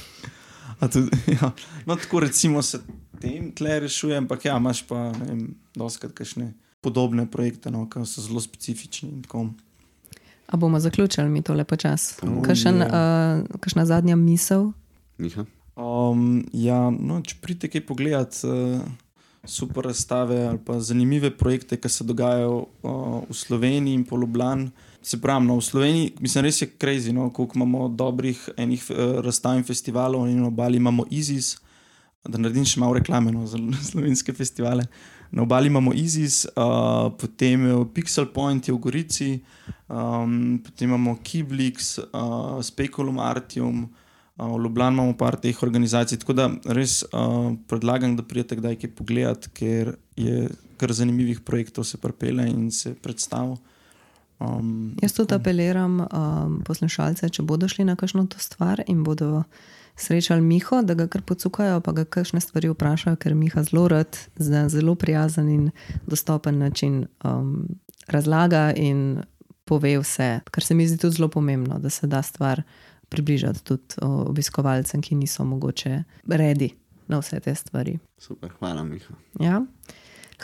Speaker 2: tudi, ja. no, tako recimo se tem tle rešuje, ampak ja, imaš pa ne vem, doskrat kakšne podobne projekte, no, ki so zelo specifični. in tako.
Speaker 3: A bomo zaključili mi tole počas? Kakšen,
Speaker 2: ja.
Speaker 3: uh, kakšna zadnja misel?
Speaker 1: Miha?
Speaker 2: Um, ja, no, če pridete kaj pogledat, uh, super razstave ali pa zanimive projekte, ki se dogajajo uh, v Sloveniji in po Ljubljani. Se pravi, no, v Sloveniji, mislim, res je crazy, no, koliko imamo dobrih enih uh, razstav in festivalov, in na obali imamo Izis. Da naredim še malo reklame no, za slovenske festivale. Na obali imamo Izis, uh, potem je Pixel Point je v Gorici, um, potem imamo Kiblix, uh, Speculum Artium, uh, v Ljubljani imamo par teh organizacij. Tako da res uh, predlagam, da pridete kdaj kaj pogledat, ker je kar zanimivih projektov se prepele in se predstav. Um,
Speaker 3: Jaz tudi apeliram um, poslušalce, če bodo šli na kakšno to stvar in bodo srečali Miho, da ga kar pocukajo, pa ga kakšne stvari vprašajo, ker Miha zelo rad, za zelo prijazen in dostopen način um, razlaga in pove vse, kar se mi zdi tudi zelo pomembno, da se da stvar približati tudi obiskovalcem, ki niso mogoče redi na vse te stvari.
Speaker 1: Super, hvala, Miha.
Speaker 3: Ja.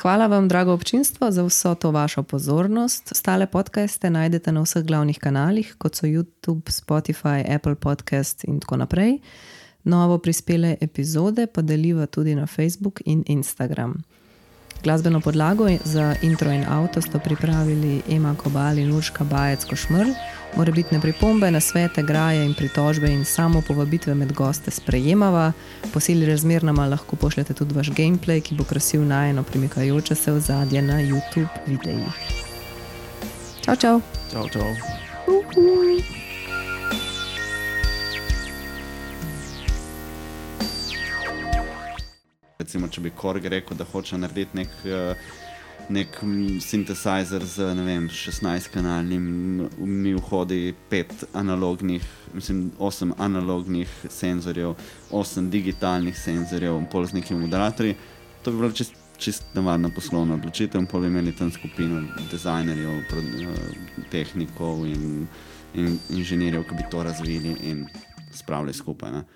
Speaker 3: Hvala vam, drago občinstvo, za vso to vašo pozornost. Stale podcaste najdete na vseh glavnih kanalih, kot so YouTube, Spotify, Apple Podcast in tako naprej. Novo prispele epizode pa deliva tudi na Facebook in Instagram. Glasbeno podlago za intro in avto sta pripravili Ema Kobal in Urška Bajec Košmrl. Morebitne pripombe, nasvete, graje in pritožbe in samo povabitve med goste sprejemava. Po sili razmernama lahko pošljete tudi vaš gameplay, ki bo krasil najeno premikajoče se ozadje na YouTube videih. Čau, čau!
Speaker 2: Čau, čau.
Speaker 1: Recimo, če bi Korg rekel, da hoče narediti nek, eh, nek mm, sintetizer z vem, 16-kanalnim, mi vhodi 5 analognih, mislim, 8 analognih senzorjev, 8 digitalnih senzorjev, pol z nekimi moderatorji, to bi bilo čist, čist navadna poslovna odločitev, pol bi imeli tam skupino dizajnerjev, eh, tehnikov in, in inženirjev, ki bi to razvili in spravili skupaj. Ne.